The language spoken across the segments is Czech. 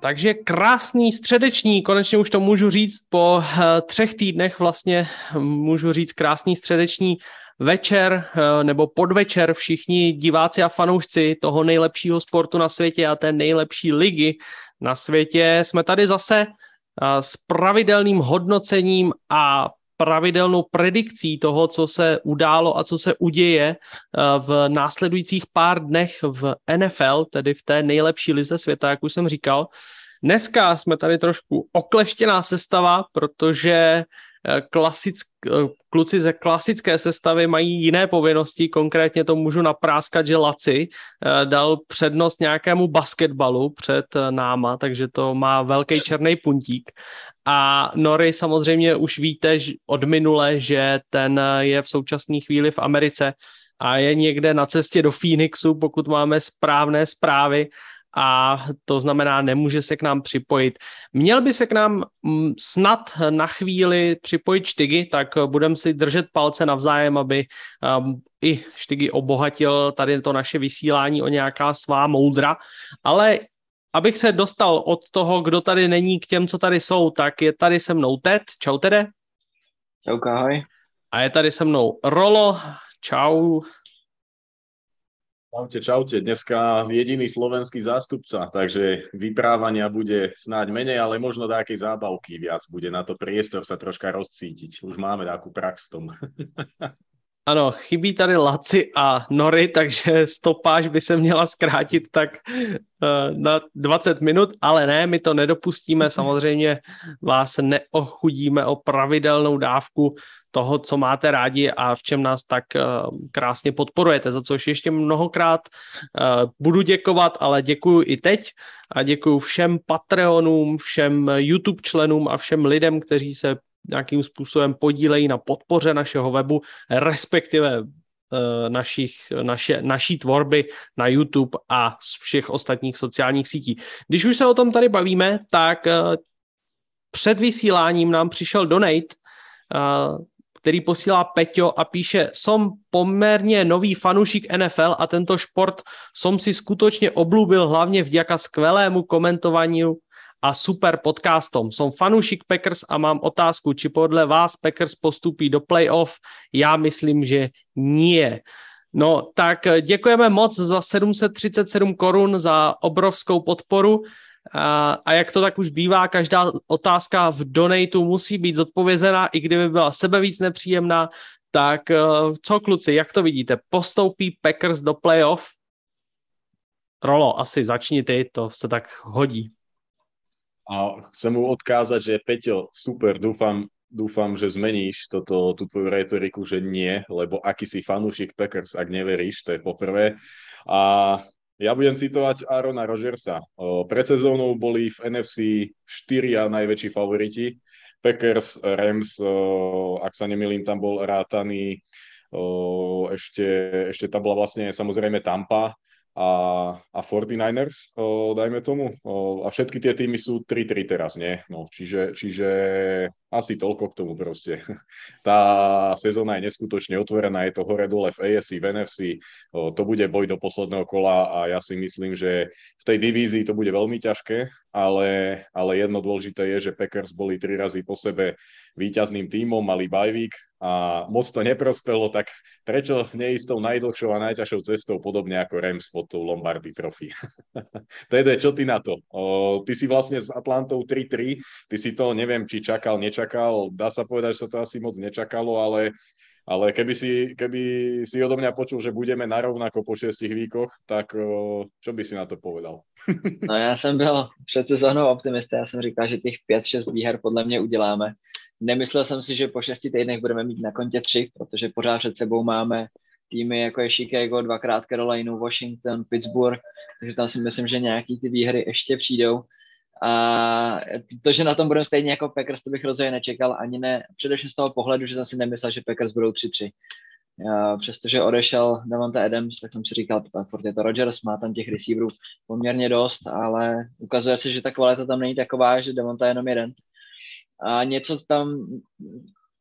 Takže krásný středeční, konečně už to můžu říct, po eh, třech týdnech vlastně můžu říct krásný středeční večer eh, nebo podvečer všichni diváci a fanoušci toho nejlepšího sportu na světě a té nejlepší ligy na světě. Jsme tady zase eh, s pravidelným hodnocením a pravidelnou predikcí toho, co se událo a co se uděje v následujících pár dnech v NFL, tedy v té nejlepší lize světa, jak už jsem říkal. Dneska jsme tady trošku okleštěná sestava, protože eh, klasick, eh, kluci ze klasické sestavy mají jiné povinnosti, konkrétně to můžu napráskat, že Laci eh, dal přednost nějakému basketbalu před náma, takže to má velký černý puntík. A Nory samozřejmě už víte od minule, že ten je v současné chvíli v Americe a je někde na cestě do Phoenixu, pokud máme správné zprávy a to znamená, nemůže se k nám připojit. Měl by se k nám mm, snad na chvíli připojit Štygy, tak budeme si držet palce navzájem, aby um, i Štygy obohatil tady to naše vysílání o nějaká svá moudra, ale abych se dostal od toho, kdo tady není k těm, co tady jsou, tak je tady se mnou Ted. Čau Tede. Čau, ahoj. A je tady se mnou Rolo. Čau. Čaute, čaute. Dneska jediný slovenský zástupca, takže vyprávania bude snáď menej, ale možno takej zábavky viac. Bude na to priestor sa troška rozcítiť. Už máme takú prax v tom. Ano, chybí tady Laci a Nory, takže stopáž by se měla zkrátit tak uh, na 20 minut, ale ne, my to nedopustíme, samozřejmě vás neochudíme o pravidelnou dávku toho, co máte rádi a v čem nás tak uh, krásně podporujete, za což ještě mnohokrát uh, budu děkovat, ale děkuji i teď a děkuji všem Patreonům, všem YouTube členům a všem lidem, kteří se nějakým způsobem podílejí na podpoře našeho webu, respektive eh, našich, naše, naší tvorby na YouTube a z všech ostatních sociálních sítí. Když už se o tom tady bavíme, tak před vysíláním nám přišel donate který posílá Peťo a píše, som poměrně nový fanušik NFL a tento šport som si skutočně oblúbil hlavně vďaka skvělému komentování a super podcastom. Som fanušik Packers a mám otázku, či podle vás Packers postupí do playoff? Já myslím, že nie. No tak děkujeme moc za 737 korun za obrovskou podporu. A, a jak to tak už bývá, každá otázka v donatu musí být zodpovězená, i kdyby byla sebe víc nepříjemná. Tak eh, co kluci, jak to vidíte? Postoupí Packers do playoff? Rolo, asi začni ty, to se tak hodí. A chcem mu odkázať, že Peťo, super, dúfam, dúfam, že zmeníš toto, tú tvoju retoriku, že nie, lebo aký si fanúšik Packers, ak neveríš, to je poprvé. A ja budem citovať Arona Rodgersa. Pred sezónou boli v NFC štyria najväčší favoriti. Packers, Rams, ak sa nemýlim, tam bol rátaný ešte, ešte tam bola vlastne samozrejme Tampa, a, a 49ers, o, dajme tomu. O, a všetky tie týmy sú 3-3 teraz, nie? No, čiže, čiže asi toľko k tomu proste. Tá sezóna je neskutočne otvorená, je to hore-dole v ASC, v NFC, to bude boj do posledného kola a ja si myslím, že v tej divízii to bude veľmi ťažké, ale, ale jedno dôležité je, že Packers boli tri razy po sebe víťazným tímom, mali bajvík, a moc to neprospelo, tak prečo neísť tou najdlhšou a najťažšou cestou, podobne ako Rams pod tou Lombardy Trophy. Tede, čo ty na to? O, ty si vlastne s Atlantou 3-3, ty si to neviem, či čakal, nečakal, dá sa povedať, že sa to asi moc nečakalo, ale ale keby si, keby si odo mňa počul, že budeme narovnako po šestich výkoch, tak čo by si na to povedal? no já jsem byl před sezónou optimista, já jsem říkal, že těch 5-6 výher podle mě uděláme. Nemyslel jsem si, že po šesti týdnech budeme mít na kontě tři, protože pořád před sebou máme týmy jako je Chicago, dvakrát Carolina, Washington, Pittsburgh, takže tam si myslím, že nějaký ty výhry ještě přijdou. A to, že na tom budeme stejně jako Packers, to bych rozhodně nečekal, ani ne, především z toho pohledu, že jsem si nemyslel, že Packers budou 3-3. Přestože odešel Devonta Adams, tak jsem si říkal, furt je to Rodgers, má tam těch receiverů poměrně dost, ale ukazuje se, že ta kvalita tam není taková, že Devonta je jenom jeden a něco tam,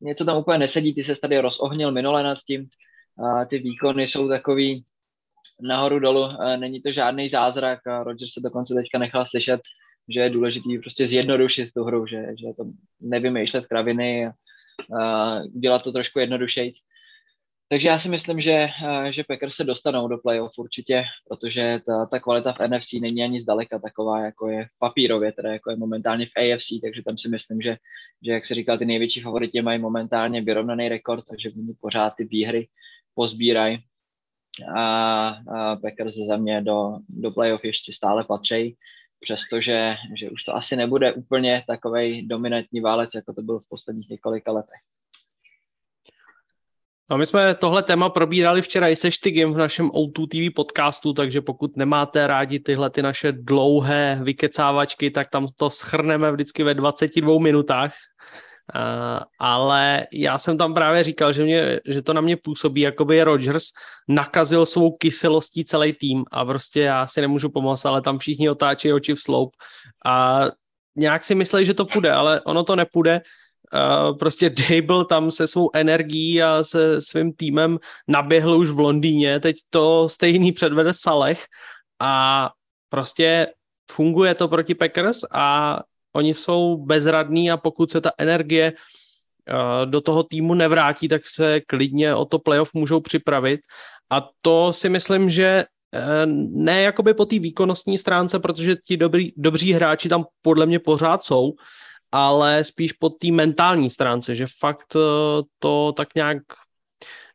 něco tam úplně nesedí, ty se tady rozohnil minule nad tím, a ty výkony jsou takový nahoru dolů, není to žádný zázrak a Roger se dokonce teďka nechal slyšet že je důležité prostě zjednodušit tu hru, že, že to nevymýšlet kraviny a, a dělat to trošku jednodušeji. Takže já si myslím, že, že Packers se dostanou do playoff určitě, protože ta, ta kvalita v NFC není ani zdaleka taková, jako je v papírově, teda jako je momentálně v AFC, takže tam si myslím, že, že jak se říkal, ty největší favoriti mají momentálně vyrovnaný rekord, takže oni pořád ty výhry pozbírají. A, a Packers za mě do, do playoff ještě stále patří, přestože že už to asi nebude úplně takový dominantní válec, jako to byl v posledních několika letech. No my jsme tohle téma probírali včera i se Štygem v našem O2 TV podcastu, takže pokud nemáte rádi tyhle ty naše dlouhé vykecávačky, tak tam to schrneme vždycky ve 22 minutách. Uh, ale já jsem tam právě říkal, že, mě, že to na mě působí, jako by Rodgers nakazil svou kyselostí celý tým a prostě já si nemůžu pomoct, ale tam všichni otáčejí oči v sloup a nějak si myslí, že to půjde, ale ono to nepůjde. Uh, prostě Dable tam se svou energií a se svým týmem naběhl už v Londýně, teď to stejný předvede Saleh a prostě funguje to proti Packers a oni jsou bezradní a pokud se ta energie uh, do toho týmu nevrátí, tak se klidně o to playoff můžou připravit. A to si myslím, že uh, ne jakoby po té výkonnostní stránce, protože ti dobrý, dobří hráči tam podle mě pořád jsou, ale spíš po té mentální stránce, že fakt eh, to tak nějak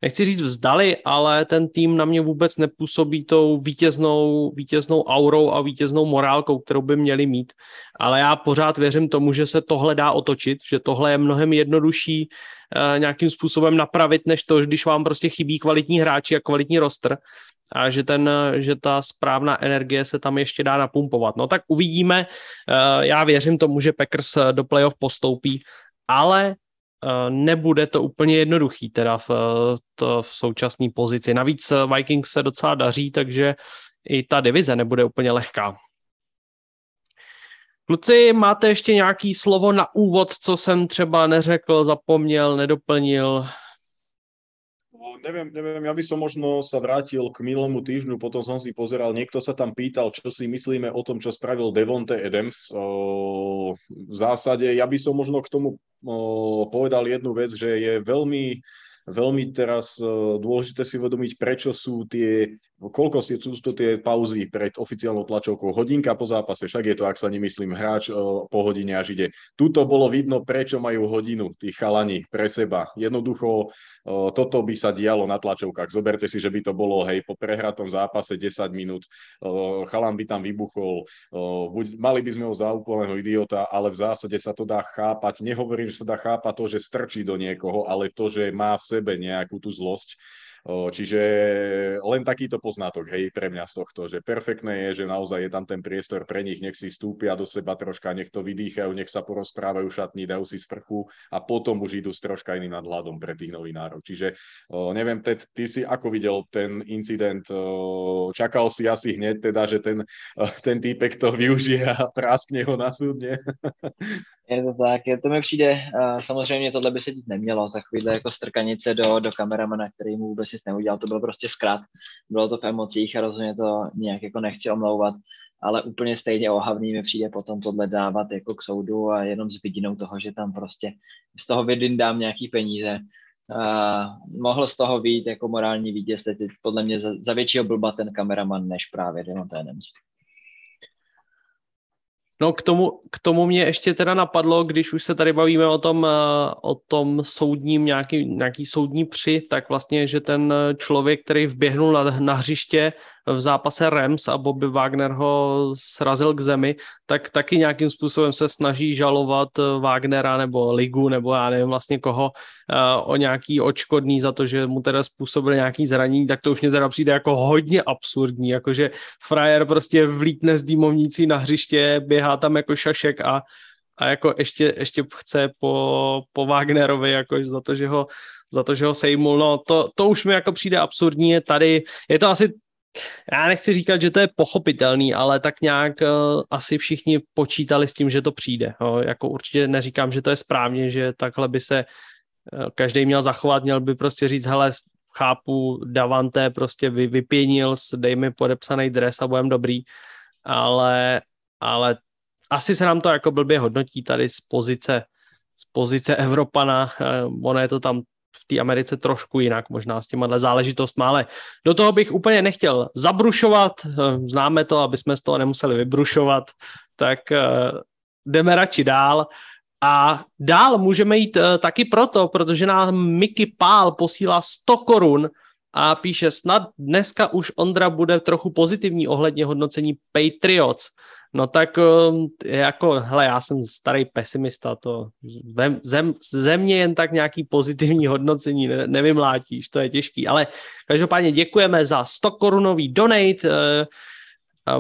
nechci říct vzdali, ale ten tým na mě vůbec nepůsobí tou vítěznou, vítěznou aurou a vítěznou morálkou, kterou by měli mít. Ale já pořád věřím tomu, že se tohle dá otočit, že tohle je mnohem jednodušší uh, nějakým způsobem napravit, než to, když vám prostě chybí kvalitní hráči a kvalitní roster a že, ten, že ta správná energie se tam ještě dá napumpovat. No tak uvidíme. Eh, já věřím tomu, že Packers do playoff postoupí, ale eh, nebude to úplně jednoduchý teda v, to, v současné pozici. Navíc Vikings se docela daří, takže i ta divize nebude úplně lehká. Kluci, máte ještě nějaký slovo na úvod, co jsem třeba neřekl, zapomněl, nedoplnil? Neviem, neviem, ja by som možno sa vrátil k minulému týždňu, potom som si pozeral, niekto sa tam pýtal, čo si myslíme o tom, čo spravil Devonte Adams. O, v zásade ja by som možno k tomu o, povedal jednu vec, že je veľmi veľmi teraz dôležité si uvedomiť, prečo sú tie koľko si, sú to tie pauzy pred oficiálnou tlačovkou, hodinka po zápase, však je to, ak sa nemyslím, hráč po hodine až ide. Tuto bolo vidno, prečo majú hodinu tí chalani pre seba. Jednoducho toto by sa dialo na tlačovkách. Zoberte si, že by to bolo, hej, po prehratom zápase 10 minút, chalan by tam vybuchol, buď, mali by sme ho za úplného idiota, ale v zásade sa to dá chápať. Nehovorím, že sa dá chápať to, že strčí do niekoho, ale to, že má v sebe nejakú tú zlosť, Čiže len takýto poznatok, hej, pre mňa z tohto, že perfektné je, že naozaj je tam ten priestor pre nich, nech si stúpia do seba troška, nech to vydýchajú, nech sa porozprávajú šatní, dajú si sprchu a potom už idú s troška iným nadhľadom pre tých novinárov. Čiže neviem, Ted, ty si ako videl ten incident, čakal si asi hneď teda, že ten, ten týpek to využije a práskne ho na súdne? Je to tak, je, to mi přijde, uh, samozřejmě tohle by se dít nemělo, takovýhle jako strkanice do, do kameramana, který mu vůbec nic neudělal, to byl prostě zkrat, bylo to v emocích a rozhodně to nějak jako nechci omlouvat, ale úplně stejně ohavný mi přijde potom tohle dávat jako k soudu a jenom s vidinou toho, že tam prostě z toho dám nějaký peníze. Uh, mohl z toho být jako morální vítěz, teď podle mě za, za většího blba ten kameraman než právě Demon Adams. No k tomu, k tomu mě ještě teda napadlo, když už se tady bavíme o tom, eh, o tom soudním, nějaký, nějaký soudní při, tak vlastně, že ten člověk, který vběhnul na, na hřiště, v zápase Rams a Bobby Wagner ho srazil k zemi, tak taky nějakým způsobem se snaží žalovat Wagnera nebo ligu nebo já nevím vlastně koho uh, o nějaký očkodný za to, že mu teda způsobil nějaký zranění, tak to už mě teda přijde jako hodně absurdní, jakože frajer prostě vlítne z dýmovnící na hřiště, běhá tam jako šašek a a jako ještě, ještě chce po, po Wagnerovi, jako za to, že ho za to, že ho sejmul. No, to, to už mi jako přijde absurdní. Tady je to asi já nechci říkat, že to je pochopitelný, ale tak nějak uh, asi všichni počítali s tím, že to přijde. Jo. Jako určitě neříkám, že to je správně, že takhle by se uh, každý měl zachovat, měl by prostě říct, hele, chápu, Davante prostě vy, vypěnil, dej mi podepsaný dres a budem dobrý, ale, ale asi se nám to jako blbě hodnotí tady z pozice, z pozice Evropana, ono je to tam v té Americe trošku jinak, možná s těma záležitostmi, ale do toho bych úplně nechtěl zabrušovat, známe to, aby jsme z toho nemuseli vybrušovat, tak jdeme radši dál. A dál můžeme jít taky proto, protože nám Mickey Pál posílá 100 korun a píše, snad dneska už Ondra bude trochu pozitivní ohledně hodnocení Patriots. No tak um, jako, hele, já jsem starý pesimista, to zem, zem, země jen tak nějaký pozitivní hodnocení ne, nevymlátíš, to je těžký, ale každopádně děkujeme za 100 korunový donate, eh,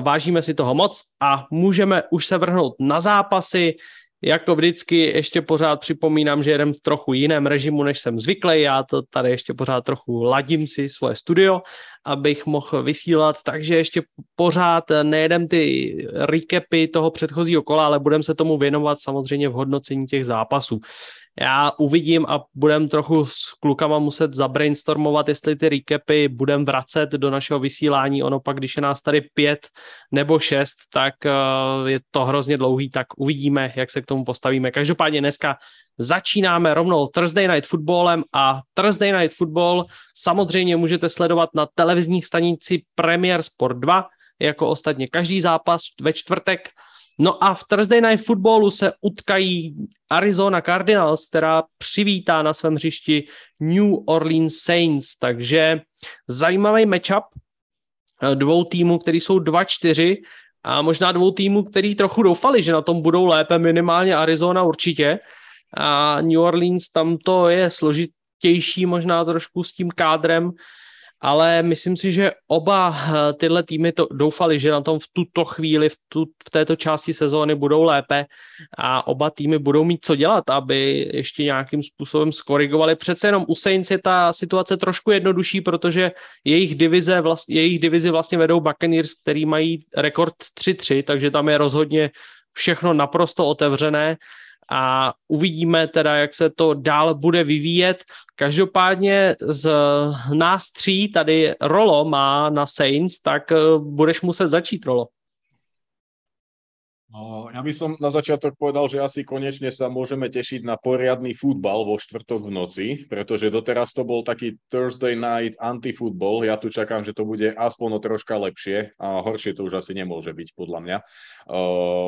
vážíme si toho moc a můžeme už se vrhnout na zápasy, jako vždycky ještě pořád připomínám, že jedem v trochu jiném režimu, než jsem zvyklý. Já to tady ještě pořád trochu ladím si svoje studio, abych mohl vysílat, takže ještě pořád nejedem ty recapy toho předchozího kola, ale budeme se tomu věnovat samozřejmě v hodnocení těch zápasů já uvidím a budem trochu s klukama muset zabrainstormovat, jestli ty recapy budem vracet do našeho vysílání. Ono pak, když je nás tady pět nebo šest, tak uh, je to hrozně dlouhý, tak uvidíme, jak se k tomu postavíme. Každopádně dneska začínáme rovnou Thursday Night Footballem a Thursday Night Football samozřejmě můžete sledovat na televizních stanici Premier Sport 2, jako ostatně každý zápas ve čtvrtek No a v Thursday Night Footballu se utkají Arizona Cardinals, která přivítá na svém hřišti New Orleans Saints, takže zajímavý matchup eh, dvou týmů, který jsou 2-4 a možná dvou týmů, který trochu doufali, že na tom budou lépe, minimálně Arizona určitě. A New Orleans tam to je složitější možná trošku s tím kádrem, ale myslím si, že oba eh, tyhle týmy to doufali, že na tom v tuto chvíli, v, tu, v této části sezóny budou lépe a oba týmy budou mít co dělat, aby ještě nějakým způsobem skorigovali. Přece jenom u Saints je ta situace trošku jednodušší, protože jejich, divize vlast, jejich divizi vlastně vedou Buccaneers, který mají rekord 3-3, takže tam je rozhodně všechno naprosto otevřené a uvidíme teda, jak se to dál bude vyvíjet. Každopádně z nás tří tady Rolo má na Saints, tak eh, budeš muset začít, Rolo. Ja by som na začiatok povedal, že asi konečne sa môžeme tešiť na poriadny futbal vo štvrtok v noci, pretože doteraz to bol taký Thursday night anti-futbol. Ja tu čakám, že to bude aspoň o troška lepšie a horšie to už asi nemôže byť podľa mňa.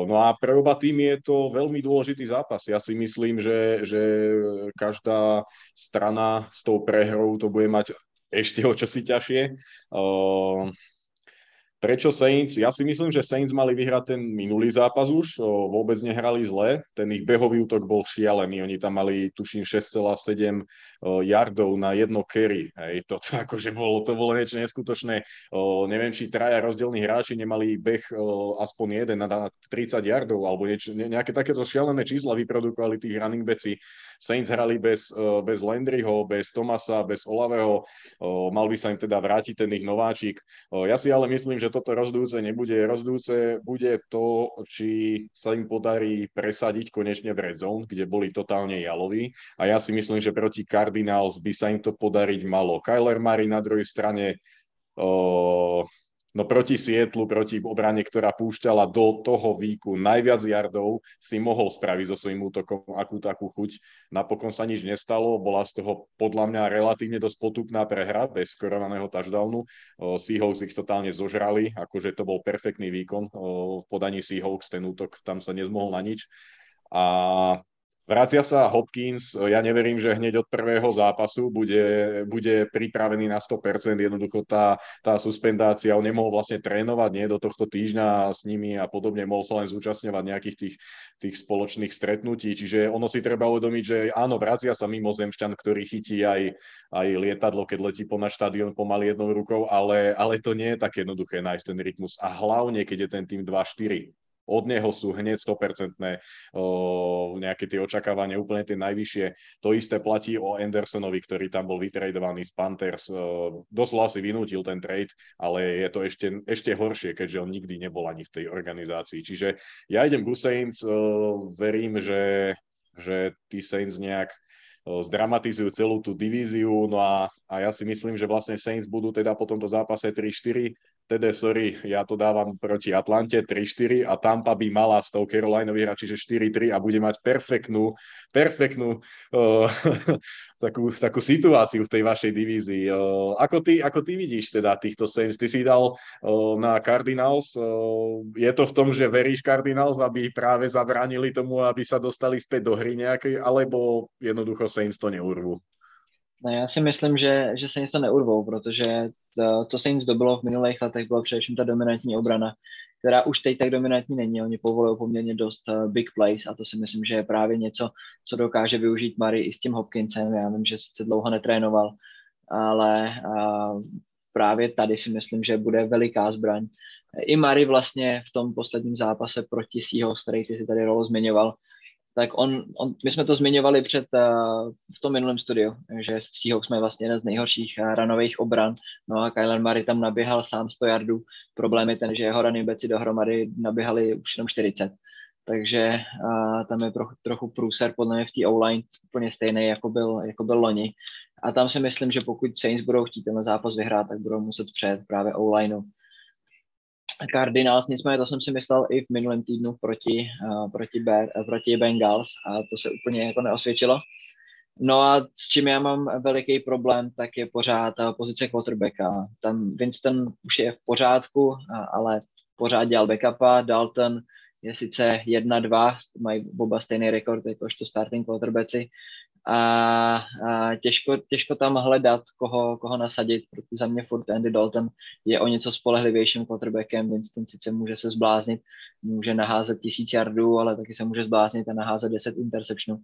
No a pre oba týmy je to veľmi dôležitý zápas. Ja si myslím, že, že každá strana s tou prehrou to bude mať ešte o čosi ťažšie. Prečo Saints? Ja si myslím, že Saints mali vyhrať ten minulý zápas už, vôbec nehrali zle, ten ich behový útok bol šialený, oni tam mali tuším 6,7 yardov na jedno carry, hej, toto akože bolo, to bolo niečo neskutočné, o, neviem, či traja rozdielní hráči nemali beh o, aspoň jeden na 30 yardov, alebo niečo, ne, nejaké takéto šialené čísla vyprodukovali tých running backi. Saints hrali bez, bez Landryho, bez Tomasa, bez Olaveho, o, mal by sa im teda vrátiť ten ich nováčik. Ja si ale myslím, že toto rozdúce nebude. Rozdúce bude to, či sa im podarí presadiť konečne v red zone, kde boli totálne jaloví. A ja si myslím, že proti Cardinals by sa im to podariť malo. Kyler Murray na druhej strane No proti Sietlu, proti obrane, ktorá púšťala do toho výku najviac jardov, si mohol spraviť so svojím útokom akú takú chuť. Napokon sa nič nestalo, bola z toho podľa mňa relatívne dosť potupná prehra bez skorovaného touchdownu. Seahawks ich totálne zožrali, akože to bol perfektný výkon v podaní Seahawks, ten útok tam sa nezmohol na nič. A Vracia sa Hopkins, ja neverím, že hneď od prvého zápasu bude, bude pripravený na 100%, jednoducho tá, tá suspendácia, on nemohol vlastne trénovať nie do tohto týždňa s nimi a podobne, mohol sa len zúčastňovať nejakých tých, tých spoločných stretnutí, čiže ono si treba uvedomiť, že áno, vracia sa mimozemšťan, ktorý chytí aj, aj lietadlo, keď letí po na štadión pomaly jednou rukou, ale, ale to nie je tak jednoduché nájsť ten rytmus. A hlavne, keď je ten tým 2-4 od neho sú hneď 100% nejaké tie očakávania úplne tie najvyššie. To isté platí o Andersonovi, ktorý tam bol vytradovaný z Panthers. Doslova si vynútil ten trade, ale je to ešte, ešte horšie, keďže on nikdy nebol ani v tej organizácii. Čiže ja idem ku Saints, verím, že, že tí Saints nejak zdramatizujú celú tú divíziu, no a, a ja si myslím, že vlastne Saints budú teda po tomto zápase 3-4 teda sorry, ja to dávam proti Atlante 3-4 a Tampa by mala s tou Carolina vyhrať, čiže 4-3 a bude mať perfektnú, perfektnú uh, takú, takú situáciu v tej vašej divízii. Uh, ako, ty, ako ty vidíš teda týchto Saints? Ty si dal uh, na Cardinals. Uh, je to v tom, že veríš Cardinals, aby práve zabránili tomu, aby sa dostali späť do hry nejakej, alebo jednoducho Saints to neurvú? No já si myslím, že, že se něco neurvou, protože to, co se jim zdobilo v minulých letech, byla především ta dominantní obrana, která už teď tak dominantní není. Oni povolují poměrně dost uh, big plays a to si myslím, že je právě něco, co dokáže využít Mary i s tím Hopkinsem. Já vím, že sice dlouho netrénoval, ale uh, právě tady si myslím, že bude veliká zbraň. I Mary vlastně v tom posledním zápase proti Seahawks, který ty si tady rolo zmiňoval, tak on, on, my jsme to zmiňovali před uh, v tom minulém studiu, že Seahawks jsme vlastně jeden z nejhorších uh, ranových obran, no a Kyler Murray tam naběhal sám 100 yardů, problém je ten, že jeho running backi dohromady naběhali už jenom 40, takže uh, tam je trochu, trochu průser podle mě v té O-line úplně stejný, jako byl, jako byl loni. A tam si myslím, že pokud Saints budou chtít ten zápas vyhrát, tak budou muset přejet právě O-lineu Cardinals, nicméně to jsem si myslel i v minulém týdnu proti, uh, proti, Bear, uh, proti Bengals a to se úplně jako neosvědčilo. No a s čím já mám veliký problém, tak je pořád uh, pozice quarterbacka. Tam Winston už je v pořádku, ale pořád dělal backupa, Dalton je sice 1-2, mají oba stejný rekord jakožto starting quarterbacki, a, a těžko, těžko tam hledat, koho, koho nasadit, protože za mě furt Andy Dalton je o něco spolehlivějším quarterbackem, Winston sice může se zbláznit, může naházet tisíc yardů, ale taky se může zbláznit a naházet 10 interceptionů,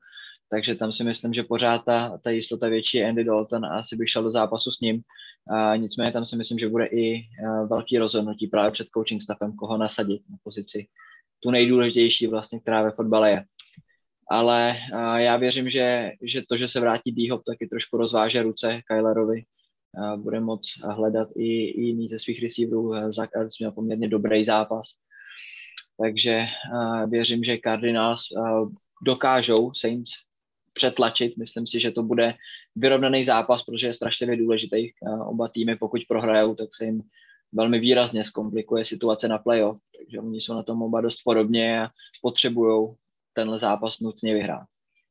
takže tam si myslím, že pořád ta, ta jistota větší je Andy Dalton a asi bych šel do zápasu s ním, a nicméně tam si myslím, že bude i velký rozhodnutí právě před coaching staffem, koho nasadit na pozici tu nejdůležitější vlastně, která ve fotbale je ale uh, já věřím, že, že to, že se vrátí D-Hop, taky trošku rozváže ruce Kylerovi. Uh, bude moc hledat i, i jiný ze svých receiverů. Zach Ertz měl poměrně dobrý zápas. Takže uh, věřím, že Cardinals uh, dokážou Saints přetlačit. Myslím si, že to bude vyrovnaný zápas, protože je strašně důležitý. Oba týmy, pokud prohrajou, tak se jim velmi výrazně zkomplikuje situace na playoff, takže oni jsou na tom oba dost podobně a potřebují tenhle zápas nutně vyhrát.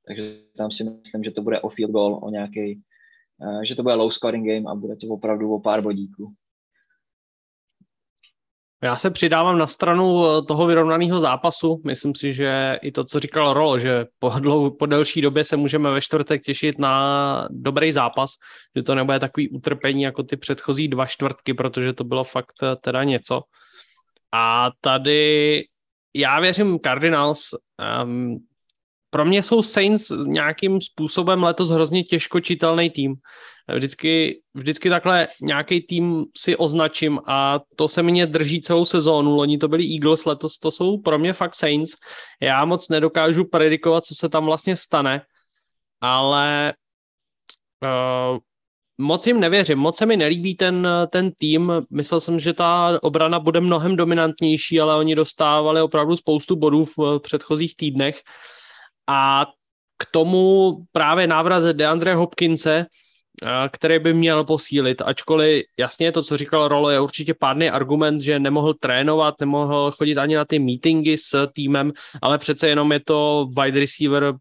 Takže tam si myslím, že to bude o field goal, o nějaký, uh, že to bude low scoring game a bude to opravdu o pár bodíků. Já se přidávám na stranu eh, toho vyrovnaného zápasu. Myslím si, že i to, co říkal Rolo, že po, dlou, po delší době se můžeme ve čtvrtek těšit na dobrý zápas, že to nebude takový utrpení jako ty předchozí dva čtvrtky, protože to bylo fakt eh, teda něco. A tady já věřím Cardinals. Um, pro mě jsou Saints nějakým způsobem letos hrozně těžko čitelný tým. Vždycky, vždycky takhle nějaký tým si označím a to se mě drží celou sezónu. Loni to byli Eagles, letos to jsou pro mě fakt Saints. Já moc nedokážu predikovat, co se tam vlastně stane, ale uh, moc jim nevěřím, moc se mi nelíbí ten, ten tým, myslel jsem, že ta obrana bude mnohem dominantnější, ale oni dostávali opravdu spoustu bodů v předchozích týdnech a k tomu právě návrat Deandre Hopkinse, eh, který by měl posílit, ačkoliv jasně to, co říkal Rolo, je určitě pádný argument, že nemohl trénovat, nemohl chodit ani na ty meetingy s týmem, ale přece jenom je to wide receiver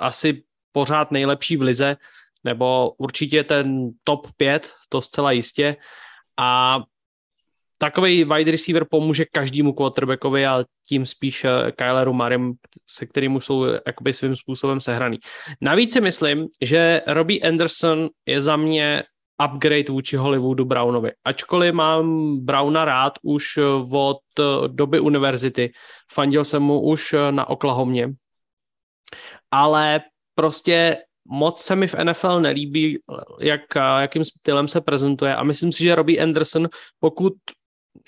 asi pořád nejlepší v lize, nebo určitě ten top 5, to zcela jistě. A takový wide receiver pomůže každému quarterbackovi a tím spíš eh, Kyleru Marim, se kterým už jsou jakoby svým způsobem sehraný. Navíc si myslím, že Robbie Anderson je za mě upgrade vůči Hollywoodu Brownovi. Ačkoliv mám Browna rád už eh, od eh, doby univerzity, fandil jsem mu už na Oklahomě, ale prostě moc se mi v NFL nelíbí, jak, jakým stylem se prezentuje a myslím si, že Robbie Anderson, pokud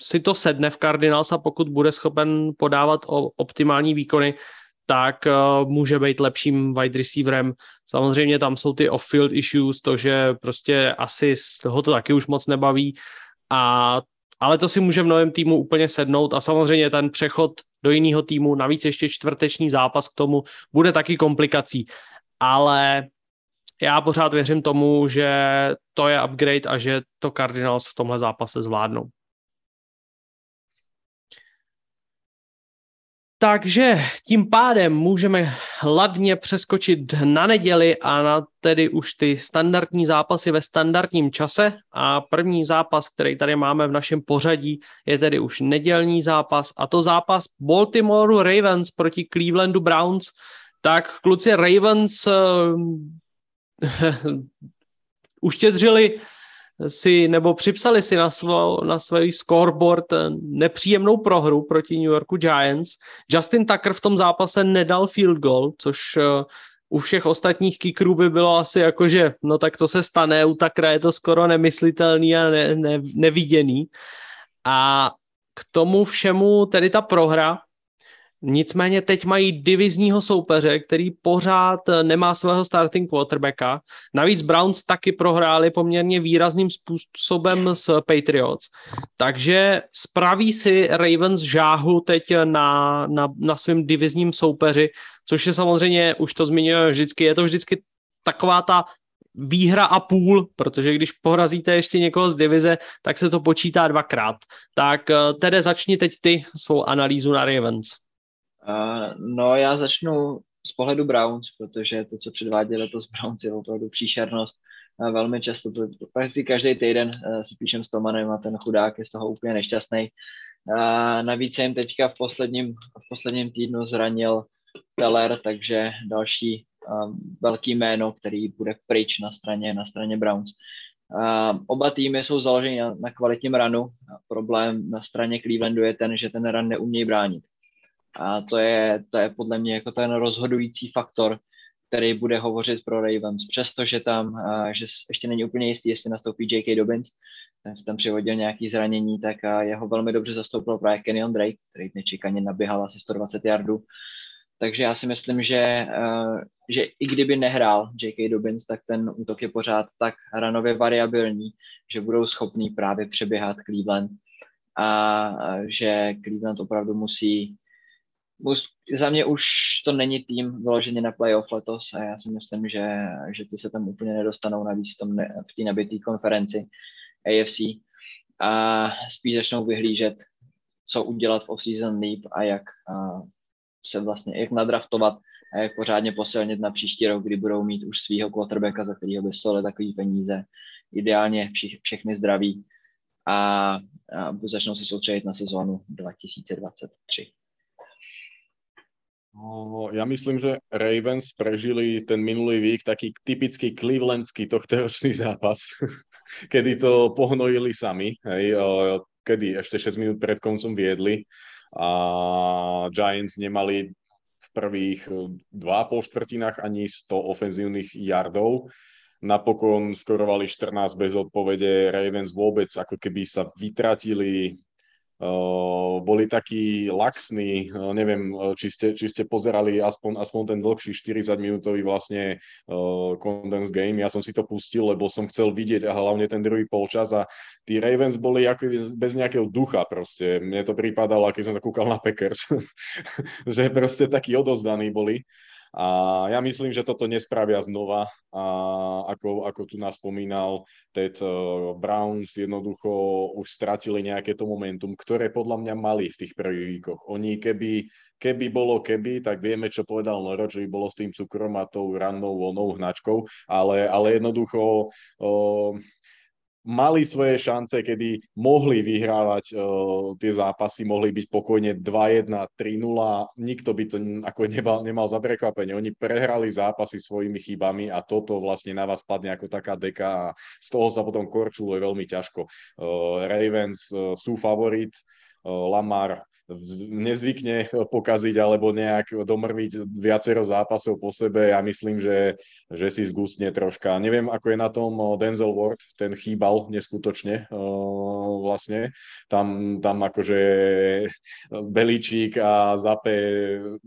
si to sedne v Cardinals a pokud bude schopen podávat optimální výkony, tak uh, může být lepším wide receiverem. Samozřejmě tam jsou ty off-field issues, to, že prostě asi z toho to taky už moc nebaví, a, ale to si může v novém týmu úplně sednout a samozřejmě ten přechod do jiného týmu, navíc ještě čtvrteční zápas k tomu, bude taky komplikací ale já pořád věřím tomu, že to je upgrade a že to Cardinals v tomhle zápase zvládnou. Takže tím pádem můžeme hladně přeskočit na neděli a na tedy už ty standardní zápasy ve standardním čase. A první zápas, který tady máme v našem pořadí, je tedy už nedělní zápas a to zápas Baltimore Ravens proti Clevelandu Browns. Tak kluci Ravens uh, uštědřili si nebo připsali si na, svou, na svůj scoreboard nepříjemnou prohru proti New Yorku Giants. Justin Tucker v tom zápase nedal field goal, což uh, u všech ostatních kickerů by bylo asi jako, že no tak to se stane, u Tuckera je to skoro nemyslitelný a ne, ne, neviděný. A k tomu všemu tedy ta prohra Nicméně teď mají divizního soupeře, který pořád eh, nemá svého starting quarterbacka. Navíc Browns taky prohráli poměrně výrazným způsobem s Patriots. Takže spraví si Ravens žáhu teď na, na, na svém divizním soupeři, což je samozřejmě, už to zmiňujeme vždycky, je to vždycky taková ta výhra a půl, protože když porazíte ještě někoho z divize, tak se to počítá dvakrát. Tak eh, tedy začni teď ty svou analýzu na Ravens. No já začnu z pohledu Browns, protože to, co předvádí letos Browns, je opravdu příšernost. Uh, velmi často, prakticky každý týden uh, si píšem s Tomanem a ten chudák je z toho úplně nešťastný. Uh, navíc se jim teďka v posledním, v posledním týdnu zranil Teller, takže další uh, velký jméno, který bude pryč na straně, na straně Browns. Uh, oba týmy jsou založeny na, na kvalitním ranu. Problém na straně Clevelandu je ten, že ten ran neumějí bránit. A to je, to je podle mě jako ten rozhodující faktor, který bude hovořit pro Ravens, přestože tam, že ještě není úplně jistý, jestli nastoupí J.K. Dobbins, ten se tam přivodil nějaký zranění, tak jeho velmi dobře zastoupil právě Kenyon Drake, který nečekaně naběhal asi 120 yardů. Takže já si myslím, že, že i kdyby nehrál J.K. Dobbins, tak ten útok je pořád tak ranově variabilní, že budou schopní právě přeběhat Cleveland a že Cleveland opravdu musí za mě už to není tým vyloženě na playoff letos a já si myslím, že, že ty se tam úplně nedostanou navíc tom ne, v té nabité konferenci AFC a spíš začnou vyhlížet, co udělat v off-season líp a jak a se vlastně, jak nadraftovat a jak pořádně posilnit na příští rok, kdy budou mít už svého quarterbacka, za kterého by stole takový peníze, ideálně vši, všechny zdraví a, a začnou se soustředit na sezónu 2023. No, ja myslím, že Ravens prežili ten minulý vík taký typický clevelandský tohtoročný zápas, kedy to pohnojili sami, hej, kedy ešte 6 minút pred koncom viedli a Giants nemali v prvých 2,5 štvrtinách ani 100 ofenzívnych yardov. Napokon skorovali 14 bez odpovede, Ravens vôbec ako keby sa vytratili, boli takí laxní, uh, neviem, či ste, či ste pozerali aspoň, aspoň ten dlhší 40-minútový vlastne uh, condensed game. Ja som si to pustil, lebo som chcel vidieť a hlavne ten druhý polčas a tí Ravens boli ako bez nejakého ducha proste. Mne to pripadalo, keď som sa kúkal na Packers, že proste takí odozdaní boli. A ja myslím, že toto nespravia znova. A ako, ako tu nás spomínal, Ted uh, Browns jednoducho už stratili nejaké to momentum, ktoré podľa mňa mali v tých prvých výkoch. Oni keby, keby bolo keby, tak vieme, čo povedal Noro, že by bolo s tým cukrom a tou rannou voľnou hnačkou, ale, ale jednoducho uh, mali svoje šance, kedy mohli vyhrávať uh, tie zápasy, mohli byť pokojne 2-1, 3-0, nikto by to ako nemal, nemal za prekvapenie. Oni prehrali zápasy svojimi chybami a toto vlastne na vás padne ako taká deka a z toho sa potom korčuluje veľmi ťažko. Uh, Ravens uh, sú favorit, Lamar nezvykne pokaziť alebo nejak domrviť viacero zápasov po sebe. Ja myslím, že, že si zgustne troška. Neviem, ako je na tom Denzel Ward, ten chýbal neskutočne vlastne. Tam, tam akože Belíčík a Zape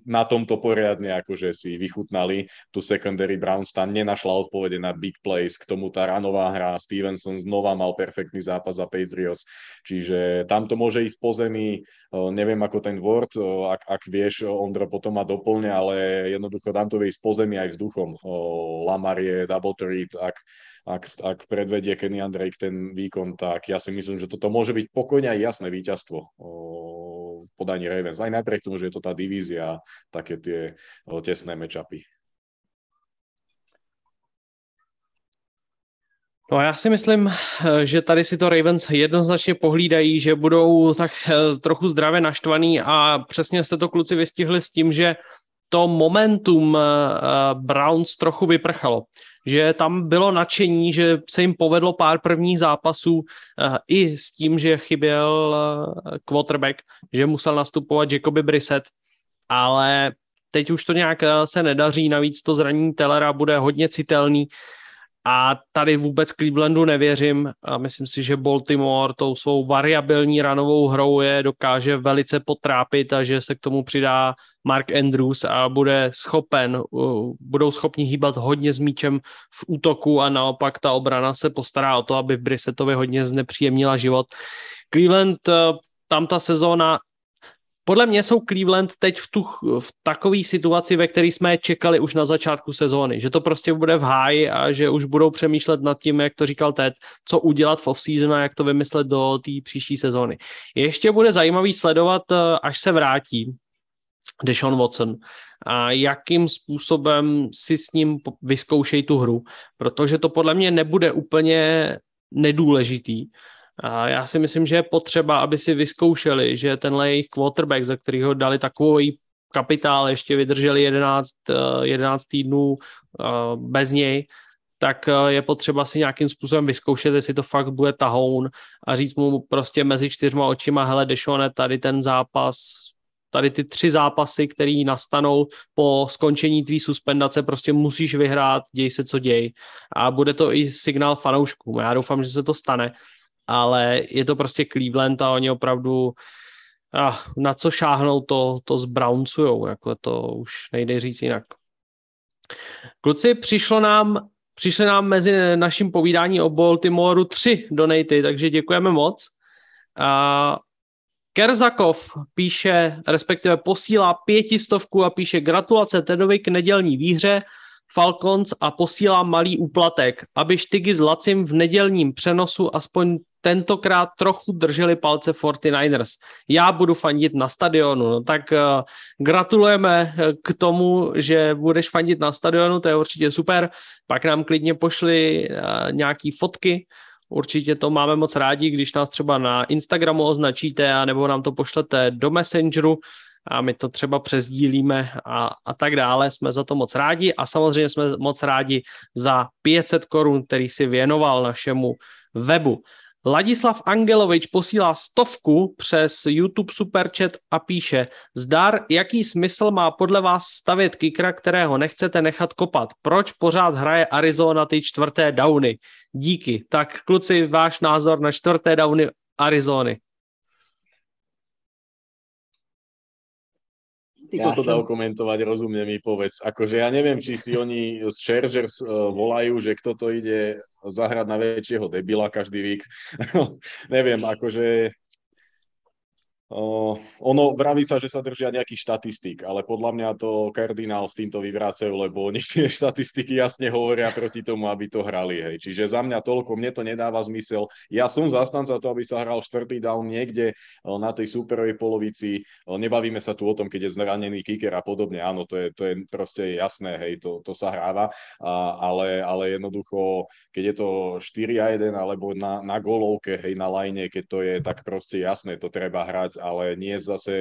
na tomto poriadne akože si vychutnali tú secondary Browns. Tam nenašla odpovede na big plays, k tomu tá ranová hra. Stevenson znova mal perfektný zápas za Patriots, čiže tam to môže ísť po zemi. Neviem, neviem ako ten Word, ak, ak vieš, Ondro potom ma doplňa, ale jednoducho tam to vie ísť po zemi aj vzduchom. Lamar je double treat, ak, ak, ak predvedie Kenny Drake ten výkon, tak ja si myslím, že toto môže byť pokojne aj jasné víťazstvo po podaní Ravens. Aj napriek tomu, že je to tá divízia, také tie tesné matchupy. No já si myslím, že tady si to Ravens jednoznačně pohlídají, že budou tak eh, trochu zdravě naštvaný a přesně jste to kluci vystihli s tím, že to momentum eh, Browns trochu vyprchalo. Že tam bylo nadšení, že se jim povedlo pár prvních zápasů eh, i s tím, že chyběl quarterback, že musel nastupovat Jacoby Brissett, ale teď už to nějak se nedaří, navíc to zranění Tellera bude hodně citelný, a tady vůbec Clevelandu nevěřím a myslím si, že Baltimore tou svou variabilní ranovou hrou je dokáže velice potrápit a že se k tomu přidá Mark Andrews a bude schopen, budou schopni hýbat hodně s míčem v útoku a naopak ta obrana se postará o to, aby Brissetovi hodně znepříjemnila život. Cleveland eh, tam ta sezóna podle mě jsou Cleveland teď v, tu, v takové situaci, ve které jsme čekali už na začátku sezóny, že to prostě bude v háji a že už budou přemýšlet nad tím, jak to říkal Ted, co udělat v off-season a jak to vymyslet do té příští sezóny. Ještě bude zajímavý sledovat, eh, až se vrátí Deshaun Watson a jakým způsobem si s ním vyzkoušej tu hru, protože to podle mě nebude úplně nedůležitý, a já si myslím, že je potřeba, aby si vyzkoušeli, že tenhle jejich quarterback, za kterého dali takový kapitál, ještě vydrželi 11, 11 eh, týdnů eh, bez něj, tak eh, je potřeba si nějakým způsobem vyzkoušet, jestli to fakt bude tahoun a říct mu prostě mezi čtyřma očima, hele Dešone, tady ten zápas, tady ty tři zápasy, které nastanou po skončení tvý suspendace, prostě musíš vyhrát, děj se, co děj. A bude to i signál fanouškům. Já doufám, že se to stane ale je to prostě Cleveland a oni opravdu ah, na co šáhnou, to, to zbrouncujou, jako to už nejde říct jinak. Kluci, přišlo nám, přišly nám mezi naším povídání o Baltimoreu tři donaty, takže děkujeme moc. A Kerzakov píše, respektive posílá pětistovku a píše gratulace Tedovi k nedělní výhře, Falcons a posílá malý úplatek, aby Štygy s Lacim v nedělním přenosu aspoň tentokrát trochu drželi palce 49ers. Já budu fandit na stadionu, no tak uh, gratulujeme eh, k tomu, že budeš fandit na stadionu, to je určitě super. Pak nám klidně pošli uh, nějaký fotky, určitě to máme moc rádi, když nás třeba na Instagramu označíte, nebo nám to pošlete do Messengeru, a my to třeba přezdílíme a, a tak dále. Jsme za to moc rádi a samozřejmě jsme moc rádi za 500 korun, který si věnoval našemu webu. Ladislav Angelovič posílá stovku přes YouTube Superchat a píše Zdar, jaký smysl má podle vás stavět kikra, kterého nechcete nechat kopat? Proč pořád hraje Arizona ty čtvrté downy? Díky. Tak kluci, váš názor na čtvrté downy Arizony. Ja sa to dá komentovať, rozumne mi povedz. Akože ja neviem, či si oni z Chargers uh, volajú, že kto to ide zahrať na väčšieho debila každý vík. neviem, akože Uh, ono vraví sa, že sa držia nejakých štatistík, ale podľa mňa to kardinál s týmto vyvrácajú, lebo oni tie štatistiky jasne hovoria proti tomu, aby to hrali. Hej. Čiže za mňa toľko, mne to nedáva zmysel. Ja som zastanca to, aby sa hral štvrtý down niekde na tej superovej polovici. Nebavíme sa tu o tom, keď je zranený kicker a podobne. Áno, to je, to je proste jasné, hej, to, to sa hráva, uh, ale, ale jednoducho, keď je to 4 a 1 alebo na, na golovke, hej, na line, keď to je, tak proste jasné, to treba hrať ale nie zase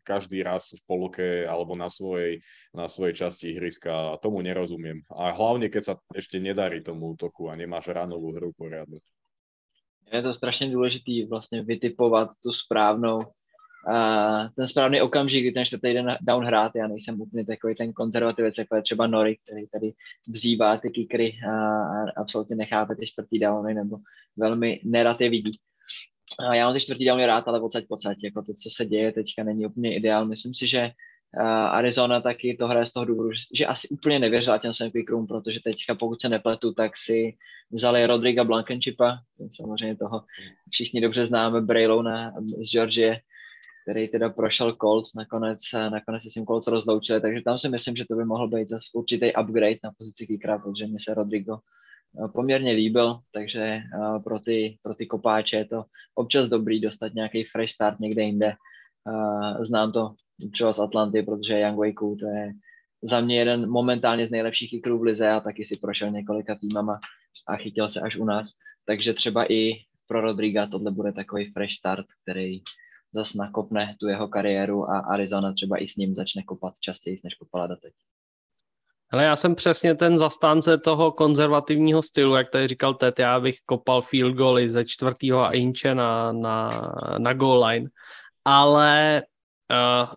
každý raz v polke alebo na svojej, na svojej časti ihriska. Tomu nerozumiem. A hlavne, keď sa ešte nedarí tomu útoku a nemáš ranovú hru poriadnu. Je to strašně důležitý vlastně vytipovat tu správnou uh, ten správný okamžik, kdy ten čtvrtý den down hrát. Já nejsem úplně takový ten konzervativec, jako je třeba Nori, který tady vzývá ty kikry a, a absolutně nechápe ty čtvrtý downy, nebo velmi nerad je vidí. A já mám ty čtvrtý downy rád, ale odsaď pocať, jako to, co se děje teďka, není úplně ideál. Myslím si, že Arizona taky to hraje z toho důvodu, že asi úplně nevěřila těm svým quickroom, protože teďka, pokud se nepletu, tak si vzali Rodriga Blankenchipa, samozřejmě toho všichni dobře známe, Braylona z Georgie, který teda prošel Colts, nakonec, nakonec se s tím Colts rozloučili, takže tam si myslím, že to by mohl být zase určitý upgrade na pozici kickera, protože mi se Rodrigo poměrně líbil, takže pro ty, pro ty kopáče je to občas dobrý dostat nějaký fresh start někde jinde Uh, znám to třeba z Atlanty, protože Young Wakeu to je za mě jeden momentálně z nejlepších kikrů v lize a taky si prošel několika týmama a chytil se až u nás. Takže třeba i pro Rodriga tohle bude takový fresh start, který zas nakopne tu jeho kariéru a Arizona třeba i s ním začne kopat častěji, než kopala doteď. Ale já jsem přesně ten zastánce toho konzervativního stylu, jak tady říkal Ted, já bych kopal field goaly ze čtvrtého a inče na, na, na goal line. Ale uh,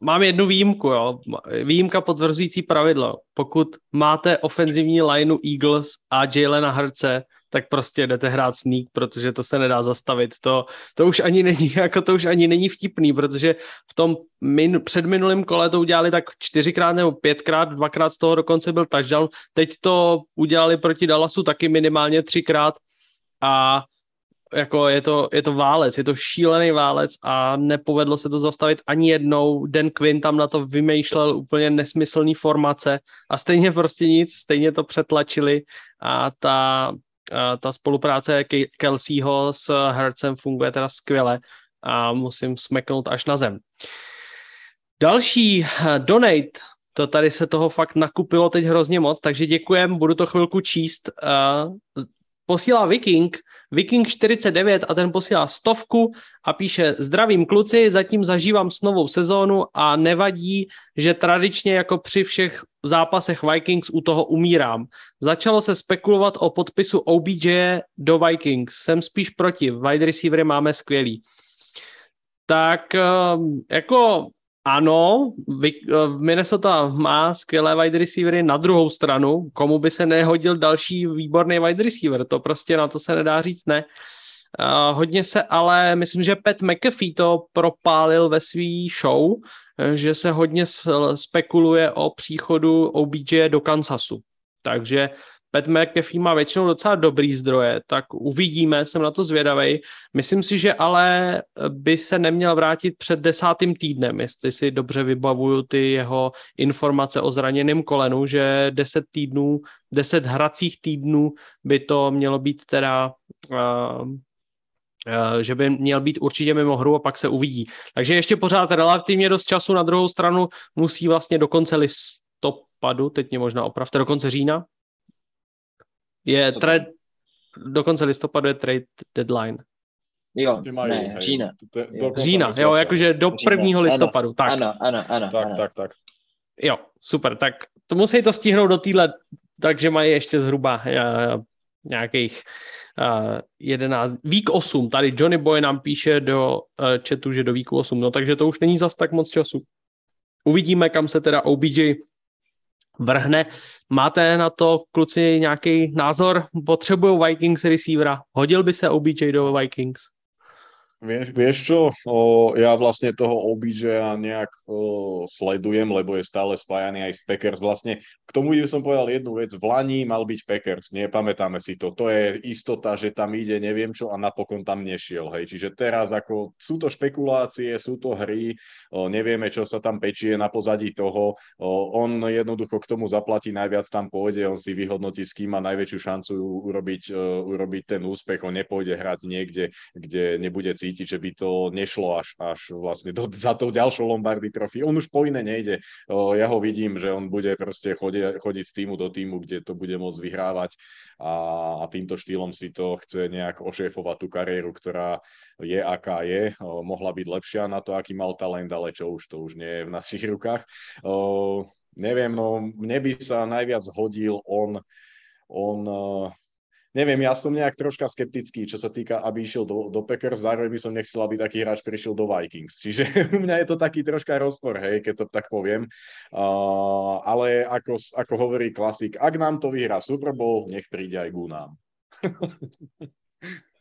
mám jednu výjimku, jo. Výjimka potvrzující pravidlo. Pokud máte ofenzivní lineu Eagles a Jalena Hrce, tak prostě jdete hrát sneak, protože to se nedá zastavit. To, to už ani není, jako to už ani není vtipný, protože v tom min, předminulém kole to udělali tak čtyřikrát nebo pětkrát, dvakrát z toho dokonce byl touchdown. Teď to udělali proti Dallasu taky minimálně třikrát a jako je to, je to válec, je to šílený válec a nepovedlo se to zastavit ani jednou. Den Quinn tam na to vymýšlel úplně nesmyslný formace a stejně prostě nic, stejně to přetlačili a ta, ta spolupráce Kelseyho s Hercem funguje teda skvěle a musím smeknout až na zem. Další eh, donate, to tady se toho fakt nakupilo teď hrozně moc, takže děkujem, budu to chvilku číst. Posílá Viking, Viking 49 a ten posílá stovku a píše zdravím kluci, zatím zažívám s novou sezónu a nevadí, že tradičně jako při všech zápasech Vikings u toho umírám. Začalo se spekulovat o podpisu OBJ do Vikings. Jsem spíš proti, wide receivery máme skvělý. Tak ehm, jako ano, eh, Minnesota má skvělé wide receivery na druhou stranu. Komu by se nehodil další výborný wide receiver? To prostě na to se nedá říct ne. Uh, hodně se ale, myslím, že Pat McAfee to propálil ve svý show, eh, že se hodně spekuluje o příchodu OBJ do Kansasu. Takže Pat McAfee má většinou docela dobrý zdroje, tak uvidíme, jsem na to zvědavý. Myslím si, že ale by se neměl vrátit před desátým týdnem, jestli si dobře vybavuju ty jeho informace o zraněném kolenu, že deset týdnů, deset hracích týdnů by to mělo být teda uh, že by měl být určitě mimo hru a pak se uvidí. Takže ještě pořád relativně dost času, na druhou stranu musí vlastně do konce listopadu, teď mě možná opravte, do konce října, je trade, do konce listopadu je trade deadline. Jo, ne, října. Října, jo, jakože do prvního listopadu, ano, tak. Ano, ano, ano. Tak, ano. tak, tak. Jo, super, tak to musí to stihnout do týhle, takže mají ještě zhruba uh, nějakých uh, 11, vík 8, tady Johnny Boy nám píše do uh, chatu, že do víku 8, no takže to už není zas tak moc času. Uvidíme, kam se teda OBJ vrhne. Máte na to, kluci, nějaký názor? Potřebují Vikings receivera? Hodil by se OBJ do Vikings? Vieš, vieš čo, o, ja vlastne toho obj nejak o, sledujem, lebo je stále spájaný aj s Packers. Vlastne k tomu by som povedal jednu vec. V Lani mal byť Packers, nepamätáme si to. To je istota, že tam ide neviem čo a napokon tam nešiel. Hej. Čiže teraz ako sú to špekulácie, sú to hry, o, nevieme, čo sa tam pečie na pozadí toho. O, on jednoducho k tomu zaplatí, najviac tam pôjde, on si vyhodnotí, s kým má najväčšiu šancu urobiť, o, urobiť ten úspech. On nepôjde hrať niekde, kde nebude cítiť cítiť, že by to nešlo až, až vlastne do, za tou ďalšou Lombardy trofy. On už po iné nejde. Ja ho vidím, že on bude proste chodiť, chodiť z týmu do týmu, kde to bude môcť vyhrávať a, a týmto štýlom si to chce nejak ošéfovať tú kariéru, ktorá je aká je. Mohla byť lepšia na to, aký mal talent, ale čo už, to už nie je v našich rukách. Neviem, no mne by sa najviac hodil on, on neviem, ja som nejak troška skeptický, čo sa týka, aby išiel do, do Packers, zároveň by som nechcel, aby taký hráč prišiel do Vikings. Čiže u mňa je to taký troška rozpor, hej, keď to tak poviem. Uh, ale ako, ako hovorí klasik, ak nám to vyhrá Super Bowl, nech príde aj ku nám.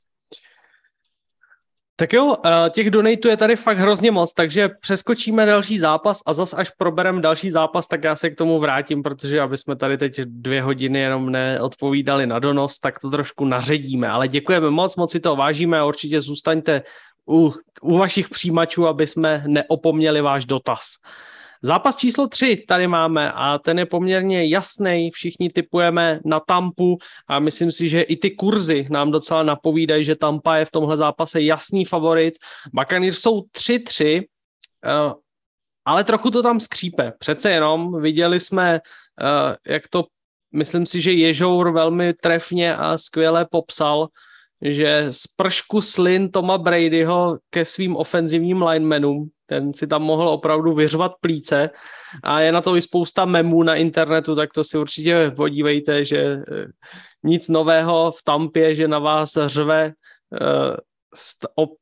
Tak jo, eh, těch donatů je tady fakt hrozně moc, takže přeskočíme další zápas a zas až proberem další zápas, tak já se k tomu vrátím, protože aby jsme tady teď dvě hodiny jenom neodpovídali na donos, tak to trošku naředíme. Ale děkujeme moc, moc si to vážíme a určitě zůstaňte u, u vašich přijímačů, aby jsme neopomněli váš dotaz. Zápas číslo 3 tady máme a ten je poměrně jasný, všichni typujeme na Tampu a myslím si, že i ty kurzy nám docela napovídají, že Tampa je v tomhle zápase jasný favorit. Buccaneers jsou 3-3 uh, ale trochu to tam skřípe. Přece jenom viděli jsme, uh, jak to, myslím si, že Ježour velmi trefně a skvěle popsal, že z pršku slin Toma Bradyho ke svým ofenzivním linemenům, ten si tam mohl opravdu vyřvat plíce a je na to i spousta memů na internetu, tak to si určitě podívejte, že eh, nic nového v Tampě, že na vás řve eh,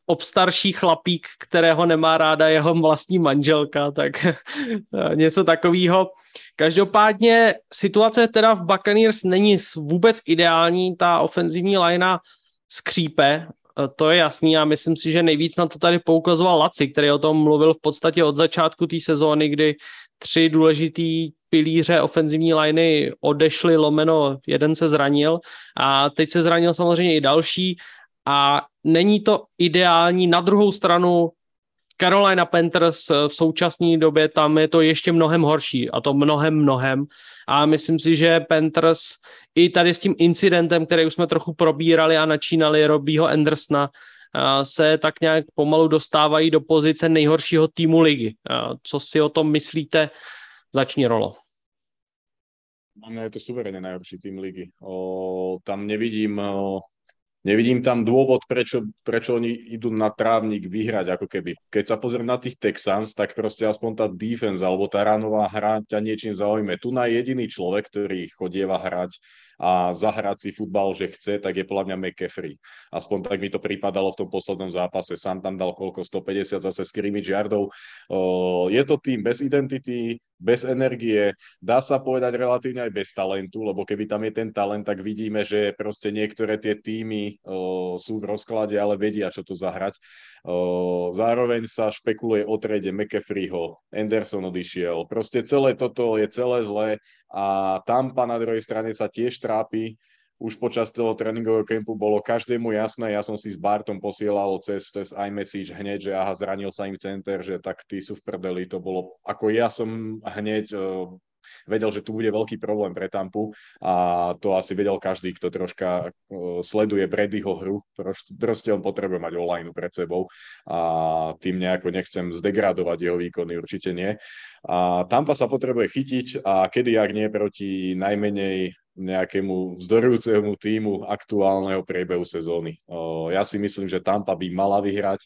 obstarší chlapík, kterého nemá ráda jeho vlastní manželka, tak eh, něco takového. Každopádně situace teda v Buccaneers není vůbec ideální, ta ofenzivní linea skřípe, e, to je jasný a myslím si, že nejvíc na to tady poukazoval Laci, který o tom mluvil v podstatě od začátku té sezóny, kdy tři důležitý pilíře ofenzivní liney odešly, lomeno jeden se zranil a teď se zranil samozřejmě i další a není to ideální. Na druhou stranu Carolina Panthers v současné době tam je to ještě mnohem horší a to mnohem, mnohem. A myslím si, že Panthers i tady s tím incidentem, který už jsme trochu probírali a načínali Robího Andersona, se tak nějak pomalu dostávají do pozice nejhoršího týmu ligy. Co si o tom myslíte? Začni Rolo. Máme to suverénne najhorší tým ligy. O, tam nevidím o, Nevidím tam dôvod, prečo, prečo oni idú na trávnik vyhrať, ako keby. Keď sa pozriem na tých Texans, tak proste aspoň tá defense alebo tá ránová hra ťa niečím zaujme. Tu na jediný človek, ktorý chodieva hrať a zahrať si futbal, že chce, tak je podľa mňa McCaffrey. Aspoň tak mi to pripadalo v tom poslednom zápase. Sám tam dal koľko? 150 zase scrimmage yardov. Je to tým bez identity, bez energie, dá sa povedať relatívne aj bez talentu, lebo keby tam je ten talent, tak vidíme, že proste niektoré tie týmy sú v rozklade, ale vedia, čo to zahrať. Zároveň sa špekuluje o trade McAfreeho, Anderson odišiel. Proste celé toto je celé zlé a Tampa na druhej strane sa tiež trápi. Už počas toho tréningového kempu bolo každému jasné, ja som si s Bartom posielal cez, cez iMessage hneď, že aha, zranil sa im center, že tak tí sú v prdeli. To bolo, ako ja som hneď uh, vedel, že tu bude veľký problém pre Tampu a to asi vedel každý, kto troška uh, sleduje Bradyho hru. Proste on potrebuje mať online pred sebou a tým nejako nechcem zdegradovať jeho výkony, určite nie. A Tampa sa potrebuje chytiť a kedy, ak nie proti najmenej nejakému vzdorujúcemu týmu aktuálneho priebehu sezóny. Ja si myslím, že Tampa by mala vyhrať,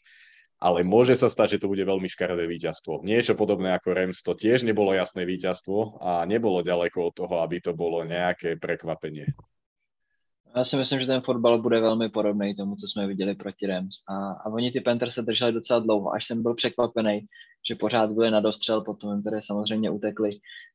ale môže sa stať, že to bude veľmi škaredé víťazstvo. Niečo podobné ako Rams, to tiež nebolo jasné víťazstvo a nebolo ďaleko od toho, aby to bolo nejaké prekvapenie. Já si myslím, že ten fotbal bude velmi podobný tomu, co jsme viděli proti Rams. A, a oni ty Panthers se drželi docela dlouho, až jsem byl překvapený, že pořád byli na dostřel, potom jim tedy samozřejmě utekli.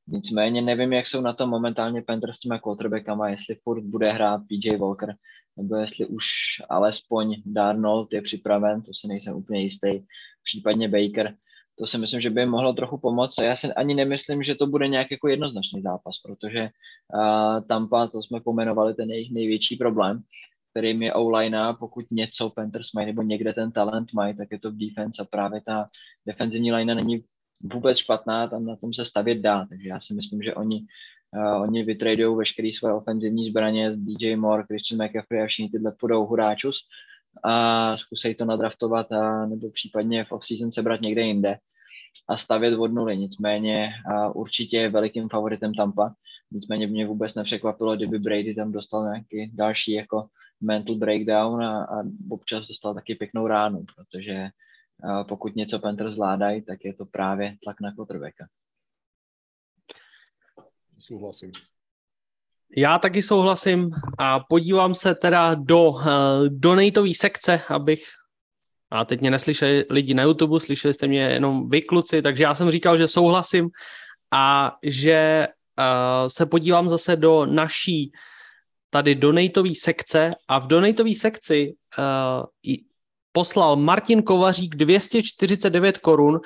Nicméně nevím, jak jsou na tom momentálně Panthers s těma quarterbackama, jestli furt bude hrát PJ Walker, nebo jestli už alespoň Darnold je připraven, to si nejsem úplně jistý, případně Baker. To si myslím, že by mohlo trochu pomoct. Já si ani nemyslím, že to bude nějak jako jednoznačný zápas, protože uh, Tampa, to jsme pomenovali, ten jejich největší problém, kterým je o pokud něco Panthers mají nebo někde ten talent mají, tak je to v defense a právě ta defenzivní line není vůbec špatná, tam na tom se stavět dá, takže já si myslím, že oni Uh, oni vytradují veškeré své ofenzivní zbraně, DJ Moore, Christian McCaffrey a všichni tyhle půjdou huráčus a zkusej to nadraftovat a nebo případně v off-season sebrat někde jinde a stavět od nuly. Nicméně a určitě je velikým favoritem Tampa. Nicméně mě vůbec nepřekvapilo, kdyby Brady tam dostal nějaký další jako mental breakdown a, a občas dostal taky pěknou ránu, protože pokud něco Panthers zvládají, tak je to právě tlak na quarterbacka. Souhlasím. Já taky souhlasím a podívám se teda do uh, donatové sekce, abych a teď mě neslyšeli lidi na YouTube, slyšeli jste mě jenom vy kluci, takže já jsem říkal, že souhlasím a že uh, se podívám zase do naší tady donatové sekce a v donatové sekci uh, poslal Martin Kovařík 249 korun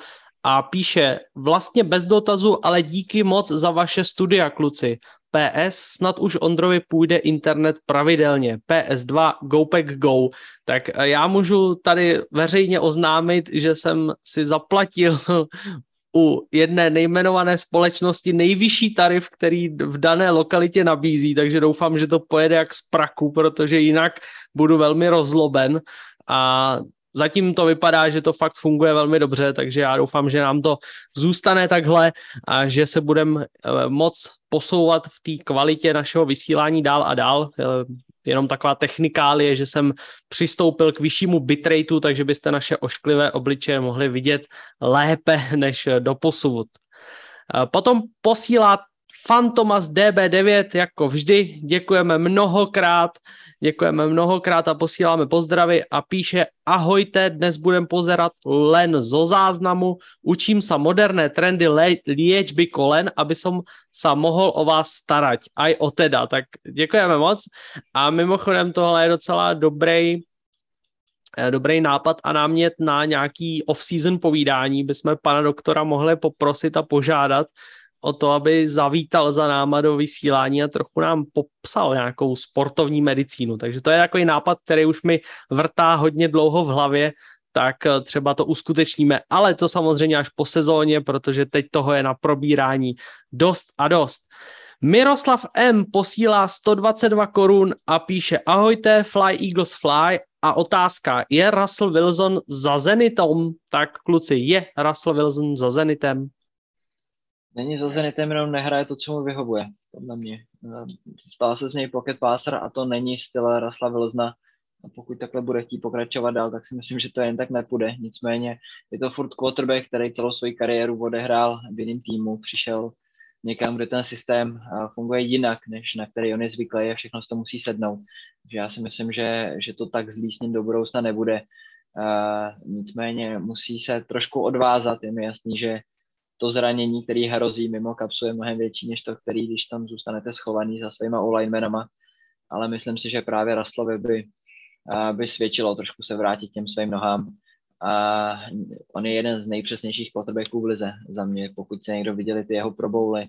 a píše vlastně bez dotazu, ale díky moc za vaše studia, kluci. PS, snad už Ondrovi půjde internet pravidelně. PS2, GoPack Go. Tak eh, já můžu tady veřejně oznámit, že jsem si zaplatil u jedné nejmenované společnosti nejvyšší tarif, který v dané lokalitě nabízí, takže doufám, že to pojede jak z praku, protože jinak budu velmi rozloben a zatím to vypadá, že to fakt funguje velmi dobře, takže já doufám, že nám to zůstane takhle a že se budeme eh, moc posouvat v té kvalitě našeho vysílání dál a dál. Eh, jenom taková technikálie, že jsem přistoupil k vyššímu bitrateu, takže byste naše ošklivé obličeje mohli vidět lépe než do posuvut. Eh, potom posílá Fantomas DB9, jako vždy, děkujeme mnohokrát, děkujeme mnohokrát a posíláme pozdravy a píše ahojte, dnes budem pozerat len zo záznamu, učím sa moderné trendy liečby kolen, aby som sa mohol o vás starať, aj o teda, tak děkujeme moc a mimochodem tohle je docela dobrý eh, dobrý nápad a námět na nějaký off-season povídání, bychom pana doktora mohli poprosit a požádat, o to, aby zavítal za náma do vysílání a trochu nám popsal nějakou sportovní medicínu. Takže to je takový nápad, který už mi vrtá hodně dlouho v hlavě, tak eh, třeba to uskutečníme, ale to samozřejmě až po sezóně, protože teď toho je na probírání dost a dost. Miroslav M. posílá 122 korun a píše ahojte, Fly Eagles Fly a otázka, je Russell Wilson za Zenitom? Tak kluci, je Russell Wilson za Zenitem? Není za Zenitem, jenom nehraje to, co mu vyhovuje, podle mě. Stál se z něj pocket passer a to není styl Rasla Vilzna. A pokud takhle bude chtít pokračovat dál, tak si myslím, že to jen tak nepůjde. Nicméně je to furt quarterback, který celou svoji kariéru odehrál v jiném týmu, přišel někam, kde ten systém funguje jinak, než na který on je zvyklý a všechno to musí sednout. Takže já si myslím, že, že to tak zlý s ním do budoucna nebude. Uh, nicméně musí se trošku odvázat, je mi jasný, že to zranění, který hrozí mimo kapsu, je mnohem větší než to, který, když tam zůstanete schovaný za svýma all ale myslím si, že právě Rastlovi by, by svědčilo trošku se vrátit těm svým nohám. A on je jeden z nejpřesnějších quarterbacků v lize za mě. Pokud se někdo viděli ty jeho probouly,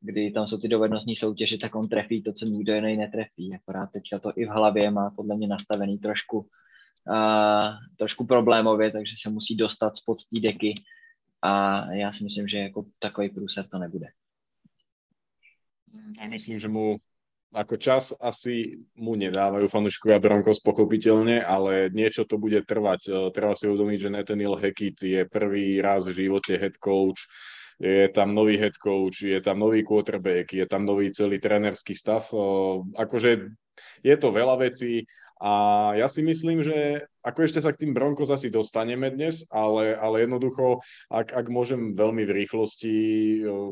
kdy tam jsou ty dovednostní soutěže, tak on trefí to, co nikdo jiný netrefí. Akorát teďka to i v hlavě má podle mě nastavený trošku, uh, trošku problémově, takže se musí dostat spod té deky a já si myslím, že jako takový průser to nebude. Já myslím, že mu ako čas asi mu nedávajú fanúšikovia Broncos pochopiteľne, ale niečo to bude trvať. E, treba si uvedomiť, že Nathaniel Hackett je prvý raz v živote head coach, je tam nový head coach, je tam nový quarterback, je tam nový celý trenerský stav. E, akože je to veľa vecí a ja si myslím, že ako ešte sa k tým Broncos asi dostaneme dnes, ale, ale jednoducho, ak, ak môžem veľmi v rýchlosti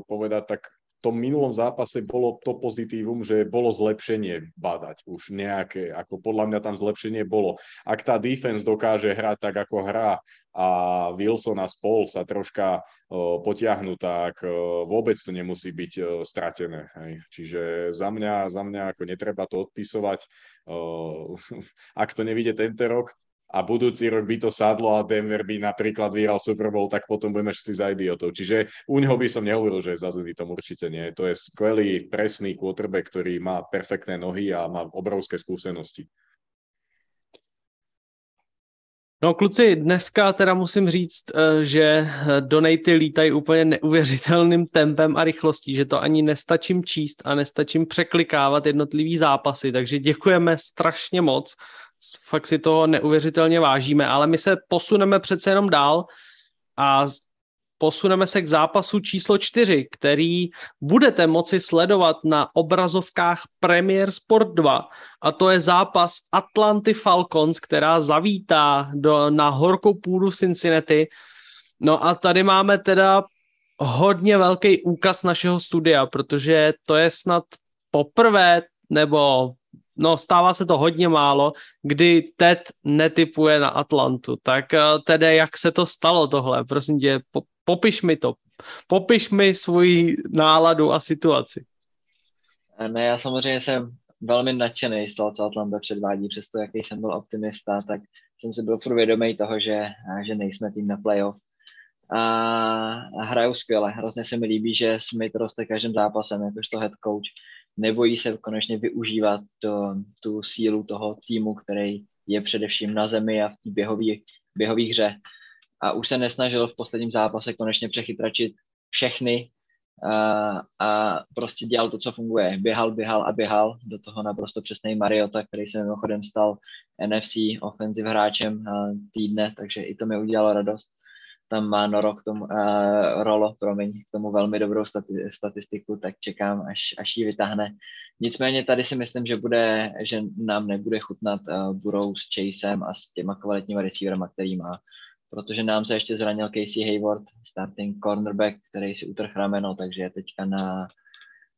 povedať, tak tom minulom zápase bolo to pozitívum, že bolo zlepšenie badať už nejaké, ako podľa mňa tam zlepšenie bolo. Ak tá defense dokáže hrať tak, ako hrá a Wilson a spol sa troška uh, potiahnu, tak uh, vôbec to nemusí byť uh, stratené. Hej. Čiže za mňa, za mňa ako netreba to odpisovať. Uh, ak to nevidie tento rok, a budúci rok by to sadlo a Denver by napríklad vyhral Super Bowl, tak potom budeme všetci za idiotov. Čiže u neho by som nehovoril, že je za tom určite nie. To je skvelý, presný quarterback, ktorý má perfektné nohy a má obrovské skúsenosti. No kluci, dneska teda musím říct, eh, že donaty lítají úplně neuvěřitelným tempem a rychlostí, že to ani nestačím číst a nestačím překlikávat jednotlivý zápasy, takže děkujeme strašně moc fakt si toho neuvěřitelně vážíme, ale my se posuneme přece jenom dál a posuneme se k zápasu číslo čtyři, který budete moci sledovat na obrazovkách Premier Sport 2 a to je zápas Atlanty Falcons, která zavítá do, na horkou půdu Cincinnati. No a tady máme teda hodně velký úkaz našeho studia, protože to je snad poprvé nebo no stává se to hodně málo, kdy Ted netypuje na Atlantu. Tak eh, tedy jak se to stalo tohle? Prosím tě, po, popiš mi to. Popiš mi svoji náladu a situaci. Ne, já samozřejmě jsem velmi nadšený z toho, co Atlanta předvádí, přesto jaký jsem byl optimista, tak jsem si byl furt vědomý toho, že, že nejsme tým na playoff. A, a hrajou skvěle. Hrozně se mi líbí, že Smith roste každým zápasem, jakožto head coach nebojí se konečně využívat to, tu sílu toho týmu, který je především na zemi a v té běhové hře. A už se nesnažil v posledním zápase konečně přechytračit všechny a, a prostě dělal to, co funguje. Běhal, běhal a běhal. Do toho naprosto přesný Mariota, který se mimochodem stal NFC offensive hráčem týdne, takže i to mi udělalo radost. Tam má Noro k tomu, uh, Rolo, promiň, k tomu velmi dobrou stati- statistiku, tak čekám, až, až ji vytáhne. Nicméně tady si myslím, že, bude, že nám nebude chutnat uh, Burrow s Chasem a s těma kvalitníma receiverama, který má protože nám se ještě zranil Casey Hayward, starting cornerback, který si utrh rameno, takže je teďka na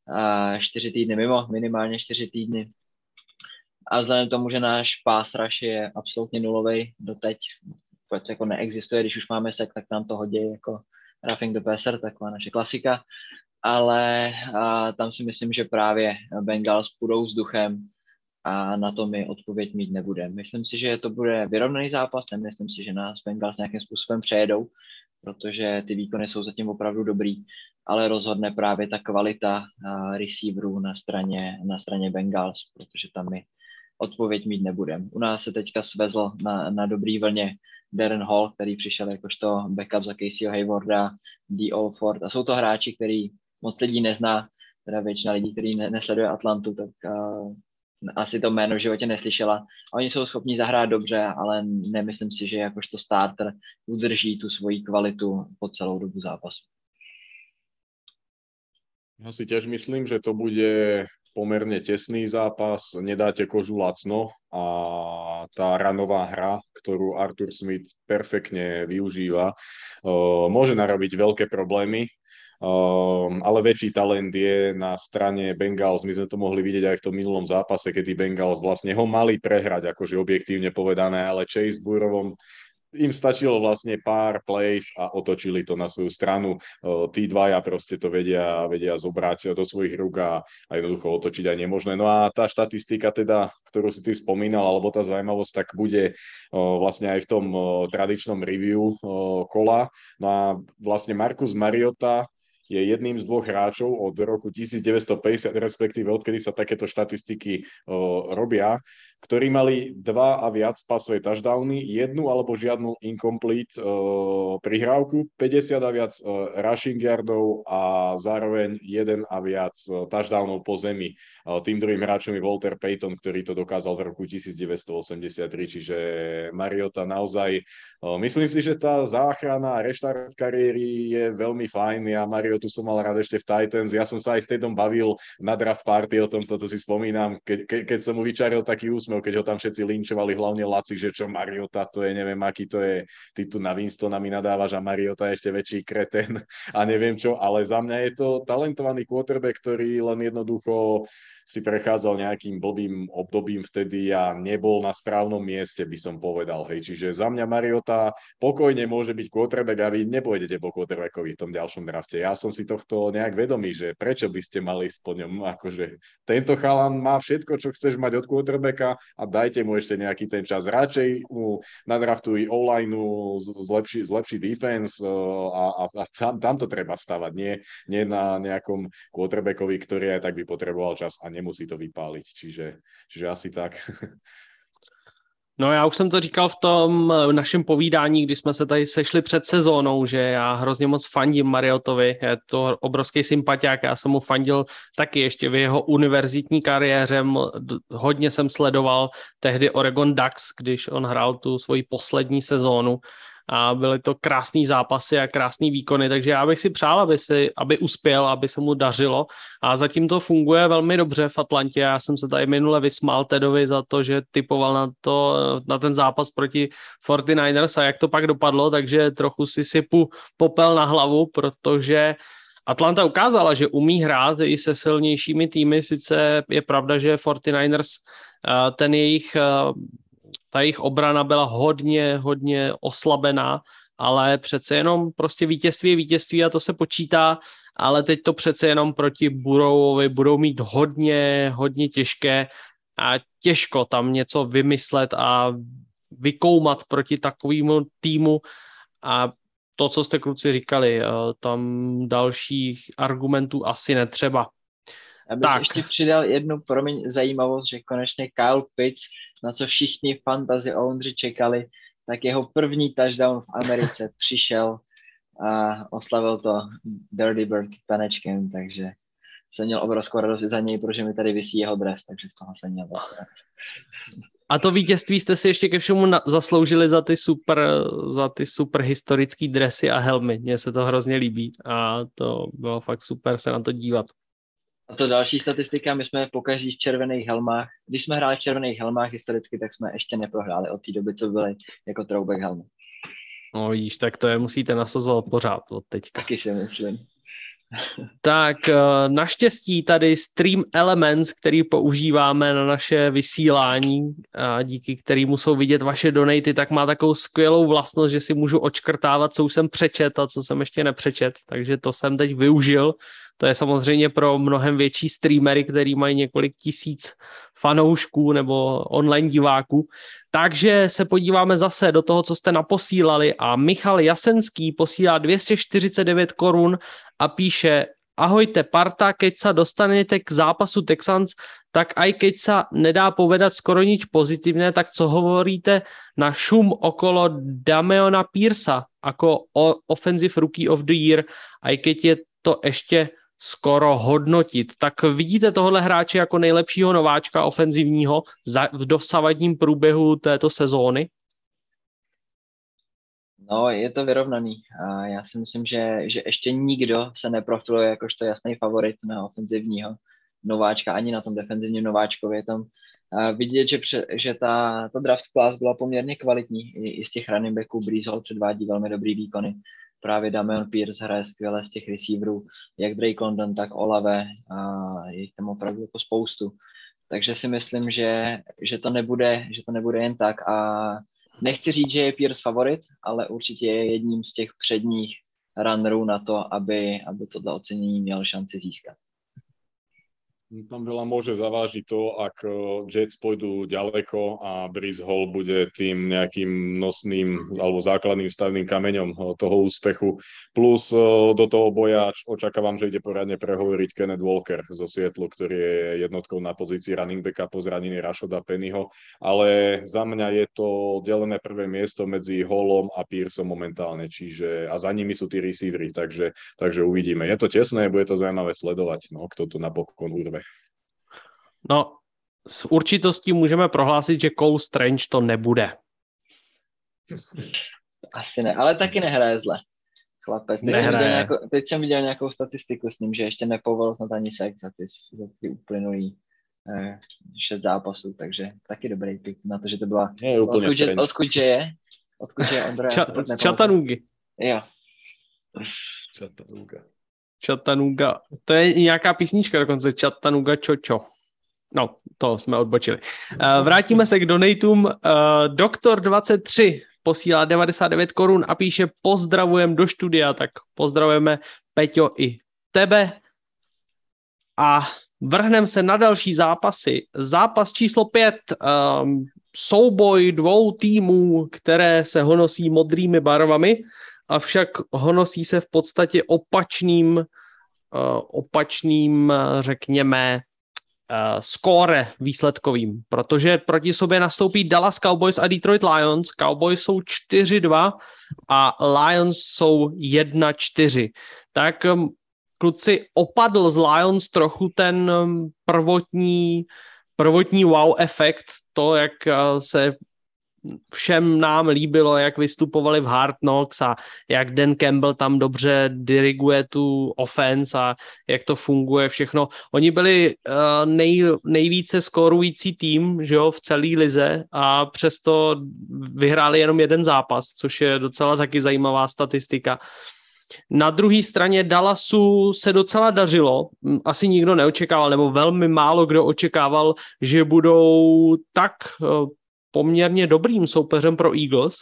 uh, čtyři týdny mimo, minimálně čtyři týdny. A vzhledem k tomu, že náš pass rush je absolutně nulový doteď, vůbec jako neexistuje, když už máme sek, tak nám to hodí jako roughing the passer, taková naše klasika, ale uh, tam si myslím, že právě Bengals půjdou vzduchem a na to my odpověď mít nebude. Myslím si, že to bude vyrovnaný zápas, nemyslím si, že nás Bengals nějakým způsobem přejedou, protože ty výkony jsou zatím opravdu dobrý, ale rozhodne právě ta kvalita receiverů na straně, na straně Bengals, protože tam my odpověď mít nebudeme. U nás se teďka svezl na, na dobrý vlně Darren Hall, který přišel jakožto backup za Caseyho Haywarda, D. Ford a jsou to hráči, který moc lidí nezná, teda většina lidí, který ne, nesleduje Atlantu, tak uh, asi to jméno v životě neslyšela. Oni jsou schopni zahrát dobře, ale nemyslím si, že jakožto starter udrží tu svoji kvalitu po celou dobu zápasu. Ja si tiež myslím, že to bude pomerne tesný zápas, nedáte kožu lacno a tá ranová hra, ktorú Arthur Smith perfektne využíva, môže narobiť veľké problémy Um, ale väčší talent je na strane Bengals. My sme to mohli vidieť aj v tom minulom zápase, kedy Bengals vlastne ho mali prehrať, akože objektívne povedané, ale Chase Burovom im stačilo vlastne pár plays a otočili to na svoju stranu. Tí dvaja proste to vedia, vedia zobrať do svojich rúk a, jednoducho otočiť aj nemožné. No a tá štatistika teda, ktorú si ty spomínal, alebo tá zaujímavosť, tak bude vlastne aj v tom tradičnom review kola. No a vlastne Markus Mariota je jedným z dvoch hráčov od roku 1950, respektíve odkedy sa takéto štatistiky o, robia, ktorí mali dva a viac pasové touchdowny, jednu alebo žiadnu incomplete uh, prihrávku, 50 a viac uh, rushing yardov a zároveň jeden a viac touchdownov po zemi. Tým druhým hráčom je Walter Payton, ktorý to dokázal v roku 1983, čiže Mariota naozaj myslím si, že tá záchrana a reštart kariéry je veľmi fajn. Ja Mariotu som mal rád ešte v Titans. Ja som sa aj s Tedom bavil na draft party o tom, toto si spomínam, ke, ke, keď som mu vyčaril taký úsmev, keď ho tam všetci linčovali, hlavne Laci, že čo Mariota, to je neviem aký to je, ty tu na Winstona mi nadávaš a Mariota je ešte väčší kreten a neviem čo, ale za mňa je to talentovaný quarterback, ktorý len jednoducho si prechádzal nejakým blbým obdobím vtedy a nebol na správnom mieste, by som povedal. Hej. Čiže za mňa Mariota pokojne môže byť quarterback a vy nepôjdete po quarterbackovi v tom ďalšom drafte. Ja som si tohto nejak vedomý, že prečo by ste mali ísť po ňom. Akože tento chalan má všetko, čo chceš mať od quarterbacka a dajte mu ešte nejaký ten čas. Radšej mu nadraftuj online zlepší, zlepší defense uh, a, a, a tam, tam to treba stavať, nie, nie na nejakom quarterbackovi, ktorý aj tak by potreboval čas a ne nemusí to vypálit, čiže, čiže asi tak. No já už jsem to říkal v tom našem povídání, kdy jsme se tady sešli před sezónou, že já hrozně moc fandím Mariotovi, je to obrovský sympatiák, já jsem mu fandil taky ještě v jeho univerzitní kariéře, hodně jsem sledoval tehdy Oregon Ducks, když on hrál tu svoji poslední sezónu a byly to krásné zápasy a krásné výkony, takže já bych si přál, aby, si, aby uspěl, aby se mu dařilo a zatím to funguje velmi dobře v Atlantě. Já jsem se tady minule vysmál Tedovi za to, že typoval na, to, na ten zápas proti 49ers a jak to pak dopadlo, takže trochu si sypu popel na hlavu, protože Atlanta ukázala, že umí hrát i se silnějšími týmy, sice je pravda, že 49ers ten jejich ta jejich obrana byla hodně, hodně oslabená, ale přece jenom prostě vítězství je vítězství a to se počítá, ale teď to přece jenom proti Burovovi budou mít hodně, hodně těžké a těžko tam něco vymyslet a vykoumat proti takovému týmu a to, co jste kluci říkali, eh, tam dalších argumentů asi netřeba. Já bych tak. ještě přidal jednu promiň zajímavost, že konečně Kyle Pitts, na co všichni fantasy ownři čekali, tak jeho první touchdown v Americe přišel a oslavil to Dirty Bird tanečkem, takže jsem měl obrovskou radost za něj, protože mi tady vysí jeho dres, takže z toho jsem měl radost. A to vítězství jste si ještě ke všemu na, zasloužili za ty super, za ty super historické dresy a helmy. Mně se to hrozně líbí a to bylo fakt super se na to dívat. A to další statistika, my jsme pokaždý v červených helmách, když jsme hráli v červených helmách historicky, tak jsme ještě neprohráli od té doby, co byly jako throwback helmy. No vidíš, tak to je musíte nasazovat pořád od teďka. Taky si myslím. Tak eh, naštěstí tady Stream Elements, který používáme na naše vysílání, a díky kterému jsou vidět vaše donaty, tak má takovou skvělou vlastnost, že si můžu očkrtávat, co už jsem přečet a co jsem ještě nepřečet, takže to jsem teď využil. To je samozřejmě pro mnohem větší streamery, který mají několik tisíc fanoušků nebo online diváků. Takže se podíváme zase do toho, co jste naposílali a Michal Jasenský posílá 249 korun a píše Ahojte, parta, keď sa dostanete k zápasu Texans, tak aj keď sa nedá povedať skoro nič pozitívne, tak co hovoríte na šum okolo Dameona Piersa ako offensive rookie of the year, aj keď je to ešte skoro hodnotit. Tak vidíte tohle hráče jako nejlepšího nováčka ofenzivního v dosavadním průběhu této sezóny? No, je to vyrovnaný. A já si myslím, že, že ještě nikdo se neprofiluje jakožto jasný favorit na ofenzivního nováčka, ani na tom defenzivním nováčkově. Je tam vidět, že, pře, že ta, ta draft class byla poměrně kvalitní. I, i z těch running backů Breeze předvádí velmi dobrý výkony právě Damian Pierce hraje skvěle z těch receiverů, jak Drake London, tak Olave a je tam opravdu jako spoustu. Takže si myslím, že, že, to nebude, že to nebude jen tak a nechci říct, že je Pierce favorit, ale určitě je jedním z těch předních runnerů na to, aby, aby tohle ocenění měl šanci získat. Tam veľa môže zavážiť to, ak eh, Jets pôjdu ďaleko a Breeze Hall bude tým nejakým nosným alebo základným stavným kameňom eh, toho úspechu. Plus eh, do toho boja očakávam, že ide poradne prehovoriť Kenneth Walker zo Sietlu, ktorý je jednotkou na pozícii running backa po zranení Rashoda Pennyho, ale za mňa je to delené prvé miesto medzi Hallom a Pearsom momentálne, čiže a za nimi sú tí receivery, takže, takže uvidíme. Je to tesné, bude to zaujímavé sledovať, no, kto to napokon urve. No, s určitostí můžeme prohlásit, že Cole Strange to nebude. Asi ne, ale taky nehraje zle. Chlapec. Teď, jsem viděl, nějakou, teď jsem viděl nějakou statistiku s ním, že ještě nepovolil snad ani sex za ty, za ty uplynulý eh, šest zápasů, takže taky dobrý pick na to, že to byla... Je, úplně odkud, je, odkud je? Odkud je Ondra? Ča, z Čatanugy. Jo. Čatanuga. Čatanuga. To je nějaká písnička dokonce. Čatanuga Čočo. No, to jsme odbočili. Uh, vrátíme se k donatům. Uh, Doktor 23 posílá 99 korun a píše pozdravujem do studia, tak pozdravujeme Peťo i tebe. A vrhneme se na další zápasy. Zápas číslo 5, um, souboj dvou týmů, které se honosí modrými barvami, avšak honosí se v podstatě opačným, opačným, řekněme, skóre výsledkovým, protože proti sobě nastoupí Dallas Cowboys a Detroit Lions. Cowboys jsou 4-2 a Lions jsou 1-4. Tak um, kluci, opadl z Lions trochu ten um, prvotní, prvotní wow efekt, to, jak uh, se všem nám líbilo, jak vystupovali v Hard Knocks a jak Dan Campbell tam dobře diriguje tu offense a jak to funguje všechno. Oni byli uh, nej, nejvíce skorující tým že jo, v celé lize a přesto vyhráli jenom jeden zápas, což je docela taky zajímavá statistika. Na druhé straně Dallasu se docela dařilo, asi nikdo neočekával, nebo velmi málo kdo očekával, že budou tak uh, poměrně dobrým soupeřem pro Eagles.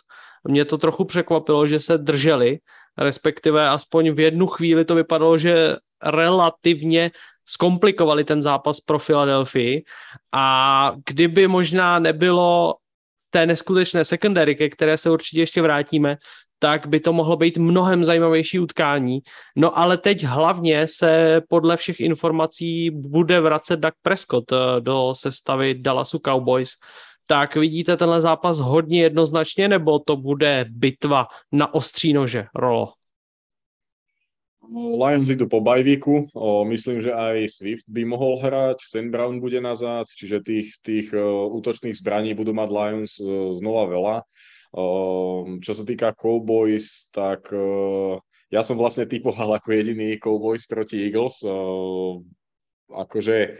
Mě to trochu překvapilo, že se drželi, respektive aspoň v jednu chvíli to vypadalo, že relativně zkomplikovali ten zápas pro Filadelfii a kdyby možná nebylo té neskutečné secondary, ke které se určitě ještě vrátíme, tak by to mohlo být mnohem zajímavější utkání. No ale teď hlavně se podle všech informací bude vracet Doug Prescott eh, do sestavy Dallasu Cowboys tak vidíte tenhle zápas hodně jednoznačně, nebo to bude bitva na ostří nože, Rolo? Lions idú po bajvíku, myslím, že aj Swift by mohol hrať, St. Brown bude nazad, čiže tých, tých útočných zbraní budú mať Lions znova veľa. Čo sa týka Cowboys, tak ja som vlastne typoval ako jediný Cowboys proti Eagles. Akože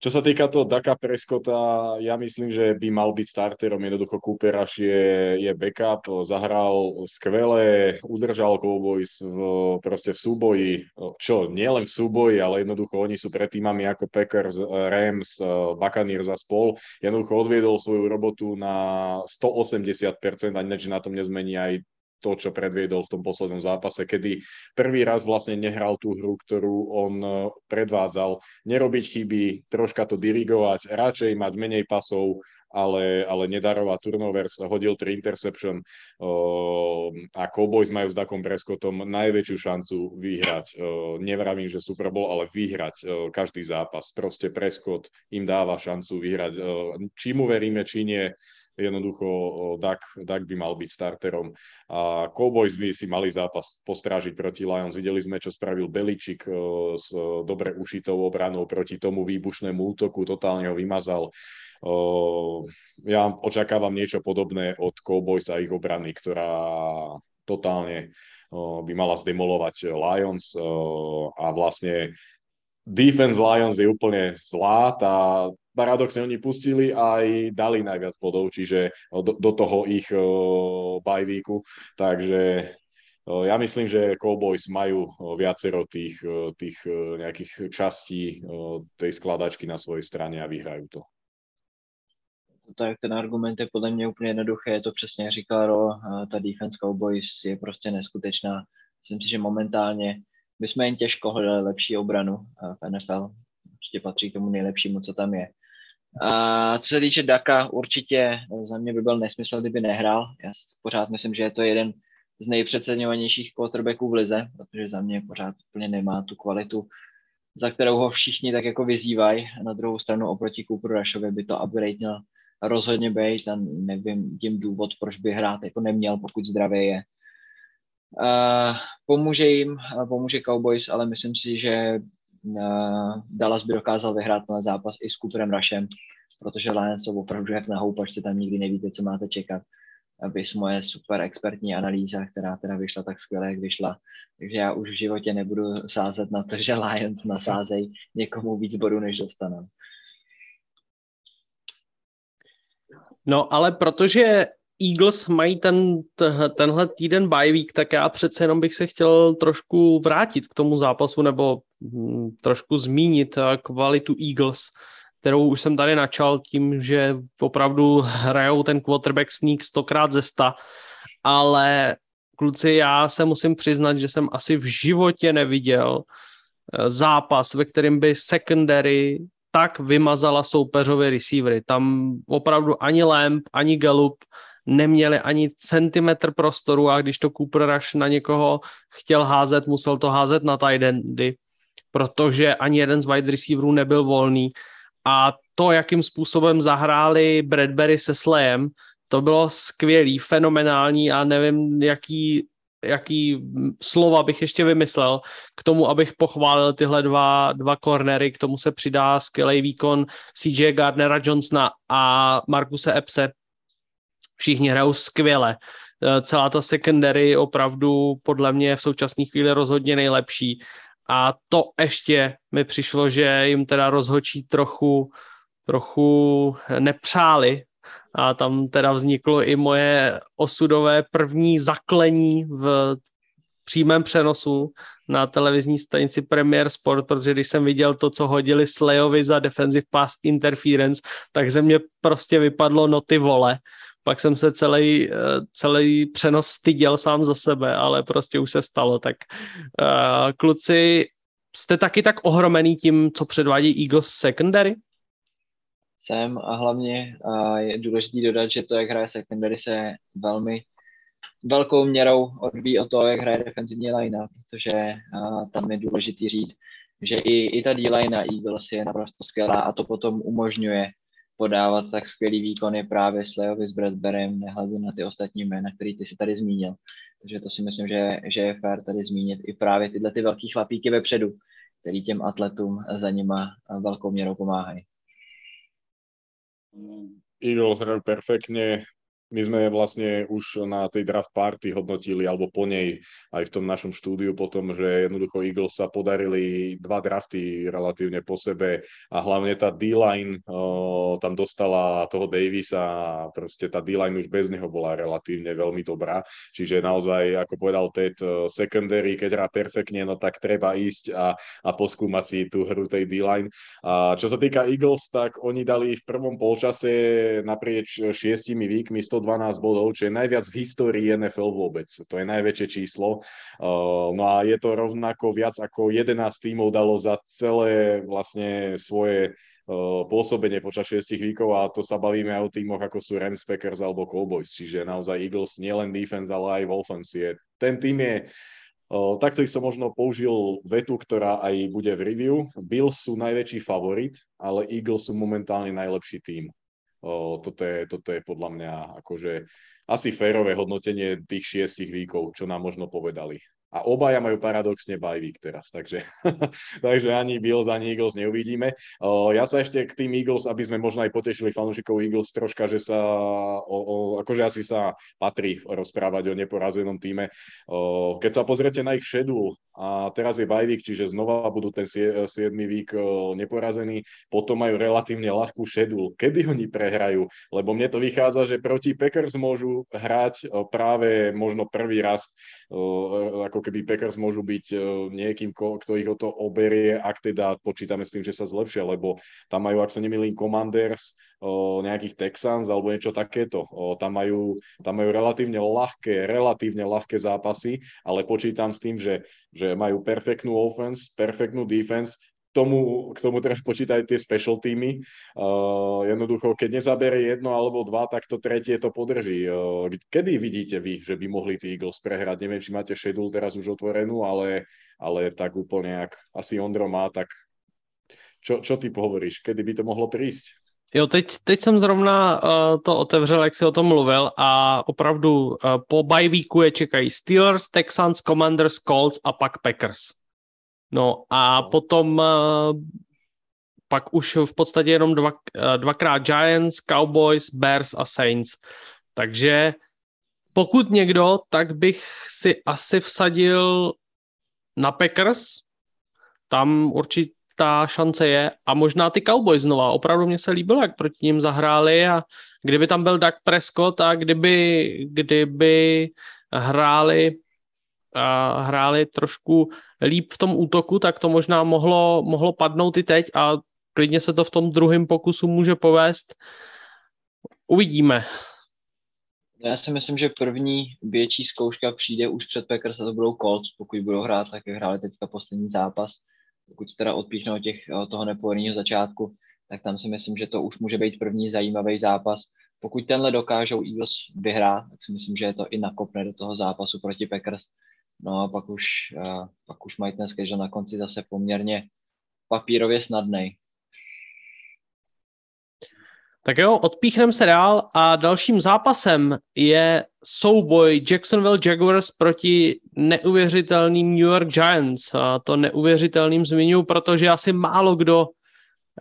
čo sa týka toho Daka Prescotta, ja myslím, že by mal byť starterom. Jednoducho Cooper až je, je backup, zahral skvelé, udržal Cowboys v, proste v súboji, čo nielen v súboji, ale jednoducho oni sú pred týmami ako Packers, Rams, Buccaneers a spol. Jednoducho odviedol svoju robotu na 180% a než na tom nezmení aj to, čo predviedol v tom poslednom zápase, kedy prvý raz vlastne nehral tú hru, ktorú on e, predvádzal. Nerobiť chyby, troška to dirigovať, radšej mať menej pasov, ale, ale nedarovať turnovers, hodil tri interception uh, a Cowboys majú s Dakom Prescottom najväčšiu šancu vyhrať. Uh, nevravím, že Super Bowl, ale vyhrať uh, každý zápas. Proste Prescott im dáva šancu vyhrať. Uh, či mu veríme, či nie, jednoducho Dak, Dak by mal byť starterom. A Cowboys by si mali zápas postrážiť proti Lions. Videli sme, čo spravil Beličik s dobre ušitou obranou proti tomu výbušnému útoku, totálne ho vymazal. Ja očakávam niečo podobné od Cowboys a ich obrany, ktorá totálne by mala zdemolovať Lions a vlastne defense Lions je úplne zlá, tá paradoxne oni pustili aj dali najviac bodov, čiže do, do toho ich uh, bajvíku, takže uh, ja myslím, že Cowboys majú viacero tých, tých nejakých častí uh, tej skladačky na svojej strane a vyhrajú to. Tak ten argument je podle mě úplně jednoduché, je to přesně jak říkal Ro, ta defense Cowboys je prostě neskutečná. Myslím si, že momentálně bychom jen těžko hledali lepší obranu v NFL. Určitě patří k tomu nejlepšímu, co tam je. A co se týče Daka, určitě za mě by byl nesmysl, kdyby nehrál. Já pořád myslím, že je to jeden z nejpřeceňovanějších quarterbacků v lize, protože za mě pořád úplně nemá tu kvalitu, za kterou ho všichni tak jako vyzývají. Na druhou stranu oproti Cooperu Rushovi by to upgrade měl rozhodně být a nevím tím důvod, proč by hrát jako neměl, pokud zdravě je. Uh, pomůže jim, pomůže Cowboys, ale myslím si, že Dallas by dokázal vyhrát ten zápas i s Cooperem Rushem, protože Lions jsou opravdu jak na houpačce, tam nikdy nevíte, co máte čekat. Aby moje super expertní analýza, která teda vyšla tak skvěle, jak vyšla. Takže já už v životě nebudu sázet na to, že Lions nasázej někomu víc bodů, než dostanou. No ale protože Eagles mají ten, tenhle týden bye week, tak já přece jenom bych se chtěl trošku vrátit k tomu zápasu nebo hm, trošku zmínit eh, kvalitu Eagles, kterou už jsem tady načal tím, že opravdu hrajou ten quarterback sneak stokrát ze sta, ale kluci, já se musím přiznat, že jsem asi v životě neviděl eh, zápas, ve kterém by secondary tak vymazala soupeřové receivery. Tam opravdu ani Lamp, ani Gallup neměli ani centimetr prostoru a když to Cooper Rush na někoho chtěl házet, musel to házet na tight endy, protože ani jeden z wide receiverů nebyl volný. A to, jakým způsobem zahráli Bradbury se Slayem, to bylo skvělý, fenomenální a nevím, jaký, jaký slova bych ještě vymyslel k tomu, abych pochválil tyhle dva, dva cornery, k tomu se přidá skvělý výkon CJ Gardnera Johnsona a Markuse Epse, všichni hrajou skvěle. Eh, celá ta secondary opravdu podle mě v současné chvíli rozhodně nejlepší. A to ještě mi přišlo, že jim teda rozhočí trochu, trochu nepřáli a tam teda vzniklo i moje osudové první zaklení v přímém přenosu na televizní stanici Premier Sport, protože když jsem viděl to, co hodili Slayovi za defensive pass interference, tak ze mě prostě vypadlo no ty vole pak jsem se celý, eh, celý přenos styděl sám za sebe, ale prostě už se stalo, tak uh, kluci, jste taky tak ohromený tím, co předvádí Eagles secondary? Jsem a hlavně uh, je důležité dodat, že to, jak hraje secondary, se velmi velkou měrou odvíjí o to, jak hraje defenzivní line, protože tam je důležité říct, že i, i ta D-line na Eagles je naprosto skvělá a to potom umožňuje podávat tak skvělý výkony právě s Leovi s Bradberem, nehledě na ty ostatní jména, který ty si tady zmínil. Takže to si myslím, že, že je fér tady zmínit i právě tyhle ty velký chlapíky vepředu, který těm atletům za nima velkou měrou pomáhají. Eagles hrajú perfektne, my sme vlastne už na tej draft party hodnotili, alebo po nej aj v tom našom štúdiu potom, že jednoducho Eagles sa podarili dva drafty relatívne po sebe a hlavne tá D-line tam dostala toho Davisa a proste tá D-line už bez neho bola relatívne veľmi dobrá. Čiže naozaj, ako povedal Ted, secondary, keď hrá perfektne, no tak treba ísť a, a poskúmať si tú hru tej D-line. A čo sa týka Eagles, tak oni dali v prvom polčase naprieč šiestimi výkmi 100 112 bodov, čo je najviac v histórii NFL vôbec. To je najväčšie číslo. Uh, no a je to rovnako viac ako 11 tímov dalo za celé vlastne svoje uh, pôsobenie počas 6 výkov a to sa bavíme aj o tímoch ako sú Rams, Packers alebo Cowboys, čiže naozaj Eagles nielen defense, ale aj offense je. Ten tým je Uh, takto som možno použil vetu, ktorá aj bude v review. Bills sú najväčší favorit, ale Eagles sú momentálne najlepší tým. O, toto, je, toto je podľa mňa akože asi férové hodnotenie tých šiestich výkov, čo nám možno povedali. A obaja majú paradoxne bajvík teraz, takže, takže ani Bills, ani Eagles neuvidíme. O, ja sa ešte k tým Eagles, aby sme možno aj potešili fanúšikov Eagles troška, že sa, o, o, akože asi sa patrí rozprávať o neporazenom týme. Keď sa pozriete na ich schedule, a teraz je bajvík, čiže znova budú ten 7. vík neporazení, potom majú relatívne ľahkú šedul. Kedy oni prehrajú? Lebo mne to vychádza, že proti Packers môžu hrať práve možno prvý raz, ako keby Packers môžu byť niekým, kto ich o to oberie, ak teda počítame s tým, že sa zlepšia, lebo tam majú, ak sa nemýlim, Commanders, o, nejakých Texans alebo niečo takéto. O, tam, majú, tam majú relatívne ľahké, relatívne ľahké zápasy, ale počítam s tým, že, že majú perfektnú offense, perfektnú defense, tomu, k tomu treba počítať tie special týmy. Uh, jednoducho, keď nezabere jedno alebo dva, tak to tretie to podrží. Uh, kedy vidíte vy, že by mohli tí Eagles prehrať? Neviem, či máte schedule teraz už otvorenú, ale, ale tak úplne, ak asi Ondro má, tak čo, čo ty pohovoríš? Kedy by to mohlo prísť? Jo, teď, teď jsem zrovna uh, to otevřel, jak jsi o tom mluvil a opravdu uh, po bye weeku je čekají Steelers, Texans, Commanders, Colts a pak Packers. No a potom uh, pak už v podstatě jenom dva, uh, dvakrát Giants, Cowboys, Bears a Saints. Takže pokud někdo, tak bych si asi vsadil na Packers. Tam určitě ta šance je a možná ty Cowboys znova. Opravdu mě se líbilo, jak proti ním zahráli a kdyby tam byl Doug Prescott a kdyby, kdyby hráli a hráli trošku líp v tom útoku, tak to možná mohlo, mohlo padnout i teď a klidně se to v tom druhém pokusu může povést. Uvidíme. Já si myslím, že první větší zkouška přijde už před Packers a to budou Colts, pokud budou hrát, tak jak hráli teďka poslední zápas pokud teda odpíchnou těch, eh, toho nepohodlného začátku, tak tam si myslím, že to už může být první zajímavý zápas. Pokud tenhle dokážou Eagles vyhrát, tak si myslím, že je to i nakopne do toho zápasu proti Packers. No a pak už, uh, pak už mají ten na konci zase poměrně papírově snadný. Tak jo, odpíchneme se dál a dalším zápasem je souboj Jacksonville Jaguars proti neuvěřitelným New York Giants. A to neuvěřitelným zmiňuji, protože asi málo kdo,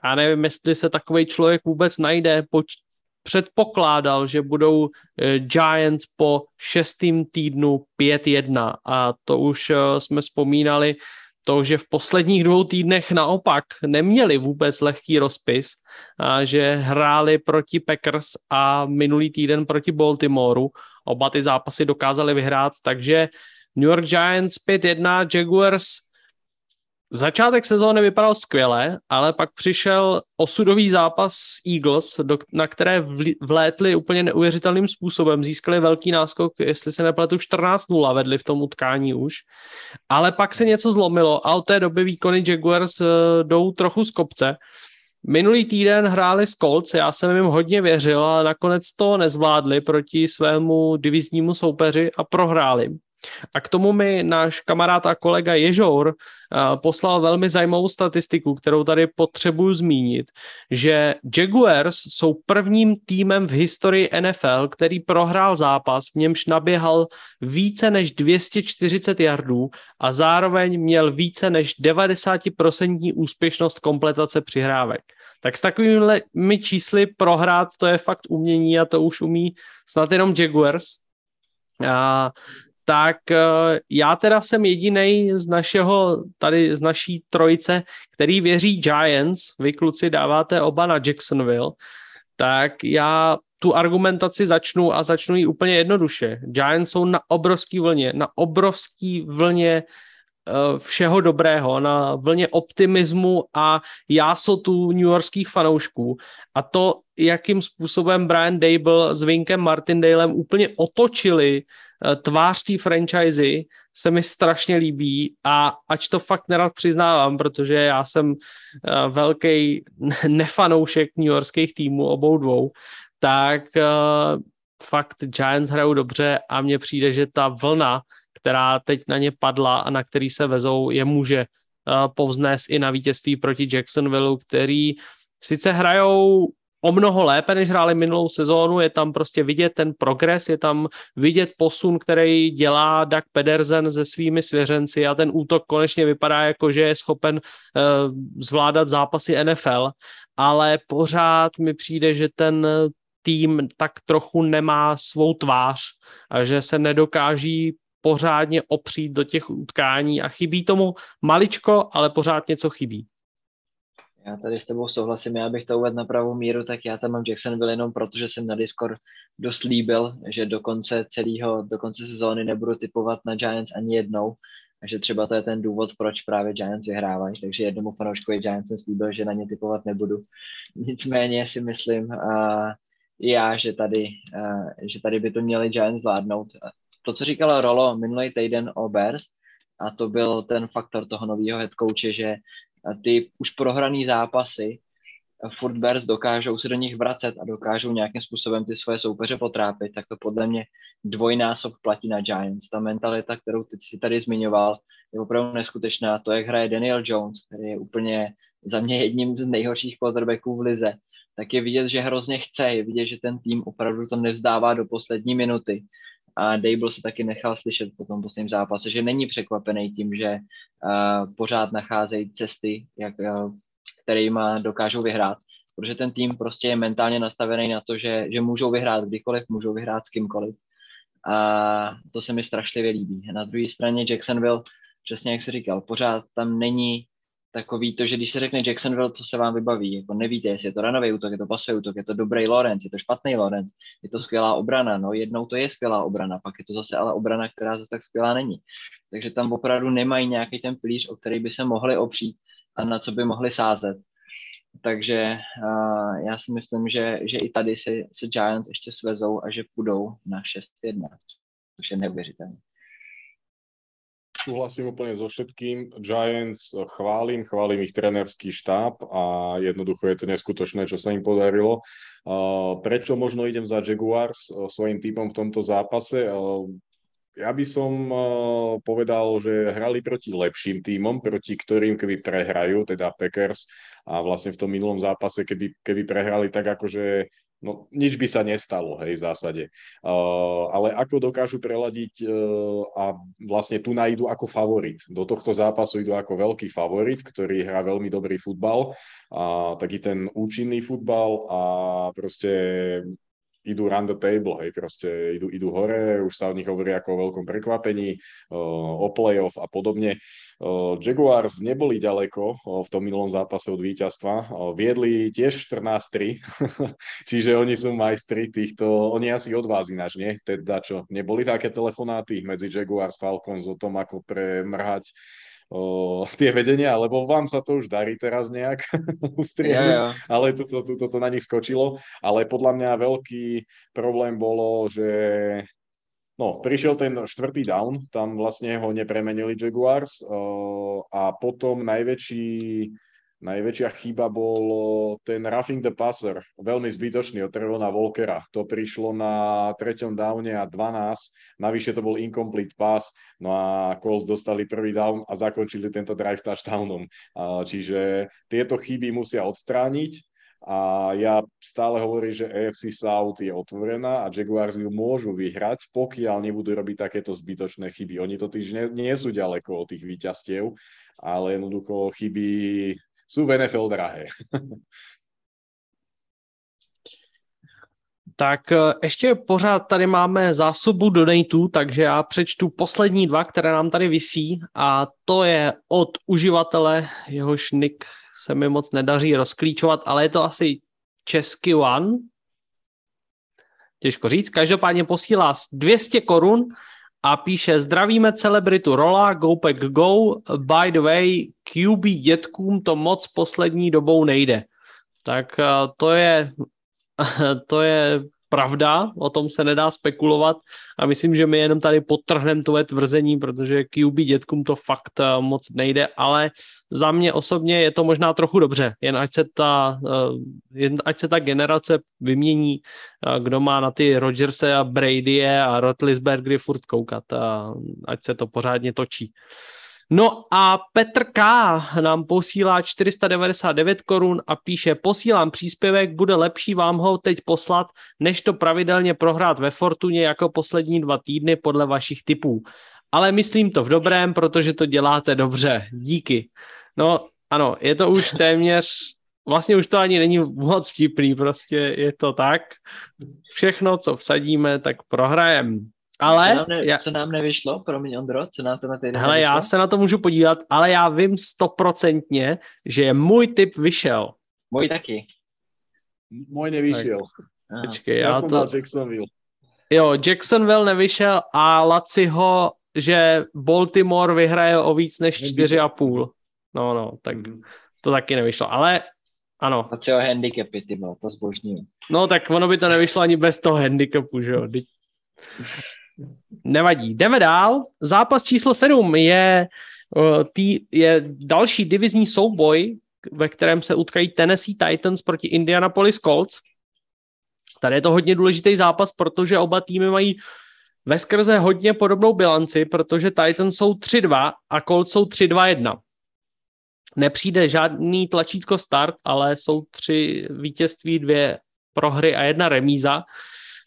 já nevím, jestli se takový člověk vůbec najde, poč- předpokládal, že budou eh, Giants po šestým týdnu 5-1 a to už eh, jsme vzpomínali, to, že v posledních dvou týdnech naopak neměli vůbec lehký rozpis, a že hráli proti Packers a minulý týden proti Baltimoreu. Oba ty zápasy dokázali vyhrát, takže New York Giants 5-1, Jaguars Začátek sezóny vypadal skvěle, ale pak přišel osudový zápas s Eagles, do, na které vlétli úplně neuvěřitelným způsobem. Získali velký náskok, jestli se nepletu, 14-0 vedli v tom utkání už. Ale pak se něco zlomilo a od té doby výkony Jaguars uh, jdou trochu z kopce. Minulý týden hráli s Colts, já jsem jim hodně věřil, ale nakonec to nezvládli proti svému diviznímu soupeři a prohráli. A k tomu mi náš kamarád a kolega Ježour uh, poslal velmi zajímavou statistiku, kterou tady potřebuju zmínit, že Jaguars jsou prvním týmem v historii NFL, který prohrál zápas, v němž naběhal více než 240 yardů a zároveň měl více než 90% úspěšnost kompletace přihrávek. Tak s takovými čísly prohrát, to je fakt umění a to už umí snad jenom Jaguars. A tak eh, já teda jsem jediný z našeho, tady z naší trojice, který věří Giants, vy kluci dáváte oba na Jacksonville, tak já tu argumentaci začnu a začnu ji úplně jednoduše. Giants jsou na obrovský vlně, na obrovský vlně eh, všeho dobrého, na vlně optimismu a jásotu New Yorkských fanoušků. A to, jakým způsobem Brian Dable s Vinkem Martindalem úplně otočili Eh, tvář té franchise se mi strašně líbí a ač to fakt nerad přiznávám, protože já jsem eh, velký nefanoušek New Yorkských týmů obou dvou, tak eh, fakt Giants hrajou dobře a mně přijde, že ta vlna, která teď na ně padla a na který se vezou, je může povznést i na vítězství proti Jacksonville, který sice hrajou o mnoho lépe, než hráli minulou sezónu, je tam prostě vidět ten progres, je tam vidět posun, který dělá Doug Pedersen se svými svěřenci a ten útok konečně vypadá jako, že je schopen uh, zvládat zápasy NFL, ale pořád mi přijde, že ten tým tak trochu nemá svou tvář a že se nedokáží pořádně opřít do těch utkání a chybí tomu maličko, ale pořád něco chybí. Já tady s tebou souhlasím, já bych to uvedl na pravou míru, tak já tam mám Jacksonville jenom proto, že jsem na Discord dost líbil, že do konce celého, do konce sezóny nebudu typovat na Giants ani jednou, takže třeba to je ten důvod, proč právě Giants vyhrávají, takže jednomu fanouškovi Giants jsem slíbil, že na ně typovat nebudu. Nicméně si myslím uh, já, že tady, uh, že tady by to měli Giants zvládnout. To, co říkala Rolo minulý týden o Bears, a to byl ten faktor toho nového head coache, že ty už prohraný zápasy Fort Bears dokážou se do nich vracet a dokážou nějakým způsobem ty svoje soupeře potrápit, tak to podle mě dvojnásob platí na Giants. Ta mentalita, kterou ty si tady zmiňoval, je opravdu neskutečná. To, jak hraje Daniel Jones, který je úplně za mě jedním z nejhorších quarterbacků v lize, tak je vidět, že hrozně chce, je vidět, že ten tým opravdu to nevzdává do poslední minuty a Dable se taky nechal slyšet po tom posledním zápase, že není překvapený tím, že uh, pořád nacházejí cesty, jak, uh, kterýma dokážou vyhrát, protože ten tým prostě je mentálně nastavený na to, že, že můžou vyhrát kdykoliv, můžou vyhrát s kýmkoliv. A to se mi strašlivě líbí. Na druhé straně Jacksonville, přesně jak jsi říkal, pořád tam není takový to, že když se řekne Jacksonville, co se vám vybaví, jako nevíte, jestli je to ranový útok, je to pasový útok, je to dobrý Lorenz, je to špatný Lorenz, je to skvělá obrana, no jednou to je skvělá obrana, pak je to zase ale obrana, která zase tak skvělá není. Takže tam opravdu nemají nějaký ten pilíř, o který by se mohli opřít a na co by mohli sázet. Takže uh, já si myslím, že, že i tady se, se Giants ještě svezou a že půjdou na 6-1, což je neuvěřitelné súhlasím úplne so všetkým. Giants chválim, chválim ich trenerský štáb a jednoducho je to neskutočné, čo sa im podarilo. Prečo možno idem za Jaguars svojim typom v tomto zápase? Ja by som povedal, že hrali proti lepším týmom, proti ktorým keby prehrajú, teda Packers a vlastne v tom minulom zápase, keby, keby prehrali tak akože no nič by sa nestalo, hej, v zásade. Uh, ale ako dokážu preladiť uh, a vlastne tu nájdu ako favorit. Do tohto zápasu idú ako veľký favorit, ktorý hrá veľmi dobrý futbal, a taký ten účinný futbal a proste idú run the table, hej, proste idú, idú hore, už sa o nich hovorí ako o veľkom prekvapení, o playoff a podobne. Jaguars neboli ďaleko v tom minulom zápase od víťazstva, viedli tiež 14-3, čiže oni sú majstri týchto, oni asi od vás ináč, nie? Teda čo, neboli také telefonáty medzi Jaguars Falcons o tom, ako premrhať o, tie vedenia, lebo vám sa to už darí teraz nejak ustriehnúť, ja, ja. ale toto, toto to na nich skočilo. Ale podľa mňa veľký problém bolo, že no, prišiel ten štvrtý down, tam vlastne ho nepremenili Jaguars o, a potom najväčší Najväčšia chyba bol ten roughing the passer, veľmi zbytočný od Trevona Volkera. To prišlo na treťom downe a 12, navyše to bol incomplete pass, no a Colts dostali prvý down a zakončili tento drive touchdownom. Čiže tieto chyby musia odstrániť a ja stále hovorím, že AFC South je otvorená a Jaguars ju môžu vyhrať, pokiaľ nebudú robiť takéto zbytočné chyby. Oni totiž nie, nie sú ďaleko od tých výťastiev, ale jednoducho chyby sú v NFL drahé. Tak eh, ještě pořád tady máme zásobu donatů, takže já přečtu poslední dva, které nám tady visí a to je od uživatele, jehož nick se mi moc nedaří rozklíčovat, ale je to asi český one. Těžko říct. Každopádně posílá 200 korun a píše zdravíme celebritu Rola, GoPack Go, by the way, QB dětkům to moc poslední dobou nejde. Tak eh, to je, to je pravda, o tom se nedá spekulovat a myslím, že my jenom tady potrhneme tvoje tvrzení, protože QB dětkům to fakt eh, moc nejde, ale za mě osobně je to možná trochu dobře, jen ať se ta, eh, jen ať se ta generace vymění, eh, kdo má na ty Rodgerse a Brady a Rotlisbergery furt koukat a ať se to pořádně točí. No a Petr K. nám posílá 499 korun a píše, posílám příspěvek, bude lepší vám ho teď poslat, než to pravidelně prohrát ve Fortuně jako poslední dva týdny podle vašich typů. Ale myslím to v dobrém, protože to děláte dobře. Díky. No ano, je to už téměř, vlastně už to ani není moc vtipný, prostě je to tak. Všechno, co vsadíme, tak prohrajem. Ale... Co nám, ne, já... co nám nevyšlo, promiň Ondro, co nám to na týden Hele, nevyšlo? já se na to můžu podívat, ale já vím stoprocentně, že můj typ vyšel. Můj taky. Můj nevyšel. Počkej, já, já jsem to... Jacksonville. Jo, Jacksonville nevyšel a Laciho, že Baltimore vyhraje o víc než 4,5. No, no, tak mm-hmm. to taky nevyšlo, ale ano. Laciho handicapy, ty to zbožní. No, tak ono by to nevyšlo ani bez toho handicapu, že jo. Nevadí. Jdeme dál. Zápas číslo 7 je, uh, tý, je další divizní souboj, ve kterém se utkají Tennessee Titans proti Indianapolis Colts. Tady je to hodně důležitý zápas, protože oba týmy mají ve skrze hodně podobnou bilanci, protože Titans jsou 3-2 a Colts jsou 3-2-1. Nepřijde žádný tlačítko start, ale jsou tři vítězství, dvě prohry a jedna remíza.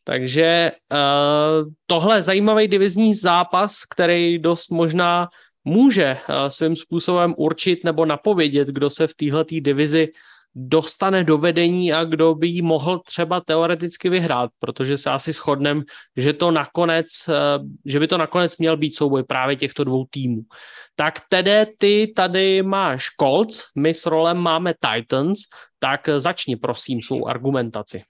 Takže uh, tohle zajímavý divizní zápas, který dost možná může uh, svým způsobem určit nebo napovědět, kdo se v téhle divizi dostane do vedení a kdo by jí mohl třeba teoreticky vyhrát, protože se asi shodneme, že to nakonec, eh, že by to nakonec měl být souboj právě těchto dvou týmů. Tak tedy ty tady máš Colts, my s rolem máme Titans, tak začni prosím svou argumentaci.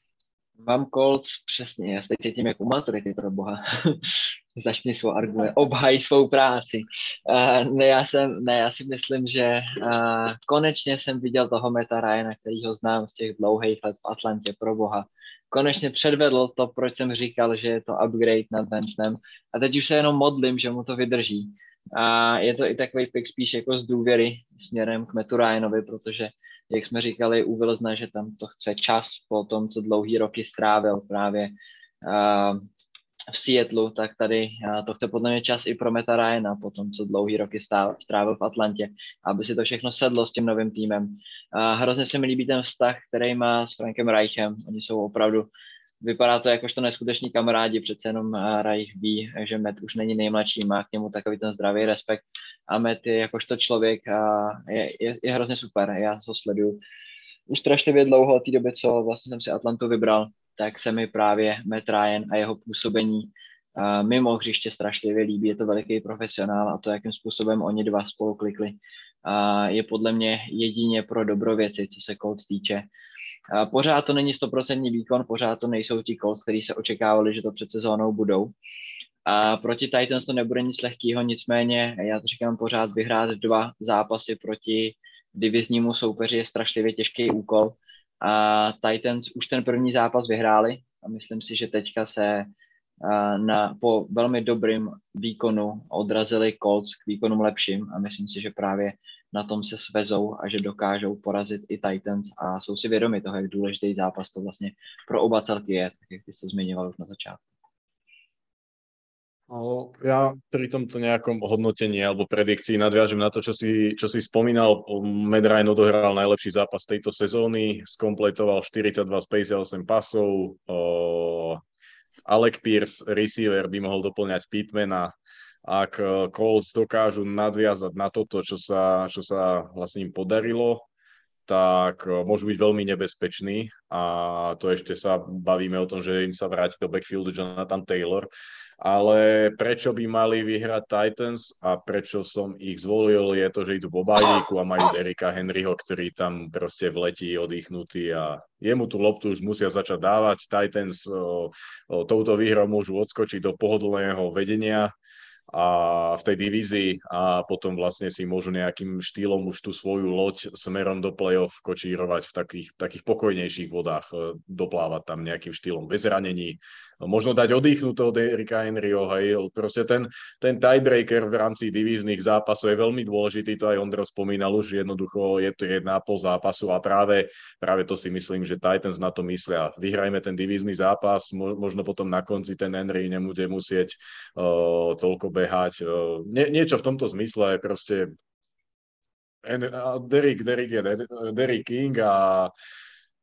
Mám Colts, přesně, já se cítím jako u maturity, pro boha. Začni svou argument, obhaj svou práci. Uh, ne, já jsem, ne, já si myslím, že uh, konečně jsem viděl toho Meta Ryana, který ho znám z těch dlouhých let v Atlantě, pro boha. Konečně předvedl to, proč jsem říkal, že je to upgrade nad Vencenem. A teď už se jenom modlím, že mu to vydrží. A je to i takový pick spíš jako z důvěry směrem k Metu Ryanovi, protože jak jsme říkali, u Wilsona, že tam to chce čas po tom, co dlouhý roky strávil právě uh, v Seattleu, tak tady uh, to chce podle mě čas i pro Meta Ryana po tom, co dlouhý roky strávil v Atlantě, aby si to všechno sedlo s tím novým týmem. Uh, hrozně se mi líbí ten vztah, který má s Frankem Reichem. Oni jsou opravdu vypadá to jakožto neskuteční kamarádi, přece jenom Reich ví, že Met už není nejmladší, má k němu takový ten zdravý respekt. A Met je jakožto člověk a je, je, je hrozně super, já to sleduju. Už strašlivě dlouho od té doby, co vlastně jsem si Atlantu vybral, tak se mi právě Matt Ryan a jeho působení uh, mimo hřiště strašlivě líbí, je to veliký profesionál a to, jakým způsobem oni dva spolu klikli, uh, je podle mě jedině pro dobro věci, co se Colts týče. Pořád to není stoprocentní výkon, pořád to nejsou ti Colts, kteří se očekávali, že to před sezónou budou, a proti Titans to nebude nic lehkého, nicméně já to říkám pořád, vyhrát dva zápasy proti diviznímu soupeři je strašlivě těžký úkol. A Titans už ten první zápas vyhráli a myslím si, že teďka se na, po velmi dobrým výkonu odrazili Colts k výkonům lepším a myslím si, že právě na tom se svezou a že dokážou porazit i Titans a jsou si vědomi toho, jak důležitý zápas to vlastně pro oba celky je, tak jak ty se zmiňoval už na začátku. No, ja pri tomto nejakom hodnotení alebo predikcii nadviažem na to, čo si, čo si spomínal. Matt Ryan odohral najlepší zápas tejto sezóny, skompletoval 42 z 58 pasov. Alec Pierce, receiver, by mohol doplňať Pitmana. Ak Colts dokážu nadviazať na toto, čo sa, čo sa vlastne im podarilo, tak môžu byť veľmi nebezpeční. A to ešte sa bavíme o tom, že im sa vráti do backfieldu Jonathan Taylor. Ale prečo by mali vyhrať Titans a prečo som ich zvolil je to, že idú po bajvíku a majú Erika Henryho, ktorý tam proste vletí oddychnutý a jemu tú loptu už musia začať dávať. Titans o, o, touto výhrou môžu odskočiť do pohodlného vedenia a v tej divízii a potom vlastne si môžu nejakým štýlom už tú svoju loď smerom do play-off kočírovať v takých, takých pokojnejších vodách, e, doplávať tam nejakým štýlom bez ranení, možno dať oddychnúť toho Derika Henryho, hej, proste ten, ten tiebreaker v rámci divíznych zápasov je veľmi dôležitý, to aj Ondro spomínal už, jednoducho je to jedna pol zápasu a práve, práve to si myslím, že Titans na to myslia. Vyhrajme ten divízny zápas, možno potom na konci ten Henry nebude musieť uh, toľko behať. Uh, nie, niečo v tomto zmysle je proste Derek, Derek Derek King a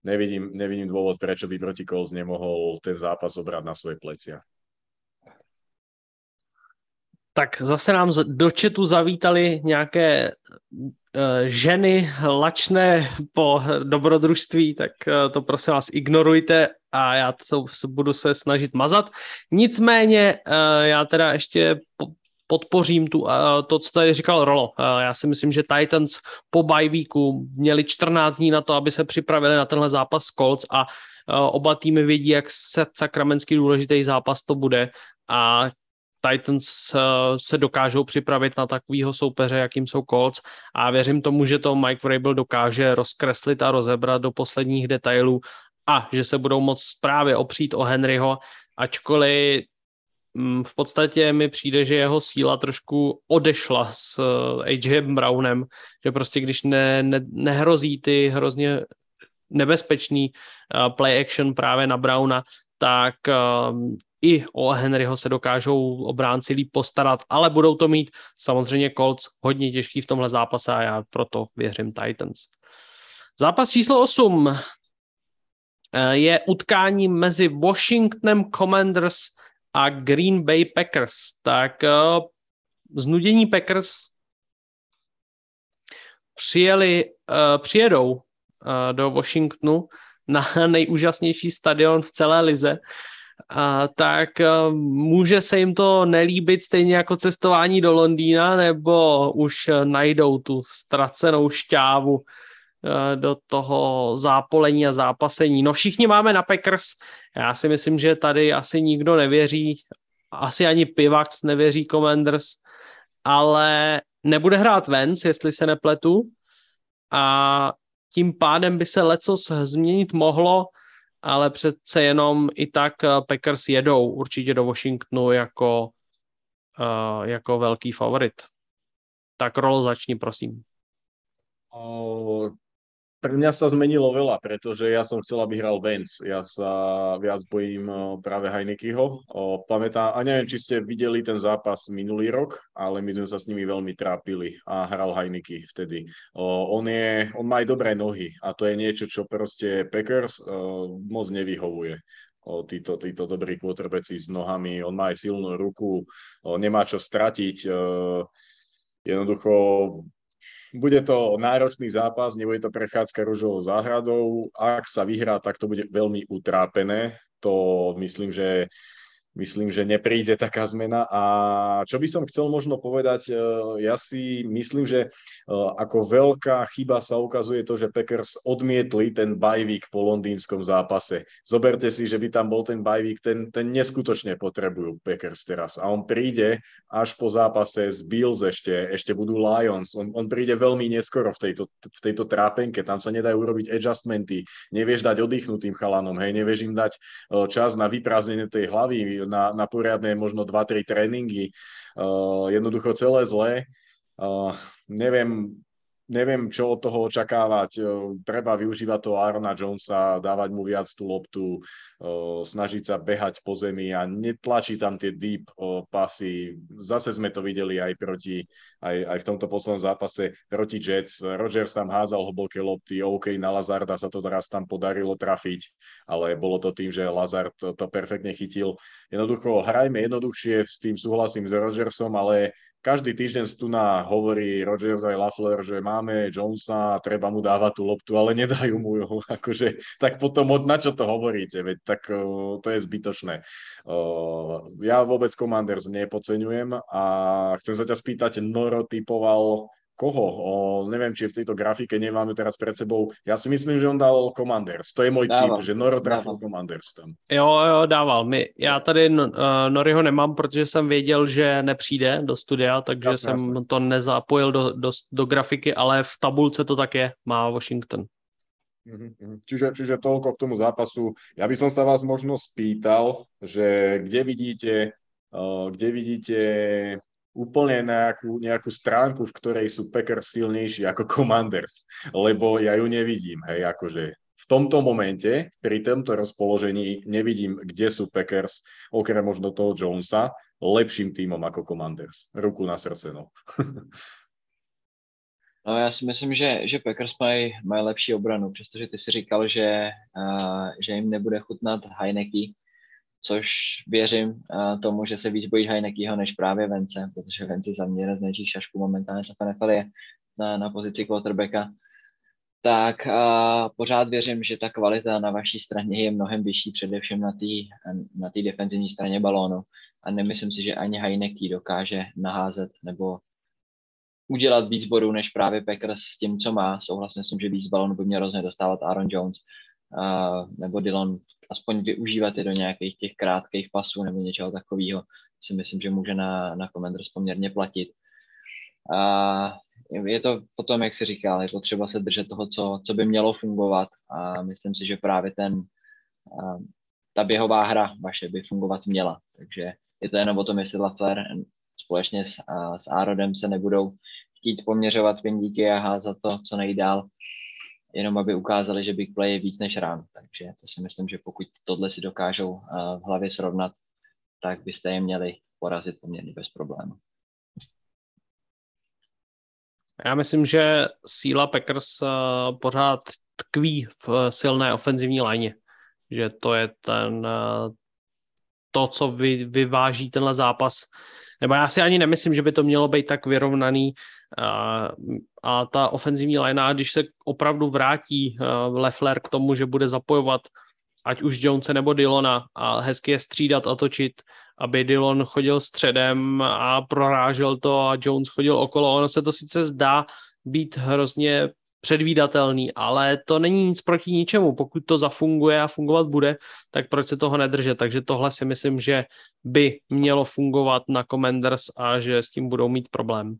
nevidím, nevidím dôvod, prečo by proti Colts nemohol ten zápas obrať na svoje plecia. Tak zase nám do chatu zavítali nějaké uh, ženy lačné po dobrodružství, tak uh, to prosím vás ignorujte a já to budu se snažit mazat. Nicméně uh, já teda ještě podpořím tu, uh, to, co tady říkal Rolo. Uh, já si myslím, že Titans po bye weeku měli 14 dní na to, aby se připravili na tenhle zápas s Colts a uh, oba týmy vědí, jak se sakramenský důležitý zápas to bude a Titans se dokážou připravit na takového soupeře, jakým jsou Colts a věřím tomu, že to Mike Vrabel dokáže rozkreslit a rozebrat do posledních detailů a že se budou moct právě opřít o Henryho, ačkoliv v podstatě mi přijde, že jeho síla trošku odešla s eh, AJ Brownem, že prostě když ne, ne, nehrozí ty hrozně nebezpečný uh, play action právě na Browna, tak uh, i o Henryho se dokážou obránci líp postarat, ale budou to mít samozřejmě Colts hodně těžký v tomhle zápase a já proto věřím Titans. Zápas číslo 8 je utkání mezi Washingtonem Commanders a Green Bay Packers. Tak uh, znudění Packers přijeli, uh, přijedou uh, do Washingtonu na nejúžasnější stadion v celé lize, tak může se jim to nelíbit stejně jako cestování do Londýna, nebo už najdou tu ztracenou šťávu Eh, do toho zápolení a zápasení. No všichni máme na Packers, já si myslím, že tady asi nikdo nevěří, asi ani Pivax nevěří Commanders, ale nebude hrát Vance, jestli se nepletu a tím pádem by se lecos změnit mohlo, ale přece jenom i tak eh, Packers jedou určitě do Washingtonu jako, uh, jako velký favorit. Tak rolo začni, prosím. Pre mňa sa zmenilo veľa, pretože ja som chcel, aby hral Vance. Ja sa viac bojím práve Heinekyho. Pamätám, a neviem, či ste videli ten zápas minulý rok, ale my sme sa s nimi veľmi trápili a hral Heineke vtedy. On, je, on má aj dobré nohy a to je niečo, čo proste Packers moc nevyhovuje. Títo, títo dobrí quarterbacki s nohami, on má aj silnú ruku, nemá čo stratiť. Jednoducho bude to náročný zápas, nebude to prechádzka rúžovou záhradou. Ak sa vyhrá, tak to bude veľmi utrápené. To myslím, že myslím, že nepríde taká zmena. A čo by som chcel možno povedať, e, ja si myslím, že e, ako veľká chyba sa ukazuje to, že Packers odmietli ten bajvík po londýnskom zápase. Zoberte si, že by tam bol ten bajvík, ten, ten neskutočne potrebujú Packers teraz. A on príde až po zápase z Bills ešte, ešte budú Lions. On, on príde veľmi neskoro v tejto, v tejto trápenke, tam sa nedajú urobiť adjustmenty, nevieš dať oddychnutým chalanom, hej, nevieš im dať e, čas na vyprázdnenie tej hlavy, na, na poriadne možno 2-3 tréningy. Uh, jednoducho celé zlé. Uh, neviem, neviem, čo od toho očakávať. Treba využívať toho Arona Jonesa, dávať mu viac tú loptu, snažiť sa behať po zemi a netlačí tam tie deep pasy. Zase sme to videli aj proti, aj, aj v tomto poslednom zápase proti Jets. Rodgers tam házal hlboké lopty, OK, na Lazarda sa to teraz tam podarilo trafiť, ale bolo to tým, že Lazard to, perfektne chytil. Jednoducho, hrajme jednoduchšie, s tým súhlasím s Rodgersom, ale každý týždeň tu na hovorí Rodgers aj Lafler, že máme Jonesa a treba mu dávať tú loptu, ale nedajú mu ju. Akože, tak potom na čo to hovoríte? Veď tak to je zbytočné. Ja vôbec Commanders nepodceňujem a chcem sa ťa spýtať, Noro typoval koho? O, neviem, či v tejto grafike nemáme teraz před sebou. Já si myslím, že on dal Commanders. To je můj tip, že Noro trafil dával. Commanders tam. Jo, jo, dával. My, já tady uh, Noriho nemám, protože jsem věděl, že nepřijde do studia, takže jasne, jsem jasne. to nezapojil do, do, do grafiky, ale v tabulce to tak je, má Washington. Mhm, mhm. Čiže, čiže toľko k tomu zápasu. Ja by som sa vás možno spýtal, že kde vidíte, uh, kde vidíte úplne nejakú, nejakú stránku, v ktorej sú Packers silnejší ako Commanders, lebo ja ju nevidím, hej, akože v tomto momente, pri tomto rozpoložení nevidím, kde sú Packers, okrem možno toho Jonesa, lepším týmom ako Commanders. Ruku na srdce, no. No já si myslím, že, že Packers mají, mají lepší obranu, přestože ty si říkal, že, uh, že jim nebude chutnat Heineke, což věřím uh, tomu, že se víc bojí Heinekyho než právě Vence, protože Vence za mě největších šašků momentálně se NFL je na, na pozici quarterbacka, tak uh, pořád věřím, že ta kvalita na vaší straně je mnohem vyšší, především na té na defenzivní straně balónu. A nemyslím si, že ani Heineke dokáže naházet nebo udělat víc bodů než právě Packers s tím, co má. Souhlasím s tím, že víc balónu by měl rozhodně dostávat Aaron Jones uh, nebo Dylan aspoň využívat je do nějakých těch krátkých pasů nebo něčeho takového, si myslím, že může na, na Commanders poměrně platit. A je to potom, jak si říkal, je potřeba se držet toho, co, co by mělo fungovat a myslím si, že právě ten, ta běhová hra vaše by fungovat měla. Takže je to jenom o tom, jestli Lafler společně s, s Árodem se nebudou chtít poměřovat pindíky a házat to, co nejdál, jenom aby ukázali, že big play je víc než rán. Takže to si myslím, že pokud tohle si dokážou v hlavě srovnat, tak byste je měli porazit poměrně bez problému. Já myslím, že síla Packers pořád tkví v silné ofenzivní léně. Že to je ten, to, co vy, vyváží tenhle zápas. Nebo já si ani nemyslím, že by to mělo být tak vyrovnaný a, ta ofenzivní linea, když se opravdu vrátí uh, Leffler k tomu, že bude zapojovat ať už Jonese nebo Dylona a hezky je střídat a točit, aby Dylon chodil středem a prorážel to a Jones chodil okolo. Ono se to sice zdá být hrozně předvídatelný, ale to není nic proti ničemu. Pokud to zafunguje a fungovat bude, tak proč se toho nedržet? Takže tohle si myslím, že by mělo fungovat na Commanders a že s tím budou mít problém.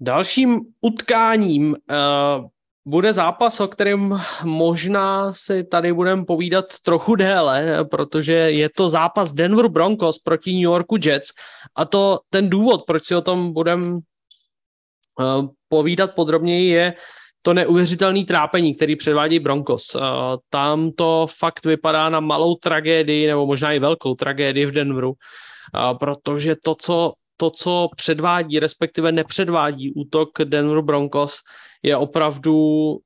Dalším utkáním uh, bude zápas, o kterém možná si tady budeme povídat trochu déle, protože je to zápas Denver Broncos proti New Yorku Jets a to ten důvod, proč si o tom budeme uh, povídat podrobněji je to neuvěřitelné trápení, který předvádí Broncos. Uh, tam to fakt vypadá na malou tragédii, nebo možná i velkou tragédii v Denveru, uh, protože to, co to, co předvádí, respektive nepředvádí útok Denver Broncos, je opravdu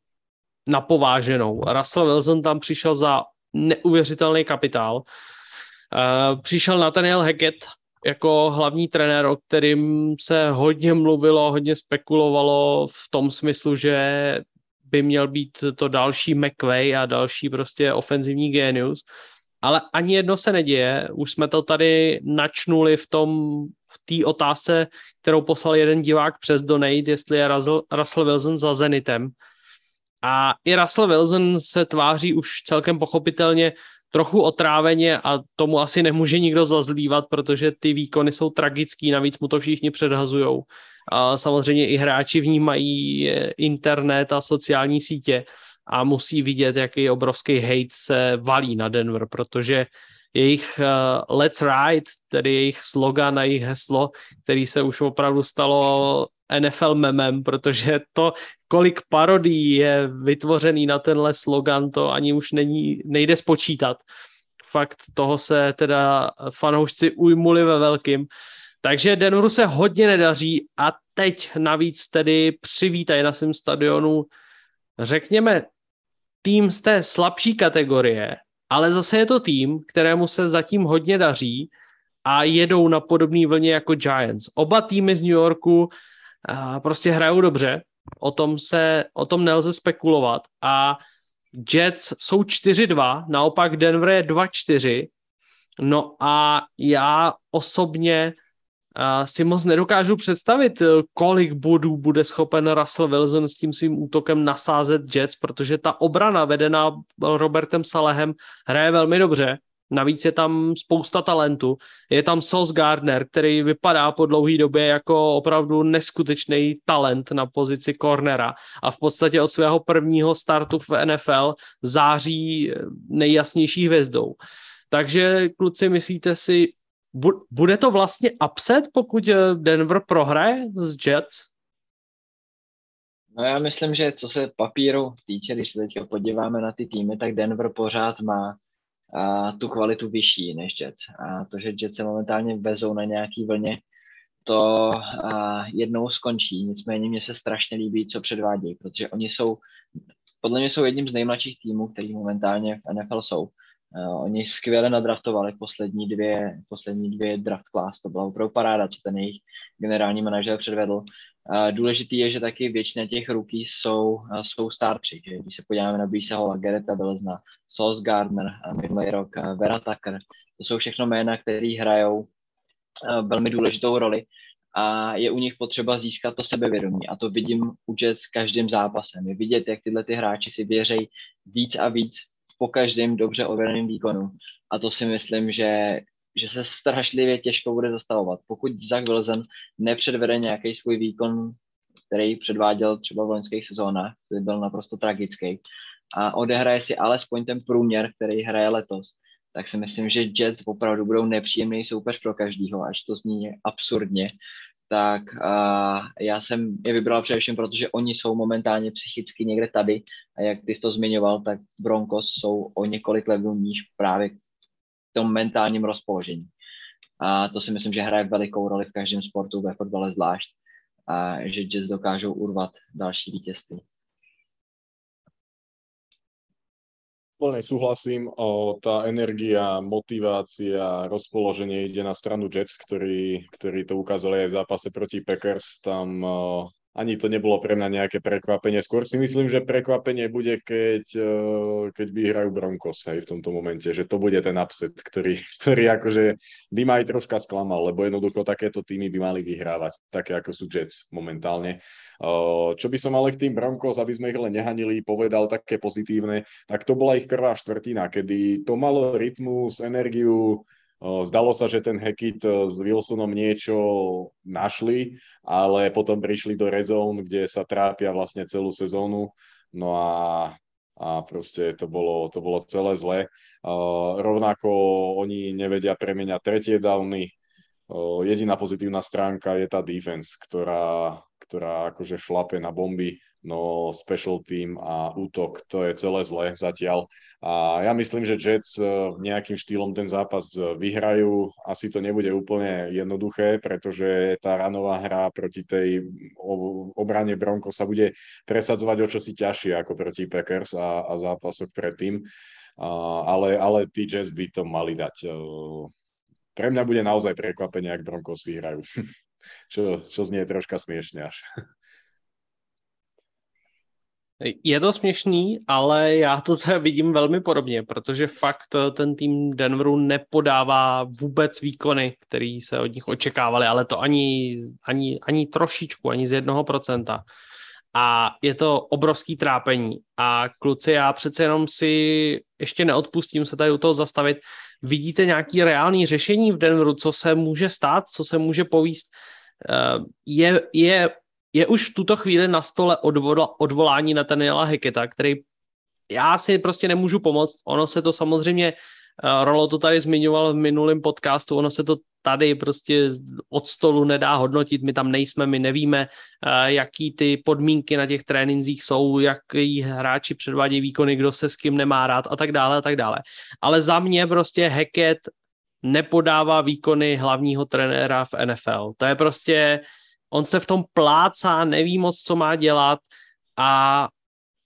napováženou. Russell Wilson tam přišel za neuvěřitelný kapitál. Uh, přišel Nathaniel Hackett jako hlavní trenér, o kterým se hodně mluvilo, hodně spekulovalo v tom smyslu, že by měl být to další McVay a další prostě ofenzivní genius. Ale ani jedno se neděje. Už jsme to tady načnuli v tom v té otázce, kterou poslal jeden divák přes Donate, jestli je Russell, Russell Wilson za Zenitem. A i Russell Wilson se tváří už celkem pochopitelně trochu otráveně a tomu asi nemůže nikdo zazlívat, protože ty výkony jsou tragický, navíc mu to všichni předhazujou. A samozřejmě i hráči vnímají internet a sociální sítě a musí vidět, jaký obrovský hate se valí na Denver, protože jejich uh, Let's Ride, tedy jejich slogan a jejich heslo, který se už opravdu stalo NFL memem, protože to, kolik parodí je vytvořený na tenhle slogan, to ani už není, nejde spočítat. Fakt toho se teda fanoušci ujmuli ve velkým. Takže Denveru se hodně nedaří a teď navíc tedy přivítají na svém stadionu, řekněme, tým z té slabší kategorie, ale zase je to tým, kterému se zatím hodně daří a jedou na podobné vlně jako Giants. Oba týmy z New Yorku prostě hrajou dobře, o tom, se, o tom nelze spekulovat a Jets jsou 4-2, naopak Denver je 2-4, no a já osobně si moc nedokážu představit, eh, kolik bodů bude schopen Russell Wilson s tím svým útokem nasázet Jets, protože ta obrana vedená Robertem Salehem hraje velmi dobře. Navíc je tam spousta talentu. Je tam Sos Gardner, který vypadá po dlouhé době jako opravdu neskutečný talent na pozici cornera a v podstatě od svého prvního startu v NFL září nejjasnější hvězdou. Takže kluci, myslíte si, bude to vlastně upset, pokud eh, Denver prohraje z Jets? No já myslím, že co se papíru týče, když se teď podíváme na ty týmy, tak Denver pořád má a, tu kvalitu vyšší než Jets. A to, že Jets se momentálně vezou na nějaký vlně, to a, jednou skončí. Nicméně mně se strašně líbí, co předvádějí, protože oni jsou, podle mě jsou jedním z nejmladších týmů, který momentálně v NFL jsou. Uh, oni skvěle nadraftovali poslední dvě, poslední dvě draft class, to byla opravdu paráda, co ten jejich generální manažer předvedl. Uh, důležitý je, že taky většina těch ruků jsou, uh, jsou starčí, že? Když se podíváme na Bisa Hola, Gereta Belzna, Sauce Gardner, minulý rok Vera Tucker, to jsou všechno jména, které hrajou velmi důležitou roli a je u nich potřeba získat to sebevědomí. A to vidím u Jets každým zápasem. Je vidět, jak tyhle ty hráči si věřejí víc a víc po každém dobře odvedeném výkonu. A to si myslím, že, že se strašlivě těžko bude zastavovat. Pokud Zach Wilson nepředvede nějaký svůj výkon, který předváděl třeba v loňských sezónách, který byl naprosto tragický, a odehraje si alespoň ten průměr, který hraje letos, tak si myslím, že Jets opravdu budou nepříjemný soupeř pro každýho, až to zní absurdně, tak uh, já jsem je vybral především, protože oni jsou momentálně psychicky někde tady a jak ty jsi to zmiňoval, tak Broncos jsou o několik levelů níž právě v tom mentálním rozpoložení. A to si myslím, že hraje velikou roli v každém sportu, ve fotbale zvlášť, a že Jets dokážou urvat další vítězství. Plne súhlasím, o, tá energia, motivácia, rozpoloženie ide na stranu Jets, ktorí, ktorí to ukázali aj v zápase proti Packers. Tam o, ani to nebolo pre mňa nejaké prekvapenie. Skôr si myslím, že prekvapenie bude, keď, keď vyhrajú Broncos hej, v tomto momente, že to bude ten upset, ktorý, ktorý akože by ma aj troška sklamal, lebo jednoducho takéto týmy by mali vyhrávať, také ako sú Jets momentálne. Čo by som ale k tým Broncos, aby sme ich len nehanili, povedal také pozitívne, tak to bola ich prvá štvrtina, kedy to malo rytmus, energiu, Zdalo sa, že ten Hackett s Wilsonom niečo našli, ale potom prišli do Red Zone, kde sa trápia vlastne celú sezónu. No a, a proste to bolo, to bolo celé zlé. Rovnako oni nevedia premeniať tretie downy. Jediná pozitívna stránka je tá defense, ktorá, ktorá akože šlape na bomby no special team a útok, to je celé zle zatiaľ. A ja myslím, že Jets eh, nejakým štýlom ten zápas eh, vyhrajú. Asi to nebude úplne jednoduché, pretože tá ranová hra proti tej obrane Bronco sa bude presadzovať o čosi ťažšie ako proti Packers a, a zápasoch predtým. A, ale, ale tí Jets by to mali dať. Eh, pre mňa bude naozaj prekvapenie, ak Broncos vyhrajú. čo, čo znie troška smiešne až. Je to směšný, ale já to teda vidím velmi podobně, protože fakt eh, ten tým Denveru nepodává vůbec výkony, který se od nich očekávali, ale to ani, ani, ani trošičku, ani z jednoho procenta. A je to obrovský trápení. A kluci, já přece jenom si ještě neodpustím se tady u toho zastavit. Vidíte nějaký reálný řešení v Denveru, co se může stát, co se může povíst? Eh, je, je je už v tuto chvíli na stole odvola, odvolání Nathaniela Heketa, který já si prostě nemůžu pomoct. Ono se to samozřejmě Rolo to tady zmiňoval v minulém podcastu, ono se to tady prostě od stolu nedá hodnotit, my tam nejsme, my nevíme, jaký ty podmínky na těch trénincích jsou, jaký hráči předvádí výkony, kdo se s kým nemá rád a tak dále a tak dále. Ale za mě prostě Hackett nepodává výkony hlavního trenéra v NFL. To je prostě, on se v tom plácá, neví moc, co má dělat a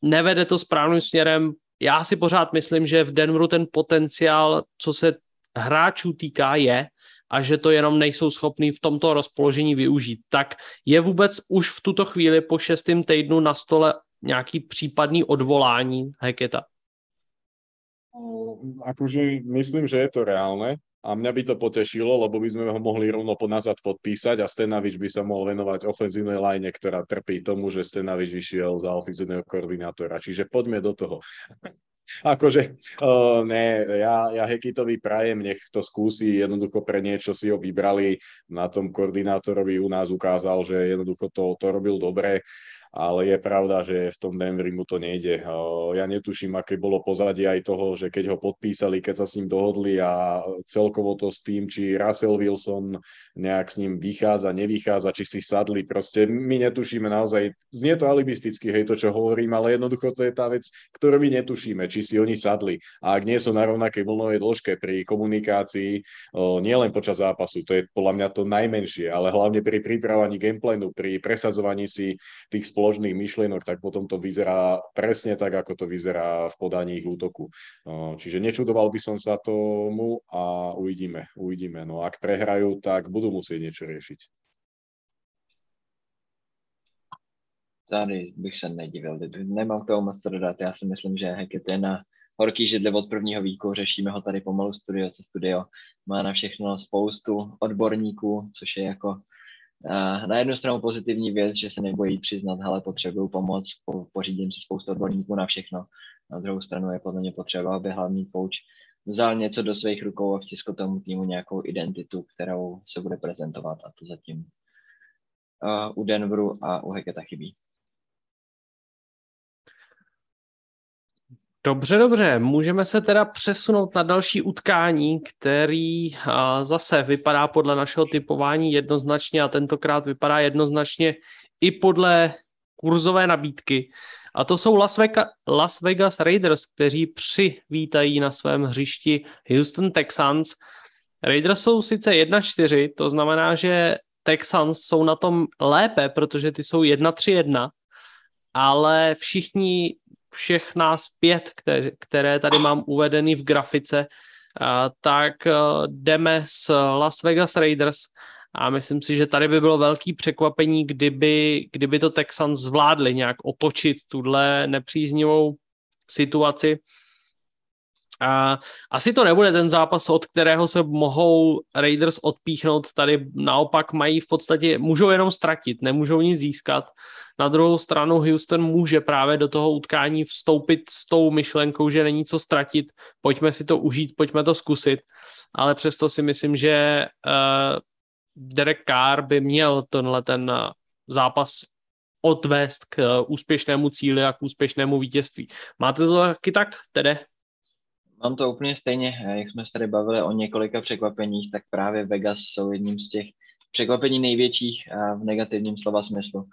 nevede to správným směrem. Já si pořád myslím, že v Denveru ten potenciál, co se hráčů týká, je a že to jenom nejsou schopní v tomto rozpoložení využít. Tak je vůbec už v tuto chvíli po šestém týdnu na stole nějaký případný odvolání Heketa? Akože myslím, že je to reálne a mňa by to potešilo, lebo by sme ho mohli rovno nazad podpísať a Stenavič by sa mohol venovať ofenzívnej line, ktorá trpí tomu, že Stenavič vyšiel za ofenzívneho koordinátora. Čiže poďme do toho. akože, uh, ne, ja, ja Hekitovi prajem, nech to skúsi, jednoducho pre niečo si ho vybrali, na tom koordinátorovi u nás ukázal, že jednoducho to, to robil dobre ale je pravda, že v tom Denveri mu to nejde. Ja netuším, aké bolo pozadie aj toho, že keď ho podpísali, keď sa s ním dohodli a celkovo to s tým, či Russell Wilson nejak s ním vychádza, nevychádza, či si sadli, proste my netušíme naozaj, znie to alibisticky, hej, to čo hovorím, ale jednoducho to je tá vec, ktorú my netušíme, či si oni sadli. A ak nie sú na rovnakej vlnovej dĺžke pri komunikácii, nielen počas zápasu, to je podľa mňa to najmenšie, ale hlavne pri pripravovaní gameplanu, pri presadzovaní si tých spoločných myšlienok, tak potom to vyzerá presne tak, ako to vyzerá v podaní ich útoku. Čiže nečudoval by som sa tomu a uvidíme, uvidíme. No ak prehrajú, tak budú musieť niečo riešiť. Tady bych se nedivil, nemám k tomu moc co dodat. Já si myslím, že Hackett je na horký židli od prvního výku, řešíme ho tady pomalu studio co studio. Má na všechno spoustu odborníků, což je jako na jednu stranu pozitivní věc, že se nebojí přiznat, hele, potřebuju pomoc, po, pořídím si spoustu odborníků na všechno. Na druhou stranu je podle mě potřeba, aby hlavní pouč vzal něco do svých rukou a vtiskl tomu týmu nějakou identitu, kterou se bude prezentovat a to zatím uh, u Denveru a u Heketa chybí. Dobře, dobře. Můžeme se teda přesunout na další utkání, který zase vypadá podle našeho typování jednoznačně a tentokrát vypadá jednoznačně i podle kurzové nabídky. A to jsou Las, Vegas, Las Vegas Raiders, kteří přivítají na svém hřišti Houston Texans. Raiders jsou sice 1-4, to znamená, že Texans jsou na tom lépe, protože ty jsou 1-3-1, ale všichni všech nás pět, které, tady mám uvedený v grafice, tak jdeme s Las Vegas Raiders. A myslím si, že tady by bylo velký překvapení, kdyby, kdyby to Texans zvládli nějak otočit tuhle nepříznivou situaci a asi to nebude ten zápas, od kterého se mohou Raiders odpíchnout. Tady naopak mají v podstatě, můžou jenom ztratit, nemůžou nic získat. Na druhou stranu Houston může právě do toho utkání vstoupit s tou myšlenkou, že není co ztratit, pojďme si to užít, pojďme to zkusit. Ale přesto si myslím, že uh, Derek Carr by měl tenhle ten uh, zápas odvést k uh, úspěšnému cíli a k úspěšnému vítězství. Máte to taky tak, tedy? Mám to úplně stejně, jak jsme se tady bavili o několika překvapeních, tak právě Vegas jsou jedním z těch překvapení největších v negativním slova smyslu.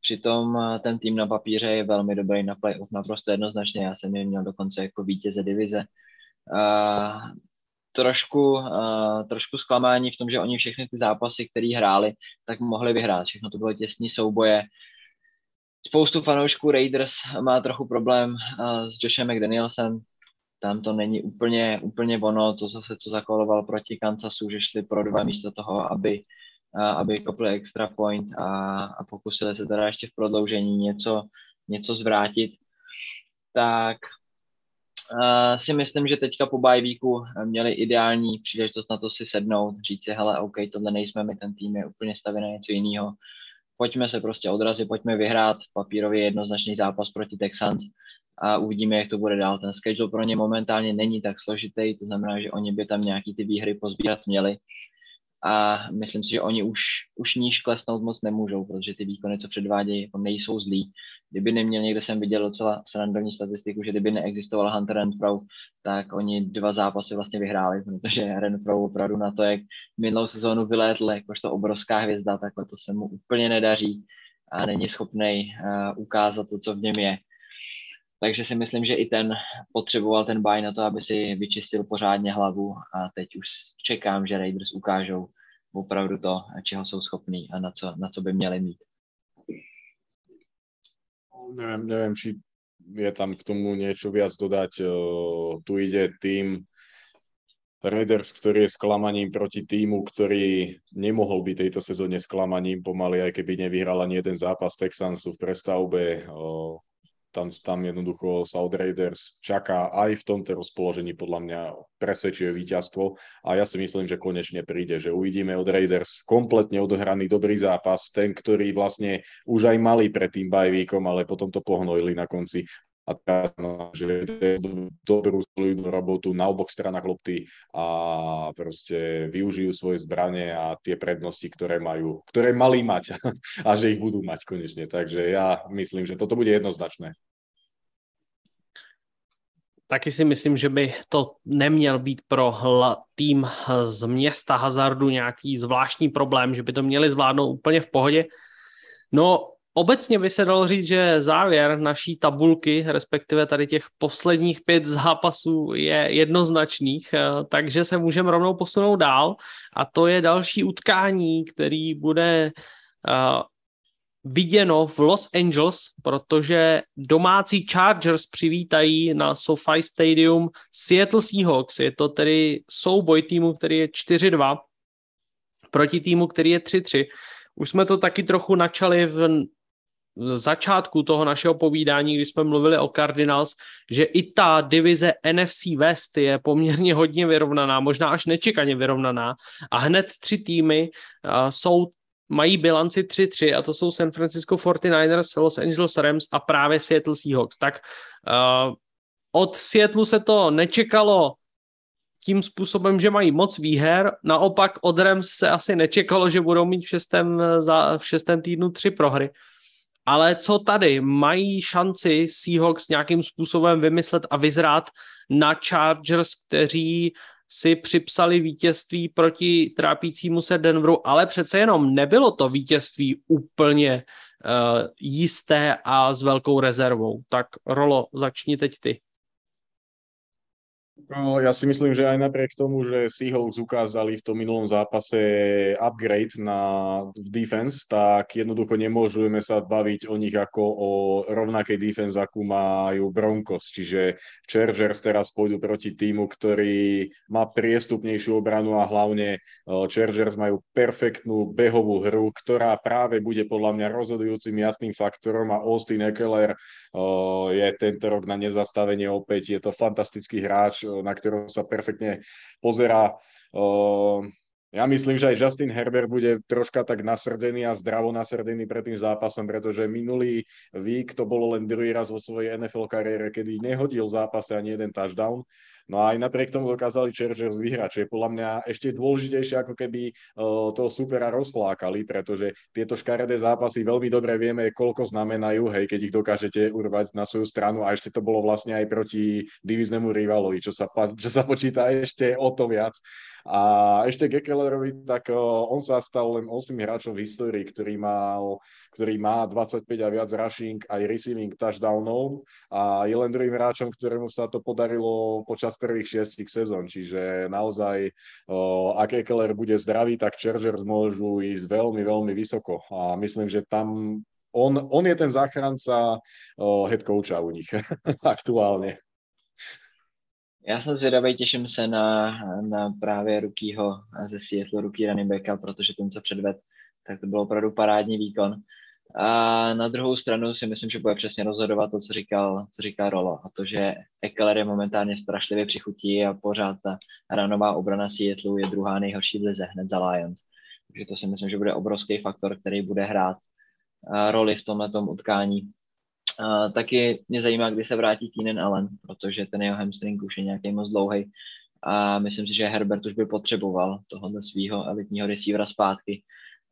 Přitom ten tým na papíře je velmi dobrý na playoff, naprosto jednoznačně. Já jsem je měl dokonce jako vítěze divize. Uh, trošku, uh, trošku zklamání v tom, že oni všechny ty zápasy, které hráli, tak mohli vyhrát. Všechno to bylo těsné souboje. Spoustu fanoušků Raiders má trochu problém s Joshem McDanielsem, tam to není úplně, úplně ono, to zase, co zakoloval proti Kansasu, že šli pro dva místo toho, aby, aby kopli extra point a, a pokusili se teda ještě v prodloužení něco, něco zvrátit, tak uh, si myslím, že teďka po bajvíku měli ideální příležitost na to si sednout, říct si, hele, OK, tohle nejsme my, ten tým je úplně stavěný na něco jiného. Pojďme se prostě odrazit, pojďme vyhrát papírově jednoznačný zápas proti Texans a uvidíme, jak to bude dál. Ten schedule pro ně momentálně není tak složitý, to znamená, že oni by tam nějaký ty výhry pozbírat měli. a myslím si, že oni už, už níž klesnout moc nemůžou, protože ty výkony, co předvádějí, jako nejsou zlí. Kdyby neměl, někde jsem viděl docela srandovní statistiku, že kdyby neexistoval Hunter Renfro, tak oni dva zápasy vlastně vyhráli, protože Renfro opravdu na to, jak minulou sezónu vylétl jakožto obrovská hvězda, tak to se mu úplně nedaří a není schopný uh, ukázat to, co v něm je. Takže si myslím, že i ten potřeboval ten baj na to, aby si vyčistil pořádně hlavu a teď už čekám, že Raiders ukážou opravdu to, čeho jsou schopní a na co, na co by měli mít. Neviem, neviem, či je tam k tomu niečo viac dodať. Tu ide tým Raiders, ktorý je sklamaním proti týmu, ktorý nemohol byť tejto sezóne sklamaním pomaly, aj keby nevyhral ani jeden zápas Texansu v prestavbe tam, tam jednoducho South Raiders čaká aj v tomto rozpoložení podľa mňa presvedčivé víťazstvo. A ja si myslím, že konečne príde, že uvidíme od Raiders kompletne odohraný dobrý zápas, ten, ktorý vlastne už aj mali pred tým bajvíkom, ale potom to pohnojili na konci a teraz, no, že dobrú solidnú robotu na oboch stranách lopty a proste využijú svoje zbranie a tie prednosti, ktoré majú, ktoré mali mať a že ich budú mať konečne. Takže ja myslím, že toto bude jednoznačné. Taky si myslím, že by to neměl být pro tým z města Hazardu nějaký zvláštní problém, že by to měli zvládnout úplně v pohodě. No, Obecně by se dalo říct, že závěr naší tabulky, respektive tady těch posledních pět zápasů je jednoznačných, eh, takže se můžeme rovnou posunout dál a to je další utkání, který bude uh, viděno v Los Angeles, protože domácí Chargers přivítají na SoFi Stadium Seattle Seahawks. Je to tedy souboj týmu, který je 4-2 proti týmu, který je 3-3. Už jsme to taky trochu načali v začátku toho našeho povídání, když jsme mluvili o Cardinals, že i ta divize NFC West je poměrně hodně vyrovnaná, možná až nečekaně vyrovnaná a hned tři týmy uh, jsou mají bilanci 3-3 a to jsou San Francisco 49ers, Los Angeles Rams a právě Seattle Seahawks. Tak uh, od Seattle se to nečekalo tím způsobem, že mají moc výher, naopak od Rams se asi nečekalo, že budou mít v šestém, za, v šestém týdnu tři prohry. Ale co tady? Mají šanci Seahawks nějakým způsobem vymyslet a vyzrát na Chargers, kteří si připsali vítězství proti trápícímu se Denveru, ale přece jenom nebylo to vítězství úplně uh, jisté a s velkou rezervou. Tak Rolo, začni teď ty. No, ja si myslím, že aj napriek tomu, že Seahawks ukázali v tom minulom zápase upgrade na defense, tak jednoducho nemôžeme sa baviť o nich ako o rovnakej defense, akú majú Broncos. Čiže Chargers teraz pôjdu proti týmu, ktorý má priestupnejšiu obranu a hlavne Chargers majú perfektnú behovú hru, ktorá práve bude podľa mňa rozhodujúcim jasným faktorom a Austin Eckler je tento rok na nezastavenie opäť. Je to fantastický hráč, na ktorého sa perfektne pozerá. Ja myslím, že aj Justin Herbert bude troška tak nasrdený a zdravo nasrdený pred tým zápasom, pretože minulý vík to bolo len druhý raz vo svojej NFL kariére, kedy nehodil zápase ani jeden touchdown. No a aj napriek tomu dokázali Chargers vyhrať, čo je podľa mňa ešte dôležitejšie, ako keby uh, toho supera rozflákali, pretože tieto škaredé zápasy veľmi dobre vieme, koľko znamenajú, hej, keď ich dokážete urvať na svoju stranu a ešte to bolo vlastne aj proti diviznému rivalovi, čo sa, čo sa počíta ešte o to viac. A ešte Gekelerovi, tak on sa stal len 8 hráčom v histórii, ktorý, mal, ktorý má 25 a viac rushing aj receiving touchdownov a je len druhým hráčom, ktorému sa to podarilo počas prvých šiestich sezón. Čiže naozaj, ak Ekeler bude zdravý, tak Chargers môžu ísť veľmi, veľmi vysoko. A myslím, že tam on, on je ten záchranca head coacha u nich aktuálne. Já jsem zvědavý, těším se na, na právě Rukýho ze Seattle, Ruký running backa, protože ten, co předved, tak to byl opravdu parádní výkon. A na druhou stranu si myslím, že bude přesně rozhodovat to, co říkal, co říkal Rolo. A to, že Eckler je momentálně strašlivě přichutí a pořád ta ranová obrana Seattle je druhá nejhorší v lize hned za Lions. Takže to si myslím, že bude obrovský faktor, který bude hrát roli v tomhle utkání. Uh, taky mě zajímá, kdy se vrátí Keenan Allen, protože ten jeho hamstring už je nějaký moc dlouhý a myslím si, že Herbert už by potřeboval tohohle svého elitního receivera zpátky.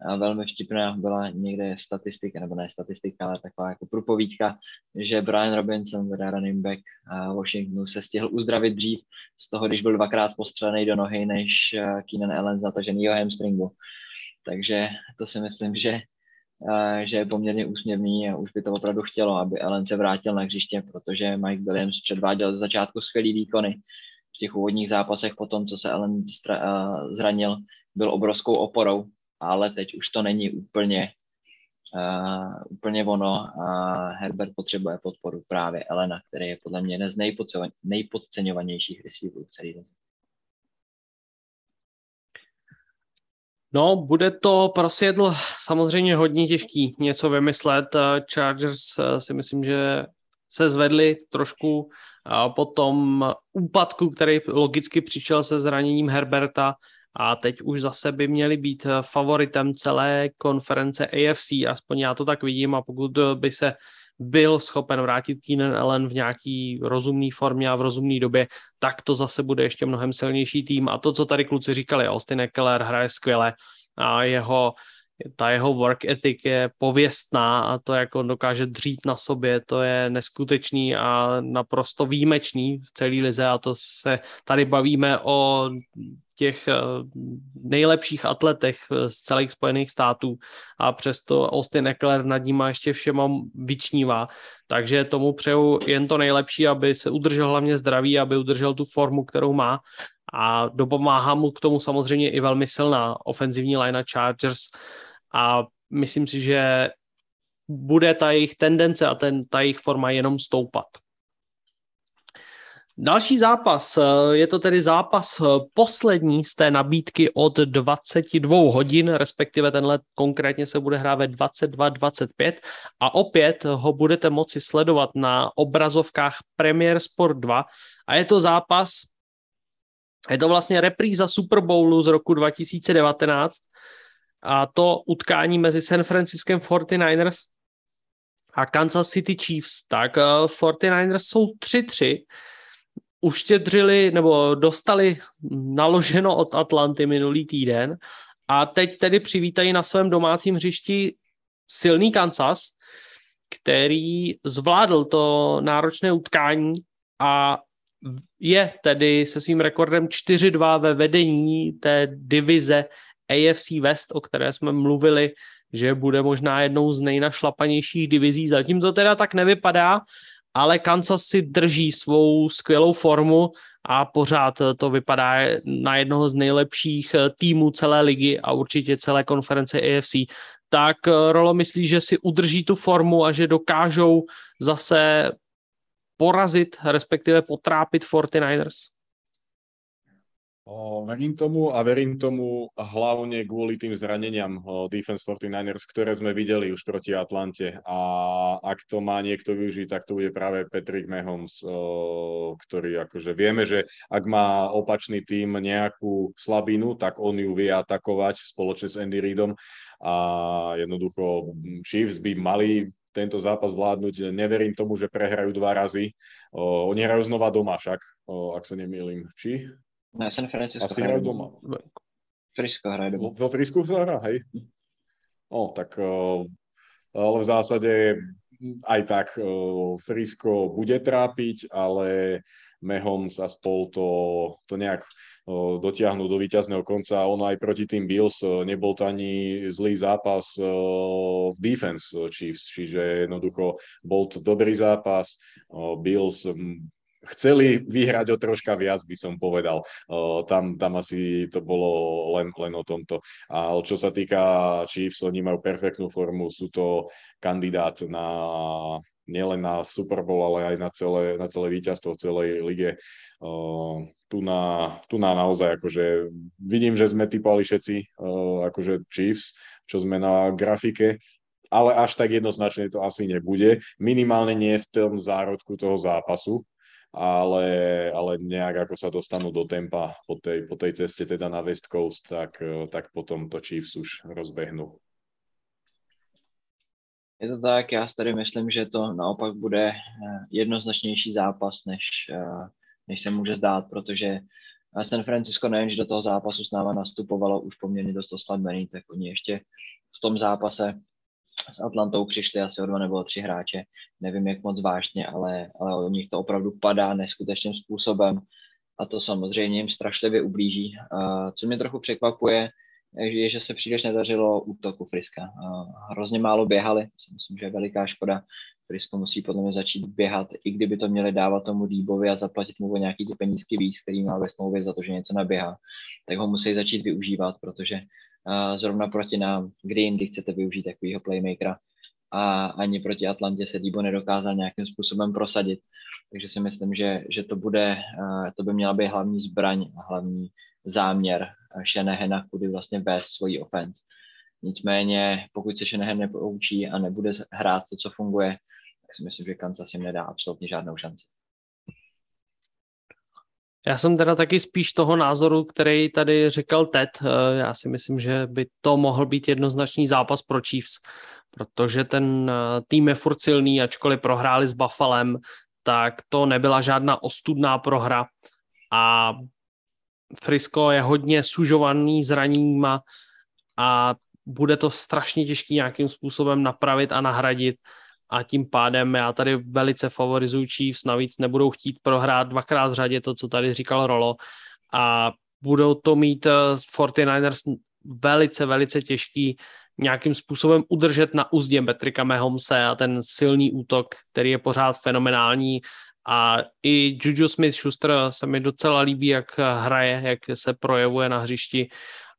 A velmi vtipná byla někde statistika, nebo ne statistika, ale taková jako průpovídka, že Brian Robinson, teda running back Washingtonu, se stihl uzdravit dřív z toho, když byl dvakrát postřelený do nohy, než Keenan Allen zataženýho hamstringu. Takže to si myslím, že že je poměrně úsměvný a už by to opravdu chtělo, aby Allen se vrátil na hřiště, protože Mike Williams předváděl z začátku skvělý výkony. V těch úvodních zápasech po tom, co se Allen zranil, byl obrovskou oporou, ale teď už to není úplně, uh, úplně ono a Herbert potřebuje podporu právě Elena, který je podle mě jeden z nejpodceňovanějších receiverů v celý lize. No, bude to pro Seattle samozřejmě hodně těžký něco vymyslet. Chargers si myslím, že se zvedli trošku po tom úpadku, který logicky přišel se zraněním Herberta a teď už zase by měli být favoritem celé konference AFC, aspoň já to tak vidím a pokud by se byl schopen vrátit Keenan Allen v nějaký rozumný formě a v rozumné době, tak to zase bude ještě mnohem silnější tým. A to, co tady kluci říkali, Austin Eckler hraje skvěle a jeho ta jeho work ethic je pověstná a to, jak on dokáže dřít na sobě, to je neskutečný a naprosto výjimečný v celé lize a to se tady bavíme o těch eh, nejlepších atletech eh, z celých Spojených států. A přesto Austin Eckler nad ním ještě všema vyčnívá. Takže tomu přeju jen to nejlepší, aby se udržel hlavně zdraví, aby udržel tu formu, kterou má. A dopomáhá mu k tomu samozřejmě i velmi silná ofenzivní line Chargers a myslím si, že bude ta jejich tendence a ten, ta jejich forma jenom stoupat. Další zápas, je to tedy zápas eh, poslední z té nabídky od 22 hodin, respektive tenhle konkrétně se bude hrát ve 22.25 a opět ho budete moci sledovat na obrazovkách Premier Sport 2 a je to zápas, je to vlastně repríza Super Bowlu z roku 2019 a to utkání mezi San Franciskem 49ers a Kansas City Chiefs. Tak 49ers eh, jsou 3-3, uštědřili nebo dostali naloženo od Atlanty minulý týden a teď tedy přivítají na svém domácím hřišti silný Kansas, který zvládl to náročné utkání a je tedy se svým rekordem 4-2 ve vedení té divize AFC West, o které jsme mluvili, že bude možná jednou z nejnašlapanějších divizí. Zatím to teda tak nevypadá, ale Kansas si drží svou skvělou formu a pořád to vypadá na jednoho z nejlepších týmů celé ligy a určitě celé konference AFC. Tak Rolo myslí, že si udrží tu formu a že dokážou zase porazit, respektive potrápit 49ers? O, verím tomu a verím tomu hlavne kvôli tým zraneniam o, Defense 49ers, ktoré sme videli už proti Atlante a ak to má niekto využiť, tak to bude práve Patrick Mahomes, o, ktorý akože vieme, že ak má opačný tým nejakú slabinu, tak on ju vie atakovať spoločne s Andy Reidom a jednoducho Chiefs by mali tento zápas vládnuť. Neverím tomu, že prehrajú dva razy. O, oni hrajú znova doma však, o, ak sa nemýlim. Či? Ne, San Francisco Asi hrajú doma. Frisko hraje doma. Vo Frisku sa hrá, hej? No, tak ale v zásade aj tak Frisko bude trápiť, ale Mahomes a spol to, to nejak dotiahnu do víťazného konca. Ono aj proti tým Bills nebol to ani zlý zápas v defense Chiefs, čiže jednoducho bol to dobrý zápas. Bills chceli vyhrať o troška viac, by som povedal. Tam, tam asi to bolo len, len o tomto. A čo sa týka Chiefs, oni majú perfektnú formu, sú to kandidát na nielen na Super Bowl, ale aj na celé, na celé víťazstvo v celej lige. Uh, tu, na, tu na naozaj, akože vidím, že sme typovali všetci, uh, akože Chiefs, čo sme na grafike, ale až tak jednoznačne to asi nebude. Minimálne nie v tom zárodku toho zápasu, ale, ale nejak ako sa dostanú do tempa po tej, po tej ceste teda na West Coast, tak, tak potom to Chiefs už rozbehnú. Je to tak, já si tady myslím, že to naopak bude eh, jednoznačnější zápas, než, eh, než se může zdát, protože San Francisco nejen, že do toho zápasu s náma nastupovalo už poměrně dost oslabený, tak oni ještě v tom zápase s Atlantou přišli asi o dva nebo o tři hráče. Nevím, jak moc vážně, ale, ale o nich to opravdu padá neskutečným způsobem a to samozřejmě jim strašlivě ublíží. Co mě trochu překvapuje, je, že se příliš nedařilo útoku Friska. Hrozně málo běhali, myslím, že je veliká škoda. Frisko musí podle mě začít běhat, i kdyby to měli dávat tomu Dýbovi a zaplatit mu nějaký ty penízky víc, který má ve smlouvě za to, že něco naběhá, tak ho musí začít využívat, protože uh, zrovna proti nám, kdy jindy chcete využít takového playmakera a ani proti Atlantě se Dýbo nedokázal nějakým způsobem prosadit. Takže si myslím, že, že to bude, to by měla být hlavní zbraň a hlavní záměr Shanahana, kudy vlastně vést svoji offense. Nicméně, pokud se Shanahan nepoučí a nebude hrát to, co funguje, tak si myslím, že Kansas jim nedá absolutně žádnou šanci. Já jsem teda taky spíš toho názoru, který tady říkal Ted. Eh, já si myslím, že by to mohl být jednoznačný zápas pro Chiefs, protože ten eh, tým je furt silný, ačkoliv prohráli s Buffalem, tak to nebyla žádná ostudná prohra a Frisco je hodně sužovaný zraníma a bude to strašně těžký nějakým způsobem napravit a nahradit a tím pádem já tady velice favorizuji Chiefs, navíc nebudou chtít prohrát dvakrát v řadě to, co tady říkal Rolo. A budou to mít 49ers eh, velice, velice těžký nějakým způsobem udržet na úzdě Patricka Mahomese a ten silný útok, který je pořád fenomenální. A i Juju Smith-Schuster se mi docela líbí, jak hraje, jak se projevuje na hřišti.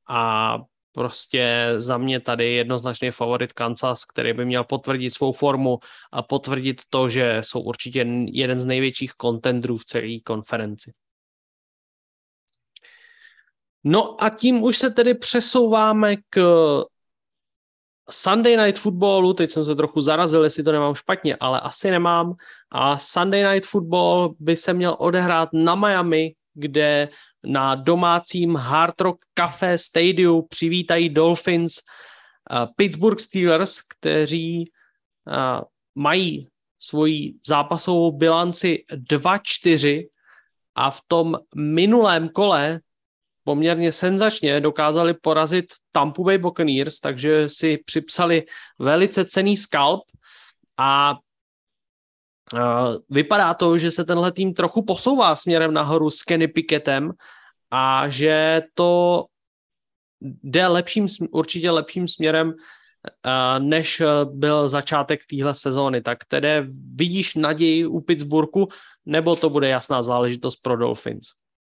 A prostě za mě tady jednoznačně favorit Kansas, který by měl potvrdit svou formu a potvrdit to, že jsou určitě jeden z největších kontendrů v celé konferenci. No a tím už se tedy přesouváme k Sunday Night Footballu, teď jsem se trochu zarazil, jestli to nemám špatně, ale asi nemám. A Sunday Night Football by se měl odehrát na Miami, kde na domácím Hard Rock Cafe Stadium přivítají Dolphins uh, Pittsburgh Steelers, kteří uh, mají svoji zápasovou bilanci 2-4 a v tom minulém kole poměrně senzačně dokázali porazit Tampa Bay Buccaneers, takže si připsali velice cený skalp a vypadá to, že se tenhle tým trochu posouvá směrem nahoru s Kenny Pickettem a že to jde lepším, určitě lepším směrem, než byl začátek téhle sezóny. Tak tedy vidíš naději u Pittsburghu, nebo to bude jasná záležitost pro Dolphins?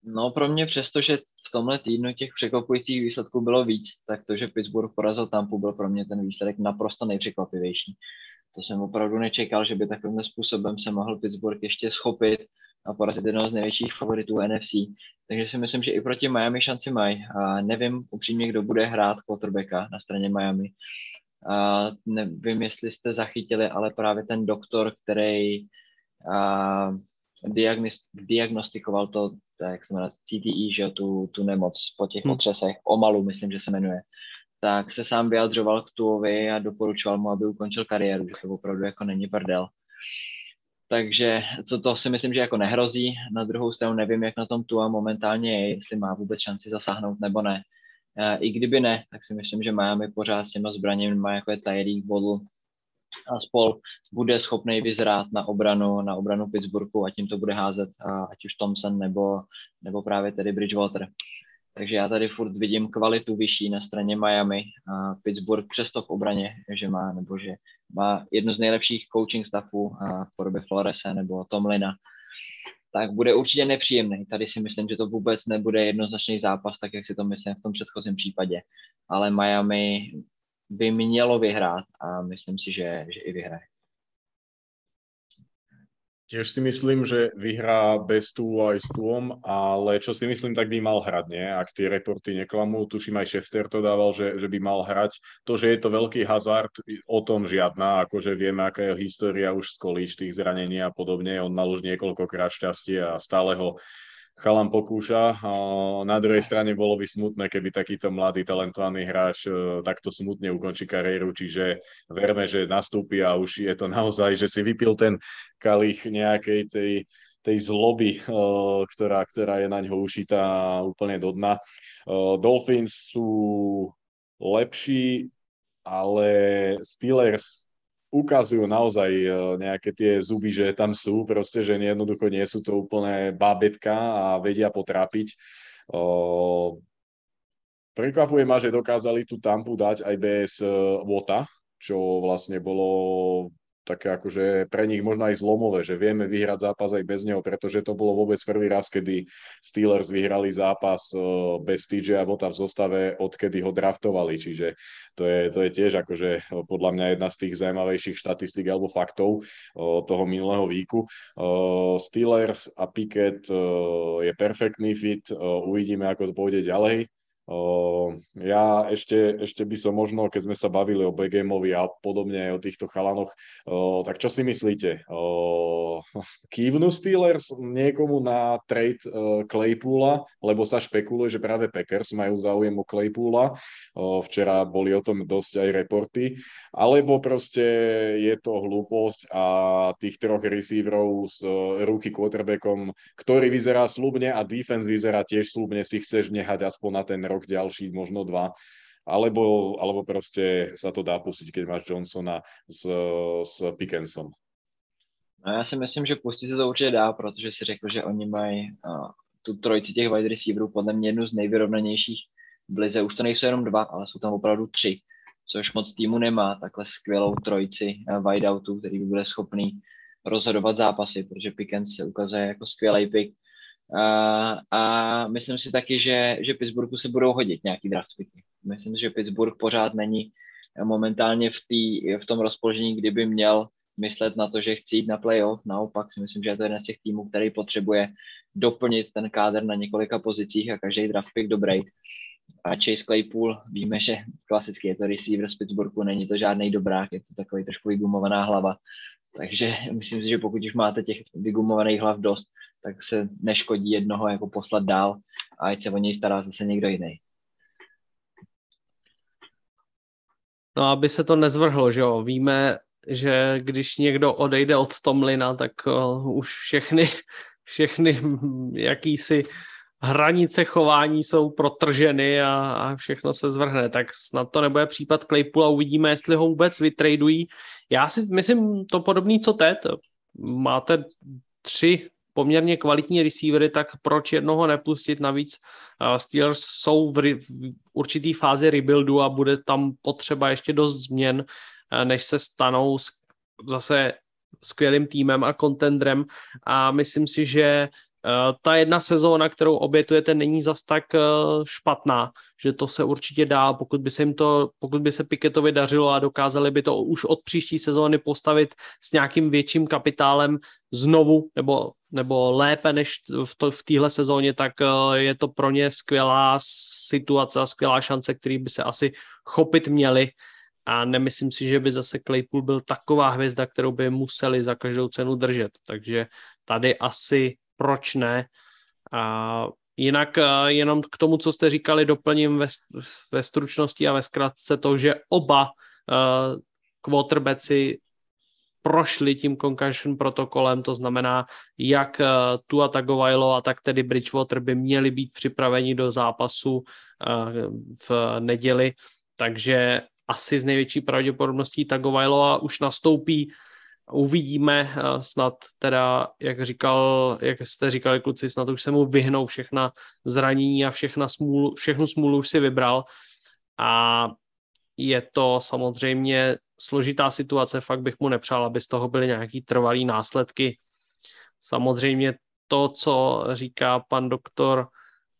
No pro mě přesto, že v tomhle týdnu těch překvapujících výsledků bylo víc, tak to, že Pittsburgh porazil Tampu, byl pro mě ten výsledek naprosto nejpřekvapivější. To jsem opravdu nečekal, že by takovým způsobem se mohl Pittsburgh ještě schopit a porazit jednoho z největších favoritů NFC. Takže si myslím, že i proti Miami šanci mají. A nevím upřímně, kdo bude hrát quarterbacka na straně Miami. A nevím, jestli jste zachytili, ale právě ten doktor, který a, diagnostikoval to, jak se jmenuje, CTE, že tu, tu nemoc po těch hmm. otřesech, Omalu, myslím, že se jmenuje, tak se sám vyjadřoval k Tuovi a doporučoval mu, aby ukončil kariéru, že to opravdu jako není prdel. Takže co to si myslím, že jako nehrozí. Na druhou stranu nevím, jak na tom Tua momentálně je, jestli má vůbec šanci zasáhnout nebo ne. E, I kdyby ne, tak si myslím, že Miami pořád s těma zbraněmi má jako je Tyreek, Waddle a spol bude schopný vyzrát na obranu, na obranu Pittsburghu a tím to bude házet ať už Thompson nebo, nebo právě tedy Bridgewater. Takže já tady furt vidím kvalitu vyšší na straně Miami a Pittsburgh přesto v obraně, že má, nebo že má jednu z nejlepších coaching staffů a v podobě Florese nebo Tomlina, tak bude určitě nepříjemný. Tady si myslím, že to vůbec nebude jednoznačný zápas, tak jak si to myslím v tom předchozím případě. Ale Miami by mělo vyhrát a myslím si, že, že i vyhraje. Tiež si myslím, že vyhrá bez tú aj s túom, ale čo si myslím, tak by mal hrať, nie? Ak tie reporty neklamú, tuším aj Šefter to dával, že, že by mal hrať. To, že je to veľký hazard, o tom žiadna, akože vieme, aká je história už z kolíč tých zranení a podobne. On mal už niekoľkokrát šťastie a stále ho chalan pokúša. Na druhej strane bolo by smutné, keby takýto mladý, talentovaný hráč e, takto smutne ukončí kariéru, čiže verme, že nastúpi a už je to naozaj, že si vypil ten kalich nejakej tej tej zloby, ktorá, ktorá je na ňo ušitá úplne do dna. Dolphins sú lepší, ale Steelers ukazujú naozaj nejaké tie zuby, že tam sú, proste, že jednoducho nie sú to úplné bábetka a vedia potrápiť. Prekvapuje ma, že dokázali tú tampu dať aj bez Vota, čo vlastne bolo také akože pre nich možno aj zlomové, že vieme vyhrať zápas aj bez neho, pretože to bolo vôbec prvý raz, kedy Steelers vyhrali zápas eh, bez TJ Vota v zostave, odkedy ho draftovali, čiže to je, to je tiež akože eh, podľa mňa jedna z tých zaujímavejších štatistík alebo faktov eh, toho minulého víku. Steelers a Pickett je perfektný fit, uvidíme, ako to pôjde ďalej ja ešte, ešte by som možno, keď sme sa bavili o Begemovi a podobne o týchto chalanoch, tak čo si myslíte? Kývnu Steelers niekomu na trade Claypoola, lebo sa špekuluje, že práve Packers majú záujem o Claypoola. Včera boli o tom dosť aj reporty. Alebo proste je to hlúposť a tých troch receiverov s ruky quarterbackom, ktorý vyzerá slubne a defense vyzerá tiež slubne, si chceš nehať aspoň na ten rok ďalší, možno dva, alebo, alebo proste sa to dá pustiť, keď máš Johnsona s, s Pickensom. No já si myslím, že pustit se to určitě dá, protože si řekl, že oni mají uh, tu trojici těch wide receiverů podle mě jednu z nejvyrovnanějších v lize. Už to nejsou jenom dva, ale jsou tam opravdu tři, což moc týmu nemá, takhle skvělou trojici uh, wideoutů, který by byli schopný rozhodovat zápasy, protože Pickens se ukazuje jako skvělý pick a, a myslím si taky, že, že Pittsburghu se budou hodit nějaký draft picky. Myslím si, že Pittsburgh pořád není momentálně v, tý, v tom rozpoložení, kdyby měl myslet na to, že chci jít na playoff. Naopak si myslím, že je to jeden z těch týmů, který potřebuje doplnit ten kádr na několika pozicích a každý draft pick dobrý. A Chase Claypool, víme, že klasicky je to receiver z Pittsburghu, není to žádný dobrák, je to takový trošku vygumovaná hlava. Takže myslím si, že pokud už máte těch vygumovaných hlav dost, tak se neškodí jednoho jako poslat dál a ať se o něj stará zase někdo jiný. No, aby se to nezvrhlo, že jo. Víme, že když někdo odejde od Tomlina, tak uh, už všechny, všechny jakýsi hranice chování jsou protrženy a, a všechno se zvrhne. Tak snad to nebude případ Claypoola, uvidíme, jestli ho vůbec vytradují. Já si myslím to podobný, co Ted. Máte tři poměrně kvalitní receivery, tak proč jednoho nepustit? Navíc uh, Steelers jsou v, v určitý fázi rebuildu a bude tam potřeba ještě dost změn, uh, než se stanou zase skvělým týmem a kontendrem a myslím si, že Eh, ta jedna sezóna, kterou obětujete, není zas tak eh, špatná, že to se určitě dá, pokud by se jim to, pokud by se Piketovi dařilo a dokázali by to už od příští sezóny postavit s nějakým větším kapitálem znovu, nebo, nebo lépe než v, to, v téhle sezóně, tak eh, je to pro ně skvělá situace a skvělá šance, který by se asi chopit měli. A nemyslím si, že by zase Claypool byl taková hvězda, kterou by museli za každou cenu držet, takže tady asi proč ne. A jinak jenom k tomu, co jste říkali, doplním ve, ve stručnosti a ve zkratce to, že oba uh, quarterbacki prošli tím concussion protokolem, to znamená, jak uh, Tua Tagovailoa, tak tedy Bridgewater by měli být připraveni do zápasu v neděli, takže asi z největší pravděpodobností Tagovailoa už nastoupí uvidíme, eh, snad teda, jak říkal, jak jste říkali kluci, snad už se mu vyhnou všechna zranění a všechna smůlu, všechnu smůlu už si vybral a je to samozřejmě složitá situace, fakt bych mu nepřál, aby z toho byly nějaký trvalý následky. Samozřejmě to, co říká pan doktor,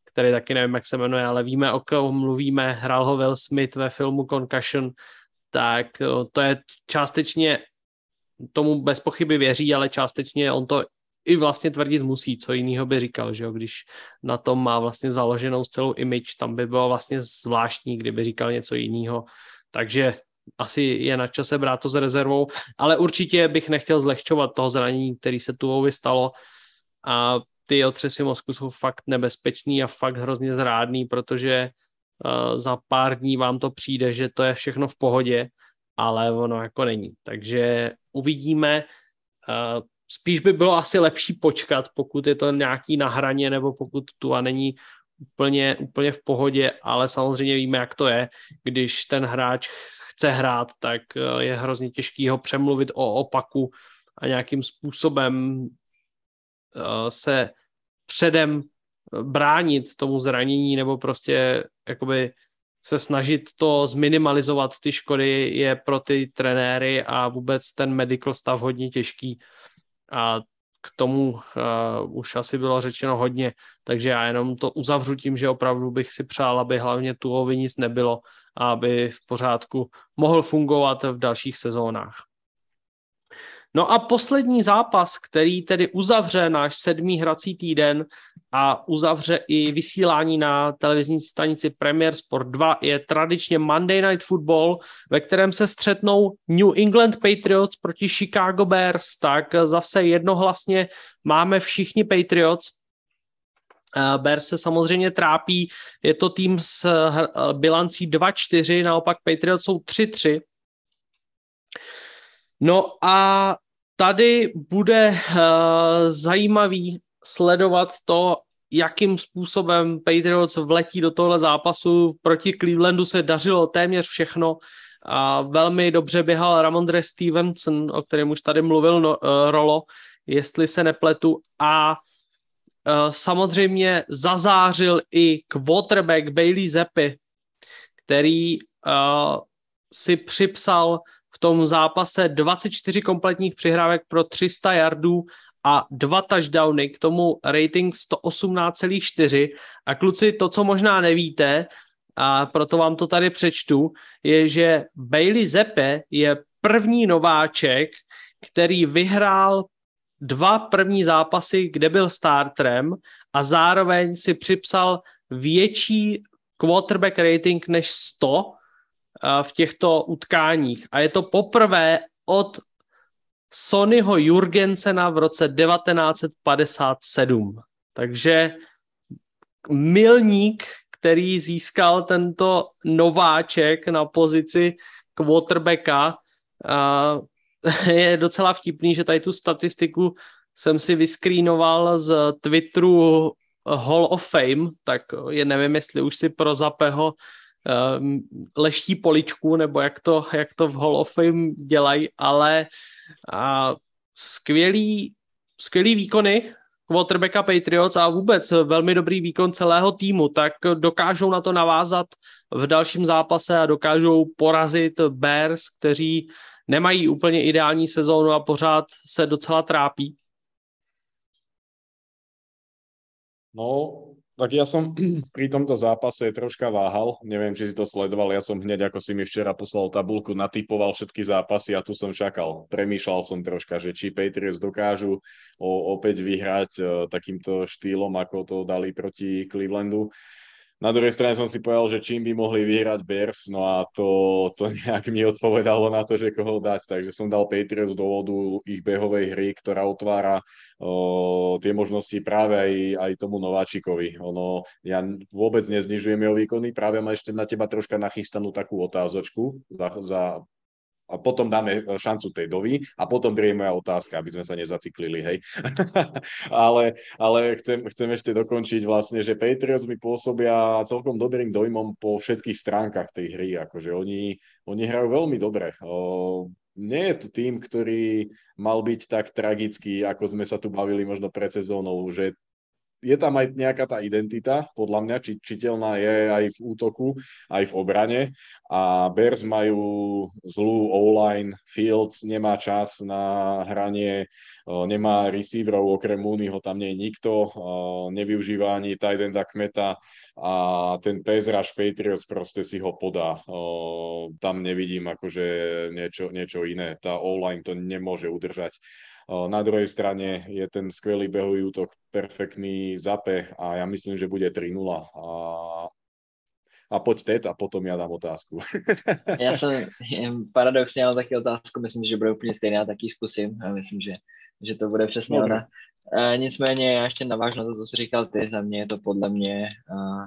který taky nevím, jak se jmenuje, ale víme, o kom mluvíme, hrál ho Will Smith ve filmu Concussion, tak eh, to je částečně tomu bez pochyby věří, ale částečně on to i vlastně tvrdit musí, co jiného by říkal, že jo, když na tom má vlastně založenou celou image, tam by bylo vlastně zvláštní, kdyby říkal něco jiného, takže asi je na čase brát to s rezervou, ale určitě bych nechtěl zlehčovat toho zranění, který se tu stalo. A ty otřesy mozku jsou fakt nebezpečný a fakt hrozně zrádný, protože uh, za pár dní vám to přijde, že to je všechno v pohodě ale ono jako není. Takže uvidíme. spíš by bylo asi lepší počkat, pokud je to nějaký na hraně nebo pokud tu a není úplně, úplně v pohodě, ale samozřejmě víme, jak to je, když ten hráč chce hrát, tak eh, je hrozně těžký ho přemluvit o opaku a nějakým způsobem eh, se předem bránit tomu zranění nebo prostě jakoby se snažit to zminimalizovat ty škody je pro ty trenéry a vůbec ten medical stav hodně těžký a k tomu uh, už asi bylo řečeno hodně, takže já jenom to uzavřu tím, že opravdu bych si přál, aby hlavně Tuovi nic nebylo a aby v pořádku mohl fungovat v dalších sezónách. No a poslední zápas, který tedy uzavře náš sedmý hrací týden a uzavře i vysílání na televizní stanici Premier Sport 2, je tradičně Monday Night Football, ve kterém se střetnou New England Patriots proti Chicago Bears, tak zase jednohlasně máme všichni Patriots, Bears se samozřejmě trápí, je to tým s bilancí 2-4, naopak Patriots jsou 3-3. No a tady bude uh, zajímavý sledovat to, jakým způsobem Patriots vletí do tohle zápasu. Proti Clevelandu se dařilo téměř všechno. A velmi dobře běhal Ramondre Stevenson, o kterém už tady mluvil no, uh, Rolo, jestli se nepletu. A uh, samozřejmě zazářil i quarterback Bailey Zeppy, který uh, si připsal v tom zápase 24 kompletních přihrávek pro 300 yardů a dva touchdowny, k tomu rating 118,4 a kluci, to, co možná nevíte, a proto vám to tady přečtu, je, že Bailey Zepe je první nováček, který vyhrál dva první zápasy, kde byl starterem a zároveň si připsal větší quarterback rating než 100 v těchto utkáních. A je to poprvé od Sonyho Jurgensena v roce 1957. Takže milník, který získal tento nováček na pozici quarterbacka, je docela vtipný, že tady tu statistiku jsem si vyskrýnoval z Twitteru Hall of Fame, tak je nevím, jestli už si pro Zapeho leští poličku, nebo jak to, jak to v Hall of Fame dělají, ale uh, skvělý, skvělý výkony quarterbacka Patriots a vůbec velmi dobrý výkon celého týmu, tak dokážou na to navázat v dalším zápase a dokážou porazit Bears, kteří nemají úplně ideální sezónu a pořád se docela trápí. No, tak ja som pri tomto zápase troška váhal, neviem, či si to sledoval, ja som hneď, ako si mi včera poslal tabulku, natypoval všetky zápasy a tu som čakal. Premýšľal som troška, že či Patriots dokážu opäť vyhrať uh, takýmto štýlom, ako to dali proti Clevelandu. Na druhej strane som si povedal, že čím by mohli vyhrať Bears, no a to, to nejak mi odpovedalo na to, že koho dať. Takže som dal Patriots z dôvodu ich behovej hry, ktorá otvára o, tie možnosti práve aj, aj tomu nováčikovi. Ono, ja vôbec neznižujem jeho výkony, práve mám ešte na teba troška nachystanú takú otázočku za, za a potom dáme e, šancu tej dovi a potom príde moja otázka, aby sme sa nezaciklili, hej. ale ale chcem, chcem ešte dokončiť vlastne, že Patriots mi pôsobia celkom dobrým dojmom po všetkých stránkach tej hry, akože oni, oni hrajú veľmi dobre. O, nie je to tým, ktorý mal byť tak tragický, ako sme sa tu bavili možno pred sezónou, že je tam aj nejaká tá identita, podľa mňa, či, čiteľná je aj v útoku, aj v obrane a Bears majú zlú O-line, Fields nemá čas na hranie, nemá receiverov, okrem Mooneyho tam nie je nikto, nevyužíva ani tight Kmeta a ten rush Patriots proste si ho podá. Tam nevidím akože niečo, niečo iné. Tá O-line to nemôže udržať. Na druhej strane je ten skvelý behový útok perfektný zape a ja myslím, že bude 3-0 a a pojď teď a potom já dám otázku. já jsem paradoxně ale taky otázku, myslím, že bude úplně stejná, taky zkusím a myslím, že, že to bude přesně ona. E, nicméně já ještě navážu na to, co jsi říkal ty, za mě je to podle mě uh,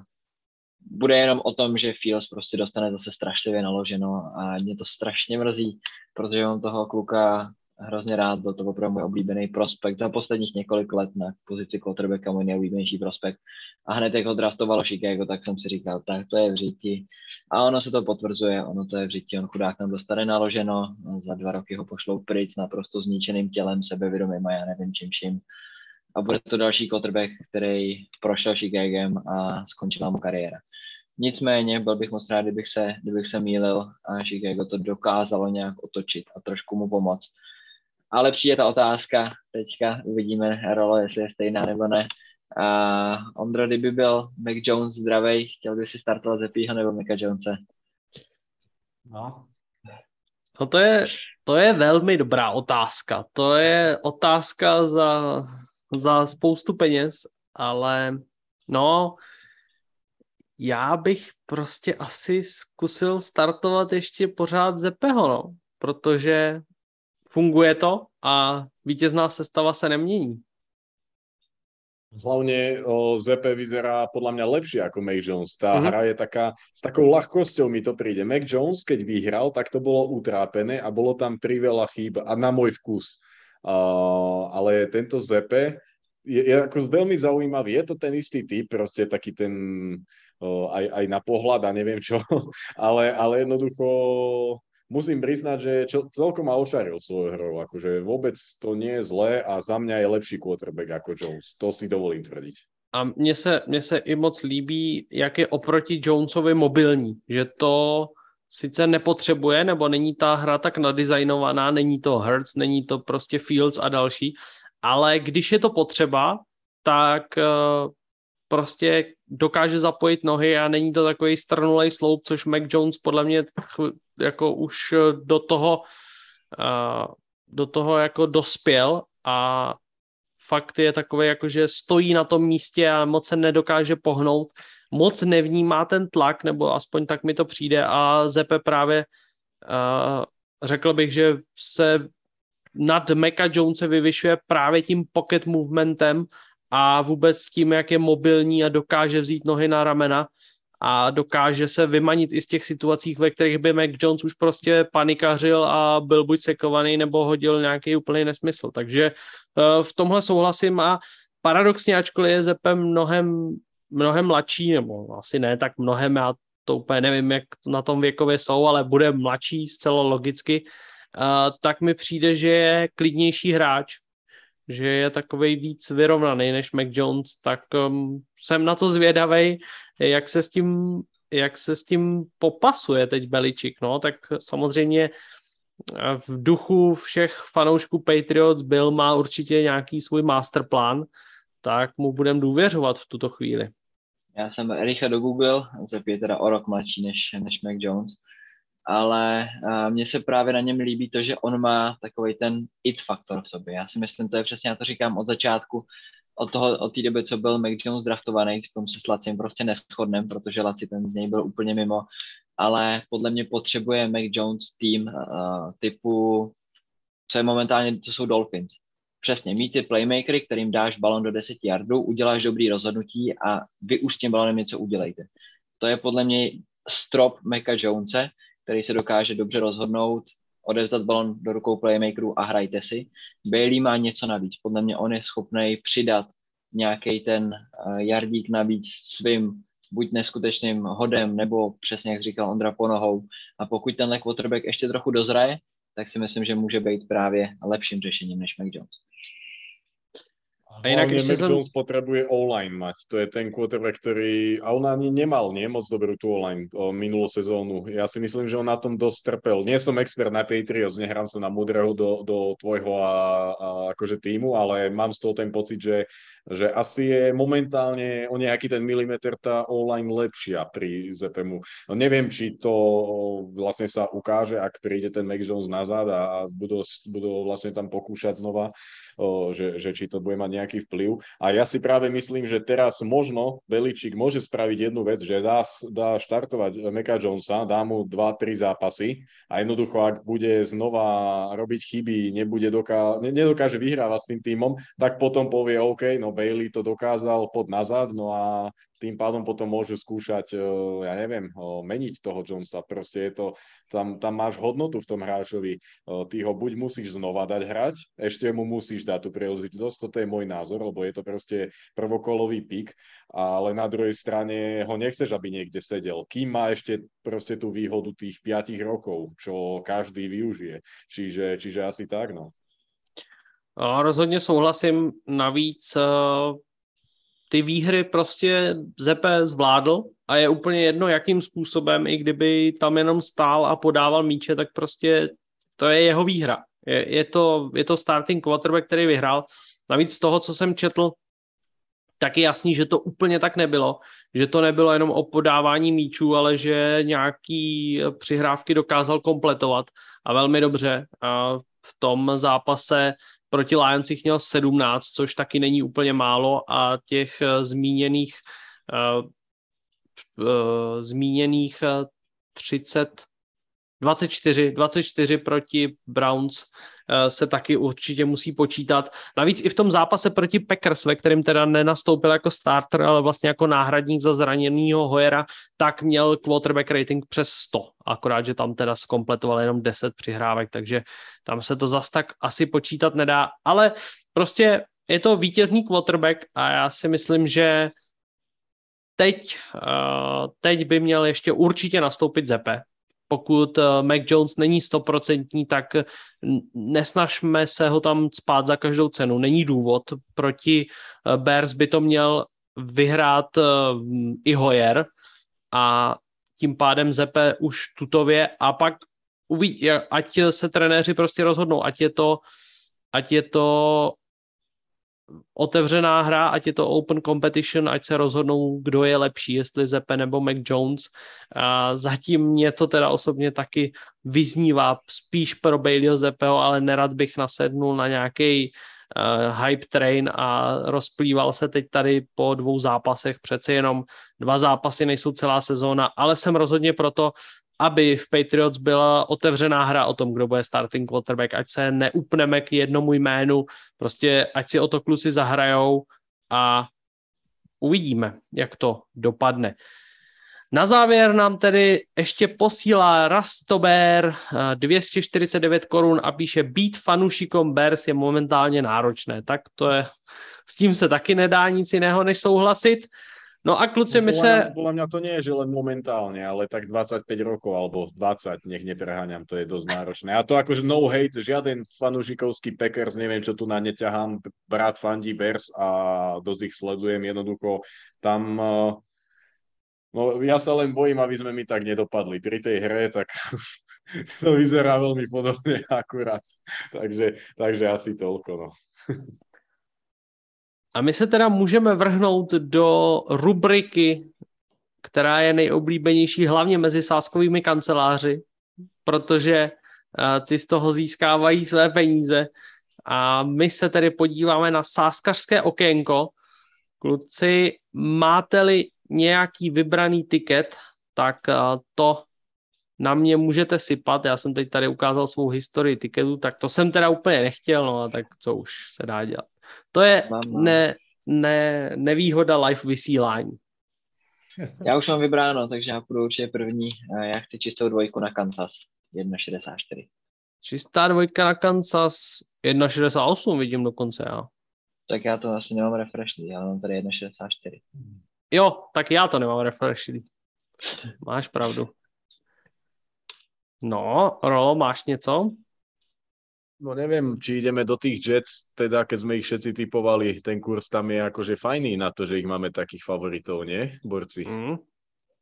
bude jenom o tom, že Fields prostě dostane zase strašlivě naloženo a mě to strašně mrzí, protože on toho kluka hrozně rád, byl to opravdu můj oblíbený prospekt za posledních několik let na pozici quarterbacka můj nejoblíbenější prospekt. A hned jak ho draftovalo Chicago, tak jsem si říkal, tak to je v říti. A ono se to potvrzuje, ono to je v říti, on chudák tam dostane naloženo, za dva roky ho pošlou pryč s naprosto zničeným tělem, sebevědomým a já nevím čím vším. A bude to další quarterback, který prošel Chicagem a skončila mu kariéra. Nicméně byl bych moc rád, kdybych se, kdybych se mýlil a Chicago to dokázalo nějak otočit a trošku mu pomoct. Ale přijde ta otázka, teďka uvidíme rolo, jestli je stejná nebo ne. A Ondro, kdyby byl Mac Jones zdravý, chtěl by si startovat ze Pího nebo Maca Jonese? No. no to je, to je velmi dobrá otázka. To je otázka za, za spoustu peněz, ale no, já bych prostě asi zkusil startovat ještě pořád Zepeho, no, protože funguje to a vítězná sestava se nemění. Hlavne o, Zepe vyzerá podľa mňa lepšie ako Mac Jones. Tá mm-hmm. hra je taká, s takou ľahkosťou mi to príde. Mac Jones, keď vyhral, tak to bolo utrápené a bolo tam priveľa chýb a na môj vkus. Uh, ale tento Zepe je, je ako veľmi zaujímavý. Je to ten istý typ, proste taký ten uh, aj, aj na pohľad a neviem čo, ale, ale jednoducho musím priznať, že celkom ma ošaril svojou hrou. Akože vôbec to nie je zlé a za mňa je lepší quarterback ako Jones. To si dovolím tvrdiť. A mně se, mně se i moc líbí, jak je oproti Jonesovi mobilní, že to sice nepotřebuje, nebo není ta hra tak nadizajnovaná, není to Hertz, není to prostě Fields a další, ale když je to potřeba, tak uh, prostě dokáže zapojit nohy a není to takový strnulej sloup, což Mac Jones podle mě jako už do toho uh, do toho jako dospěl a fakt je takový, jako že stojí na tom místě a moc se nedokáže pohnout, moc nevnímá ten tlak, nebo aspoň tak mi to přijde a Zepe právě uh, řekl bych, že se nad Meka Jonese vyvyšuje právě tím pocket movementem a vůbec tím, jak je mobilní a dokáže vzít nohy na ramena a dokáže se vymanit i z těch situací, ve kterých by Mac Jones už prostě panikařil a byl buď sekovaný nebo hodil nějaký úplný nesmysl. Takže uh, v tomhle souhlasím a paradoxně, ačkoliv je Zepe mnohem, mnohem mladší, nebo asi ne tak mnohem, já to úplně nevím, jak na tom věkově jsou, ale bude mladší zcela logicky, uh, tak mi přijde, že je klidnější hráč, že je takový víc vyrovnaný než Mac Jones, tak um, jsem na to zvědavý, jak se s tím, jak se s tím popasuje teď Beličik, no, tak samozřejmě eh, v duchu všech fanoušků Patriots byl má určitě nějaký svůj masterplan, tak mu budem důvěřovat v tuto chvíli. Já jsem rychle do Google, Zep je teda o rok mladší než, než Mac Jones ale mně se právě na něm líbí to, že on má takový ten it faktor v sobě. Já si myslím, to je přesně, já to říkám od začátku, od, toho, od té doby, co byl Mac Jones draftovaný, v tom se s Lacim prostě neschodnem, protože Laci ten z něj byl úplně mimo, ale podle mě potřebuje Mac Jones tým uh, typu, co je momentálně, to jsou Dolphins. Přesně, mít ty playmakery, kterým dáš balon do 10 yardů, uděláš dobrý rozhodnutí a vy už s tím balonem něco udělejte. To je podle mě strop Maca Jonese, který se dokáže dobře rozhodnout, odevzdat balon do rukou playmakerů a hrajte si. Bailey má něco navíc. Podle mě on je schopný přidat nějaký ten uh, jardík navíc svým buď neskutečným hodem, nebo přesně jak říkal Ondra Ponohou. A pokud ten quarterback ještě trochu dozraje, tak si myslím, že může být právě lepším řešením než Mac Jones. A inak ešte Mac som... Jones potrebuje online mať. To je ten quarterback, ktorý... A on ani nemal nie moc dobrú tú online o, minulú sezónu. Ja si myslím, že on na tom dosť trpel. Nie som expert na Patriots, nehrám sa na múdreho do, do tvojho a, a akože týmu, ale mám z toho ten pocit, že že asi je momentálne o nejaký ten milimeter tá online lepšia pri ZPMu. No neviem, či to vlastne sa ukáže, ak príde ten Mac Jones nazad a, a budú, budú vlastne tam pokúšať znova, že, že či to bude mať nejaký vplyv. A ja si práve myslím, že teraz možno Beličík môže spraviť jednu vec, že dá, dá štartovať Meka Jonesa, dá mu 2-3 zápasy a jednoducho, ak bude znova robiť chyby, nebude doká- nedokáže vyhrávať s tým týmom, tak potom povie OK, no Bailey to dokázal pod nazad, no a tým pádom potom môžu skúšať, ja neviem, meniť toho Jonesa. Proste je to, tam, tam máš hodnotu v tom hráčovi. Ty ho buď musíš znova dať hrať, ešte mu musíš dať tú príležitosť, toto je môj názor, lebo je to proste prvokolový pik, ale na druhej strane ho nechceš, aby niekde sedel. Kým má ešte proste tú výhodu tých 5 rokov, čo každý využije. Čiže, čiže asi tak, no. Rozhodně souhlasím. Navíc ty výhry prostě Zepe zvládl a je úplně jedno, jakým způsobem, i kdyby tam jenom stál a podával míče, tak prostě to je jeho výhra. Je, je, to, je to starting quarterback, který vyhrál. Navíc z toho, co jsem četl, tak je jasný, že to úplně tak nebylo, že to nebylo jenom o podávání míčů, ale že nějaký přihrávky dokázal kompletovat a velmi dobře. A v tom zápase proti Lions jich měl 17, což taky není úplně málo a těch uh, zmíněných uh, uh, zmíněných 30 24, 24 proti Browns se taky určitě musí počítat. Navíc i v tom zápase proti Packers, ve kterém teda nenastoupil jako starter, ale vlastně jako náhradník za zraněného Hojera, tak měl quarterback rating přes 100. Akorát, že tam teda skompletoval jenom 10 přihrávek, takže tam se to zas tak asi počítat nedá. Ale prostě je to vítězný quarterback a já si myslím, že teď, teď by měl ještě určitě nastoupit Zepe, pokud eh, Mac Jones není stoprocentní, tak nesnažme se ho tam spát za každou cenu. Není důvod. Proti eh, Bears by to měl vyhrát eh, i Hoyer a tím pádem Zepe už tutově a pak uvidí, ať se trenéři prostě rozhodnou, ať je to, ať je to otevřená hra, ať je to open competition, ať se rozhodnou, kdo je lepší, jestli Zepe nebo Mac Jones. A zatím mě to teda osobně taky vyznívá spíš pro Baileyho Zepeho, ale nerad bych nasednul na nějaký uh, hype train a rozplýval se teď tady po dvou zápasech, přece jenom dva zápasy nejsou celá sezóna, ale jsem rozhodně proto, aby v Patriots byla otevřená hra o tom, kdo bude starting quarterback, ať se neupneme k jednomu jménu, prostě ať si o to kluci zahrajou a uvidíme, jak to dopadne. Na závěr nám tedy ještě posílá Rastober 249 korun a píše být fanušikom Bears je momentálně náročné. Tak to je, s tím se taky nedá nic jiného než souhlasit. No a kluci, my se... Podľa mňa to nie je, že len momentálne, ale tak 25 rokov alebo 20, nech nepreháňam, to je dosť náročné. A to akože no hate, žiaden fanúšikovský Packers, neviem, čo tu na ne ťahám, brat fandí Bears a dosť ich sledujem, jednoducho tam... Eh, no ja sa len bojím, aby sme mi tak nedopadli. Pri tej hre, tak to vyzerá veľmi podobne akurát. Takže, takže asi toľko, no. A my se teda můžeme vrhnout do rubriky, která je nejoblíbenější hlavně mezi sáskovými kanceláři, protože eh, ty z toho získávají své peníze. A my se tedy podíváme na sáskařské okénko. Kluci, máte-li nějaký vybraný tiket, tak eh, to na mě můžete sypat. Já jsem teď tady ukázal svou historii tiketu, tak to jsem teda úplně nechtěl, no a tak co už se dá dělat. To je ne, ne, nevýhoda live vysílání. Já už mám vybráno, takže já půjdu určitě první. Já chci čistou dvojku na Kansas 1,64. Čistá dvojka na Kansas 1,68 vidím dokonce, já. Tak já to asi nemám refresh, já mám tady 1,64. Jo, tak já to nemám refresh. Máš pravdu. No, Rolo, máš něco? No neviem, či ideme do tých Jets, teda keď sme ich všetci typovali, ten kurz tam je akože fajný na to, že ich máme takých favoritov, nie, borci? Mm.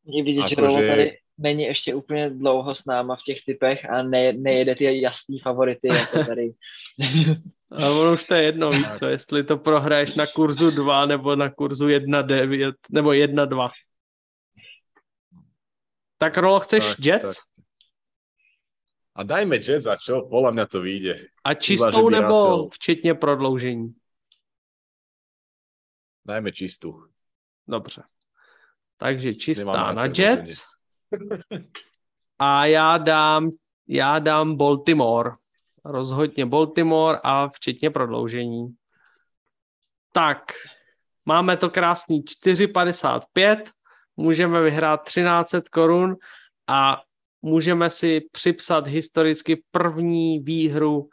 Je vidět, že že tady není ještě úplně dlouho s náma v těch typech a ne, nejede ty jasný favority jako tady. A ono už to je jedno, víš co, jestli to prohraješ na kurzu 2 nebo na kurzu 1.9 nebo 1.2. Tak Rolo, chceš tak, Jets? Tak. A dajme Jets a čo? Podľa mňa to vyjde. A čistou Iba, nebo Russell... včetně prodloužení? Dajme čistou. Dobře. Takže čistá na Jets. a já dám, já dám Baltimore. Rozhodně Baltimore a včetně prodloužení. Tak, máme to krásný 4,55, můžeme vyhrát 1300 korun a můžeme si připsat historicky první výhru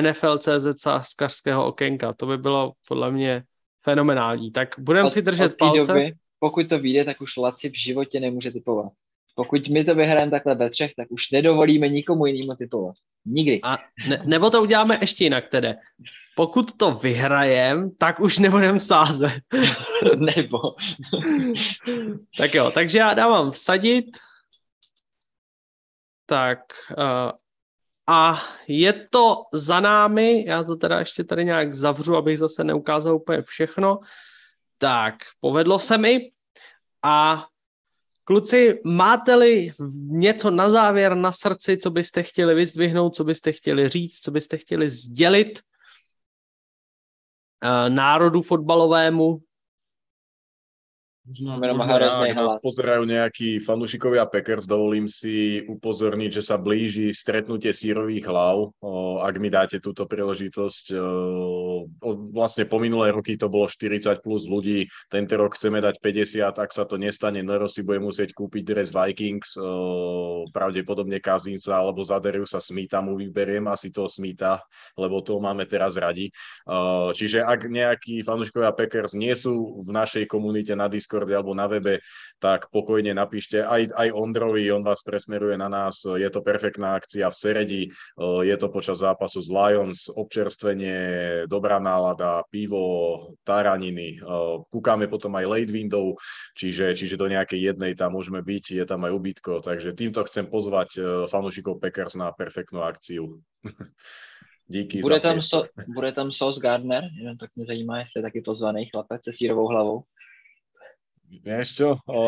NFL CZ sáskařského okénka. To by bylo podle mě fenomenální. Tak budeme si držet palce. Doby, pokud to vyjde, tak už Laci v životě nemůže typovat. Pokud my to vyhrajeme takhle ve třech, tak už nedovolíme nikomu jinému typovat. Nikdy. A ne, nebo to uděláme ještě jinak tedy. Pokud to vyhrajem, tak už nebudeme sázet. nebo. tak jo, takže já dávám vsadit. Tak uh, a je to za námi, já to teda ještě tady nějak zavřu, abych zase neukázal úplně všechno. Tak, povedlo se mi a kluci, máte-li něco na závěr na srdci, co byste chtěli vyzdvihnout, co byste chtěli říct, co byste chtěli sdělit uh, národu fotbalovému, Možno, možno ak nás pozerajú nejakí fanúšikovia Packers, dovolím si upozorniť, že sa blíži stretnutie sírových hlav. Ak mi dáte túto príležitosť, vlastne po minulé roky to bolo 40 plus ľudí, tento rok chceme dať 50, ak sa to nestane, Nero si bude musieť kúpiť dres Vikings, pravdepodobne Kazinca alebo Zaderiu sa Smita mu vyberiem, asi toho Smita, lebo to máme teraz radi. Čiže ak nejakí fanúšikovia Packers nie sú v našej komunite na Discord, Discorde alebo na webe, tak pokojne napíšte aj, aj Ondrovi, on vás presmeruje na nás. Je to perfektná akcia v Seredi, je to počas zápasu z Lions, občerstvenie, dobrá nálada, pivo, taraniny. Kúkame potom aj late window, čiže, čiže do nejakej jednej tam môžeme byť, je tam aj ubytko, takže týmto chcem pozvať e, fanúšikov Packers na perfektnú akciu. Díky bude tam, so, bude tam Sos Gardner, jenom tak mě zajímá, jestli je taky pozvaný chlapec se sírovou hlavou. Vieš čo, o,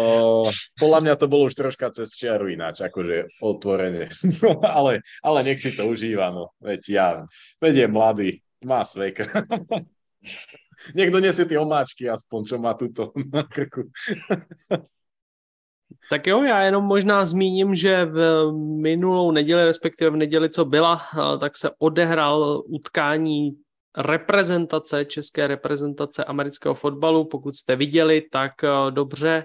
podľa mňa to bolo už troška cez čiaru ináč, akože otvorene. No, ale, ale nech si to užíva, no. Veď ja, veď je mladý, má svek. Nech donesie ty omáčky aspoň, čo má tuto na krku. Tak jo, já jenom možná zmíním, že v minulou neděli, respektive v neděli, co byla, tak se odehrál utkání reprezentace, české reprezentace amerického fotbalu. Pokud jste viděli, tak dobře,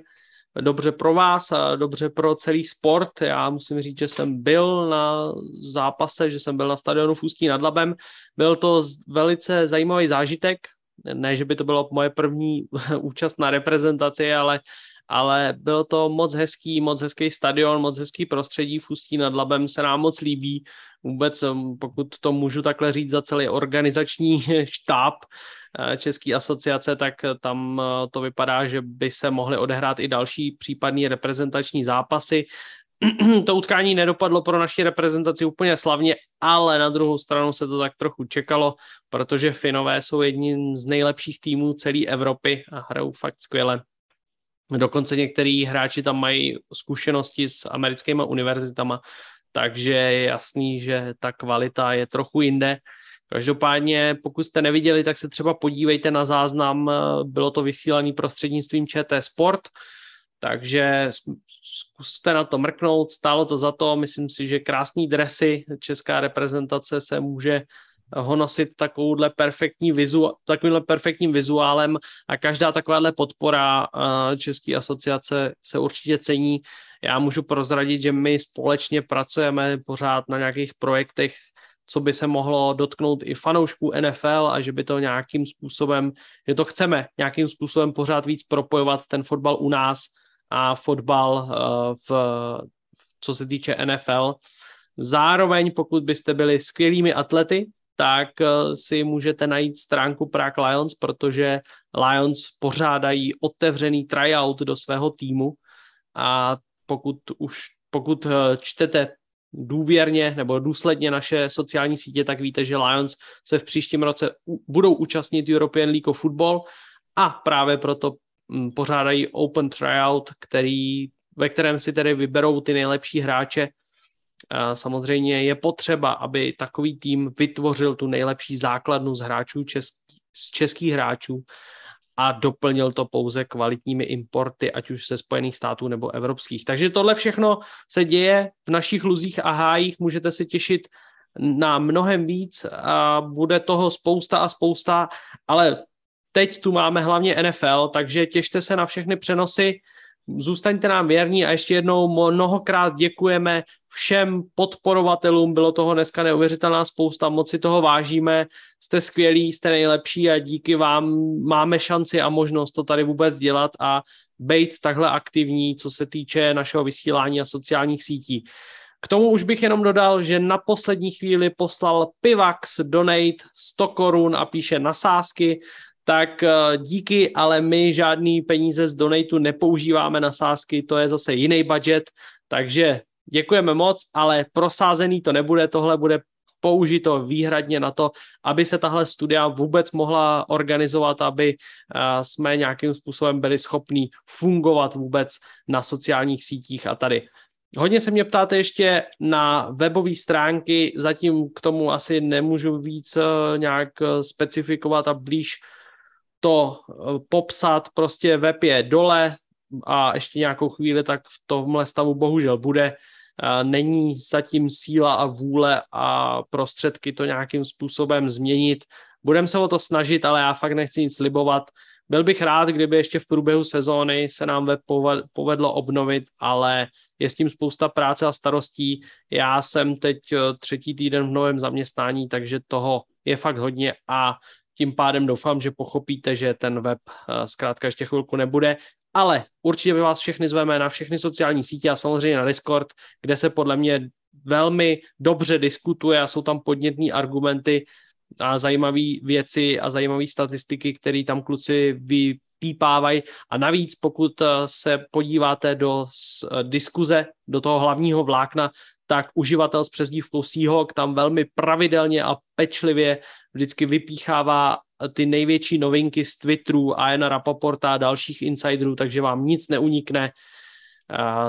dobře pro vás a dobře pro celý sport. Já musím říct, že jsem byl na zápase, že jsem byl na stadionu v Ústí nad Labem. Byl to velice zajímavý zážitek. Ne, že by to bylo moje první účast na reprezentaci, ale ale byl to moc hezký, moc hezký stadion, moc hezký prostředí v Ústí nad Labem, se nám moc líbí. Vůbec, um, pokud to můžu takhle říct za celý organizační štáb eh, České asociace, tak tam eh, to vypadá, že by se mohly odehrát i další případní reprezentační zápasy. to utkání nedopadlo pro naši reprezentaci úplně slavně, ale na druhou stranu se to tak trochu čekalo, protože Finové jsou jedním z nejlepších týmů celé Evropy a hrajou fakt skvěle. Dokonce některý hráči tam mají zkušenosti s americkými univerzitama, takže je jasný, že ta kvalita je trochu jinde. Každopádně, pokud jste neviděli, tak se třeba podívejte na záznam, bylo to vysílané prostřednictvím ČT Sport, takže zkuste na to mrknout, stálo to za to, myslím si, že krásný dresy česká reprezentace se může ho nosit takovouhle perfektní vizu, takovýmhle perfektním vizuálem a každá takováhle podpora České asociace se určitě cení. Já můžu prozradit, že my společně pracujeme pořád na nějakých projektech, co by se mohlo dotknout i fanoušků NFL a že by to nějakým způsobem, že to chceme nějakým způsobem pořád víc propojovat ten fotbal u nás a fotbal v, co se týče NFL. Zároveň, pokud byste byli skvělými atlety, tak eh, si můžete najít stránku Prague Lions, protože Lions pořádají otevřený tryout do svého týmu. A pokud už pokud eh, čtete důvěrně nebo důsledně naše sociální sítě, tak víte, že Lions se v příštím roce budou účastnit European League of Football a právě proto hm, pořádají Open Tryout, který, ve kterém si tedy vyberou ty nejlepší hráče Samozřejmě je potřeba, aby takový tým vytvořil tu nejlepší základnu z hráčů český, z českých hráčů a doplnil to pouze kvalitními importy, ať už ze Spojených států nebo evropských. Takže tohle všechno se děje v našich luzích a hájích, můžete se těšit na mnohem víc a bude toho spousta a spousta, ale teď tu máme hlavně NFL, takže těšte se na všechny přenosy, zůstaňte nám věrní a ještě jednou mnohokrát děkujeme všem podporovatelům, bylo toho dneska neuvěřitelná spousta, moc si toho vážíme, jste skvělí, jste nejlepší a díky vám máme šanci a možnost to tady vůbec dělat a být takhle aktivní, co se týče našeho vysílání a sociálních sítí. K tomu už bych jenom dodal, že na poslední chvíli poslal Pivax donate 100 korun a píše na sásky, tak eh, díky, ale my žádný peníze z donatu nepoužíváme na sázky, to je zase jiný budget, takže děkujeme moc, ale prosázený to nebude, tohle bude použito výhradně na to, aby se tahle studia vůbec mohla organizovat, aby eh, jsme nějakým způsobem byli schopní fungovat vůbec na sociálních sítích a tady. Hodně se mě ptáte ještě na webové stránky, zatím k tomu asi nemůžu víc eh, nějak specifikovat a blíž to eh, popsat, prostě web je dole a ještě nějakou chvíli tak v tomhle stavu bohužel bude. Není zatím síla a vůle a prostředky to nějakým způsobem změnit. Budeme se o to snažit, ale já fakt nechci nic slibovat. Byl bych rád, kdyby ještě v průběhu sezóny se nám web povedlo obnovit, ale je s tím spousta práce a starostí. Já jsem teď eh, třetí týden v novém zaměstnání, takže toho je fakt hodně a tím pádem doufám, že pochopíte, že ten web eh, zkrátka ještě chvilku nebude, ale určitě by vás všechny zveme na všechny sociální sítě a samozřejmě na Discord, kde se podle mě velmi dobře diskutuje a jsou tam podnětné argumenty a zajímavé věci a zajímavé statistiky, které tam kluci vypípávají. A navíc, pokud eh, se podíváte do eh, diskuze, do toho hlavního vlákna, tak uživatel s přezdívkou Seahawk tam velmi pravidelně a pečlivě vždycky vypíchává ty největší novinky z Twitteru, Iana Rapoporta a dalších insiderů, takže vám nic neunikne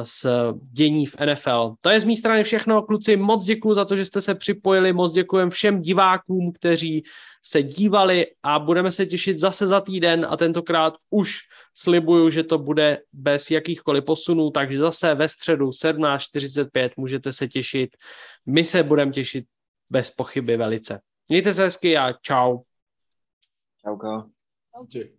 z dění v NFL. To je z mé strany všechno, kluci, moc děkuji za to, že jste se připojili, moc děkujem všem divákům, kteří se dívali a budeme se těšit zase za týden a tentokrát už slibuju, že to bude bez jakýchkoliv posunů, takže zase ve středu 17.45 můžete se těšit. My se budeme těšit bez pochyby velice. Mějte se hezky a čau. Čauko. Čau.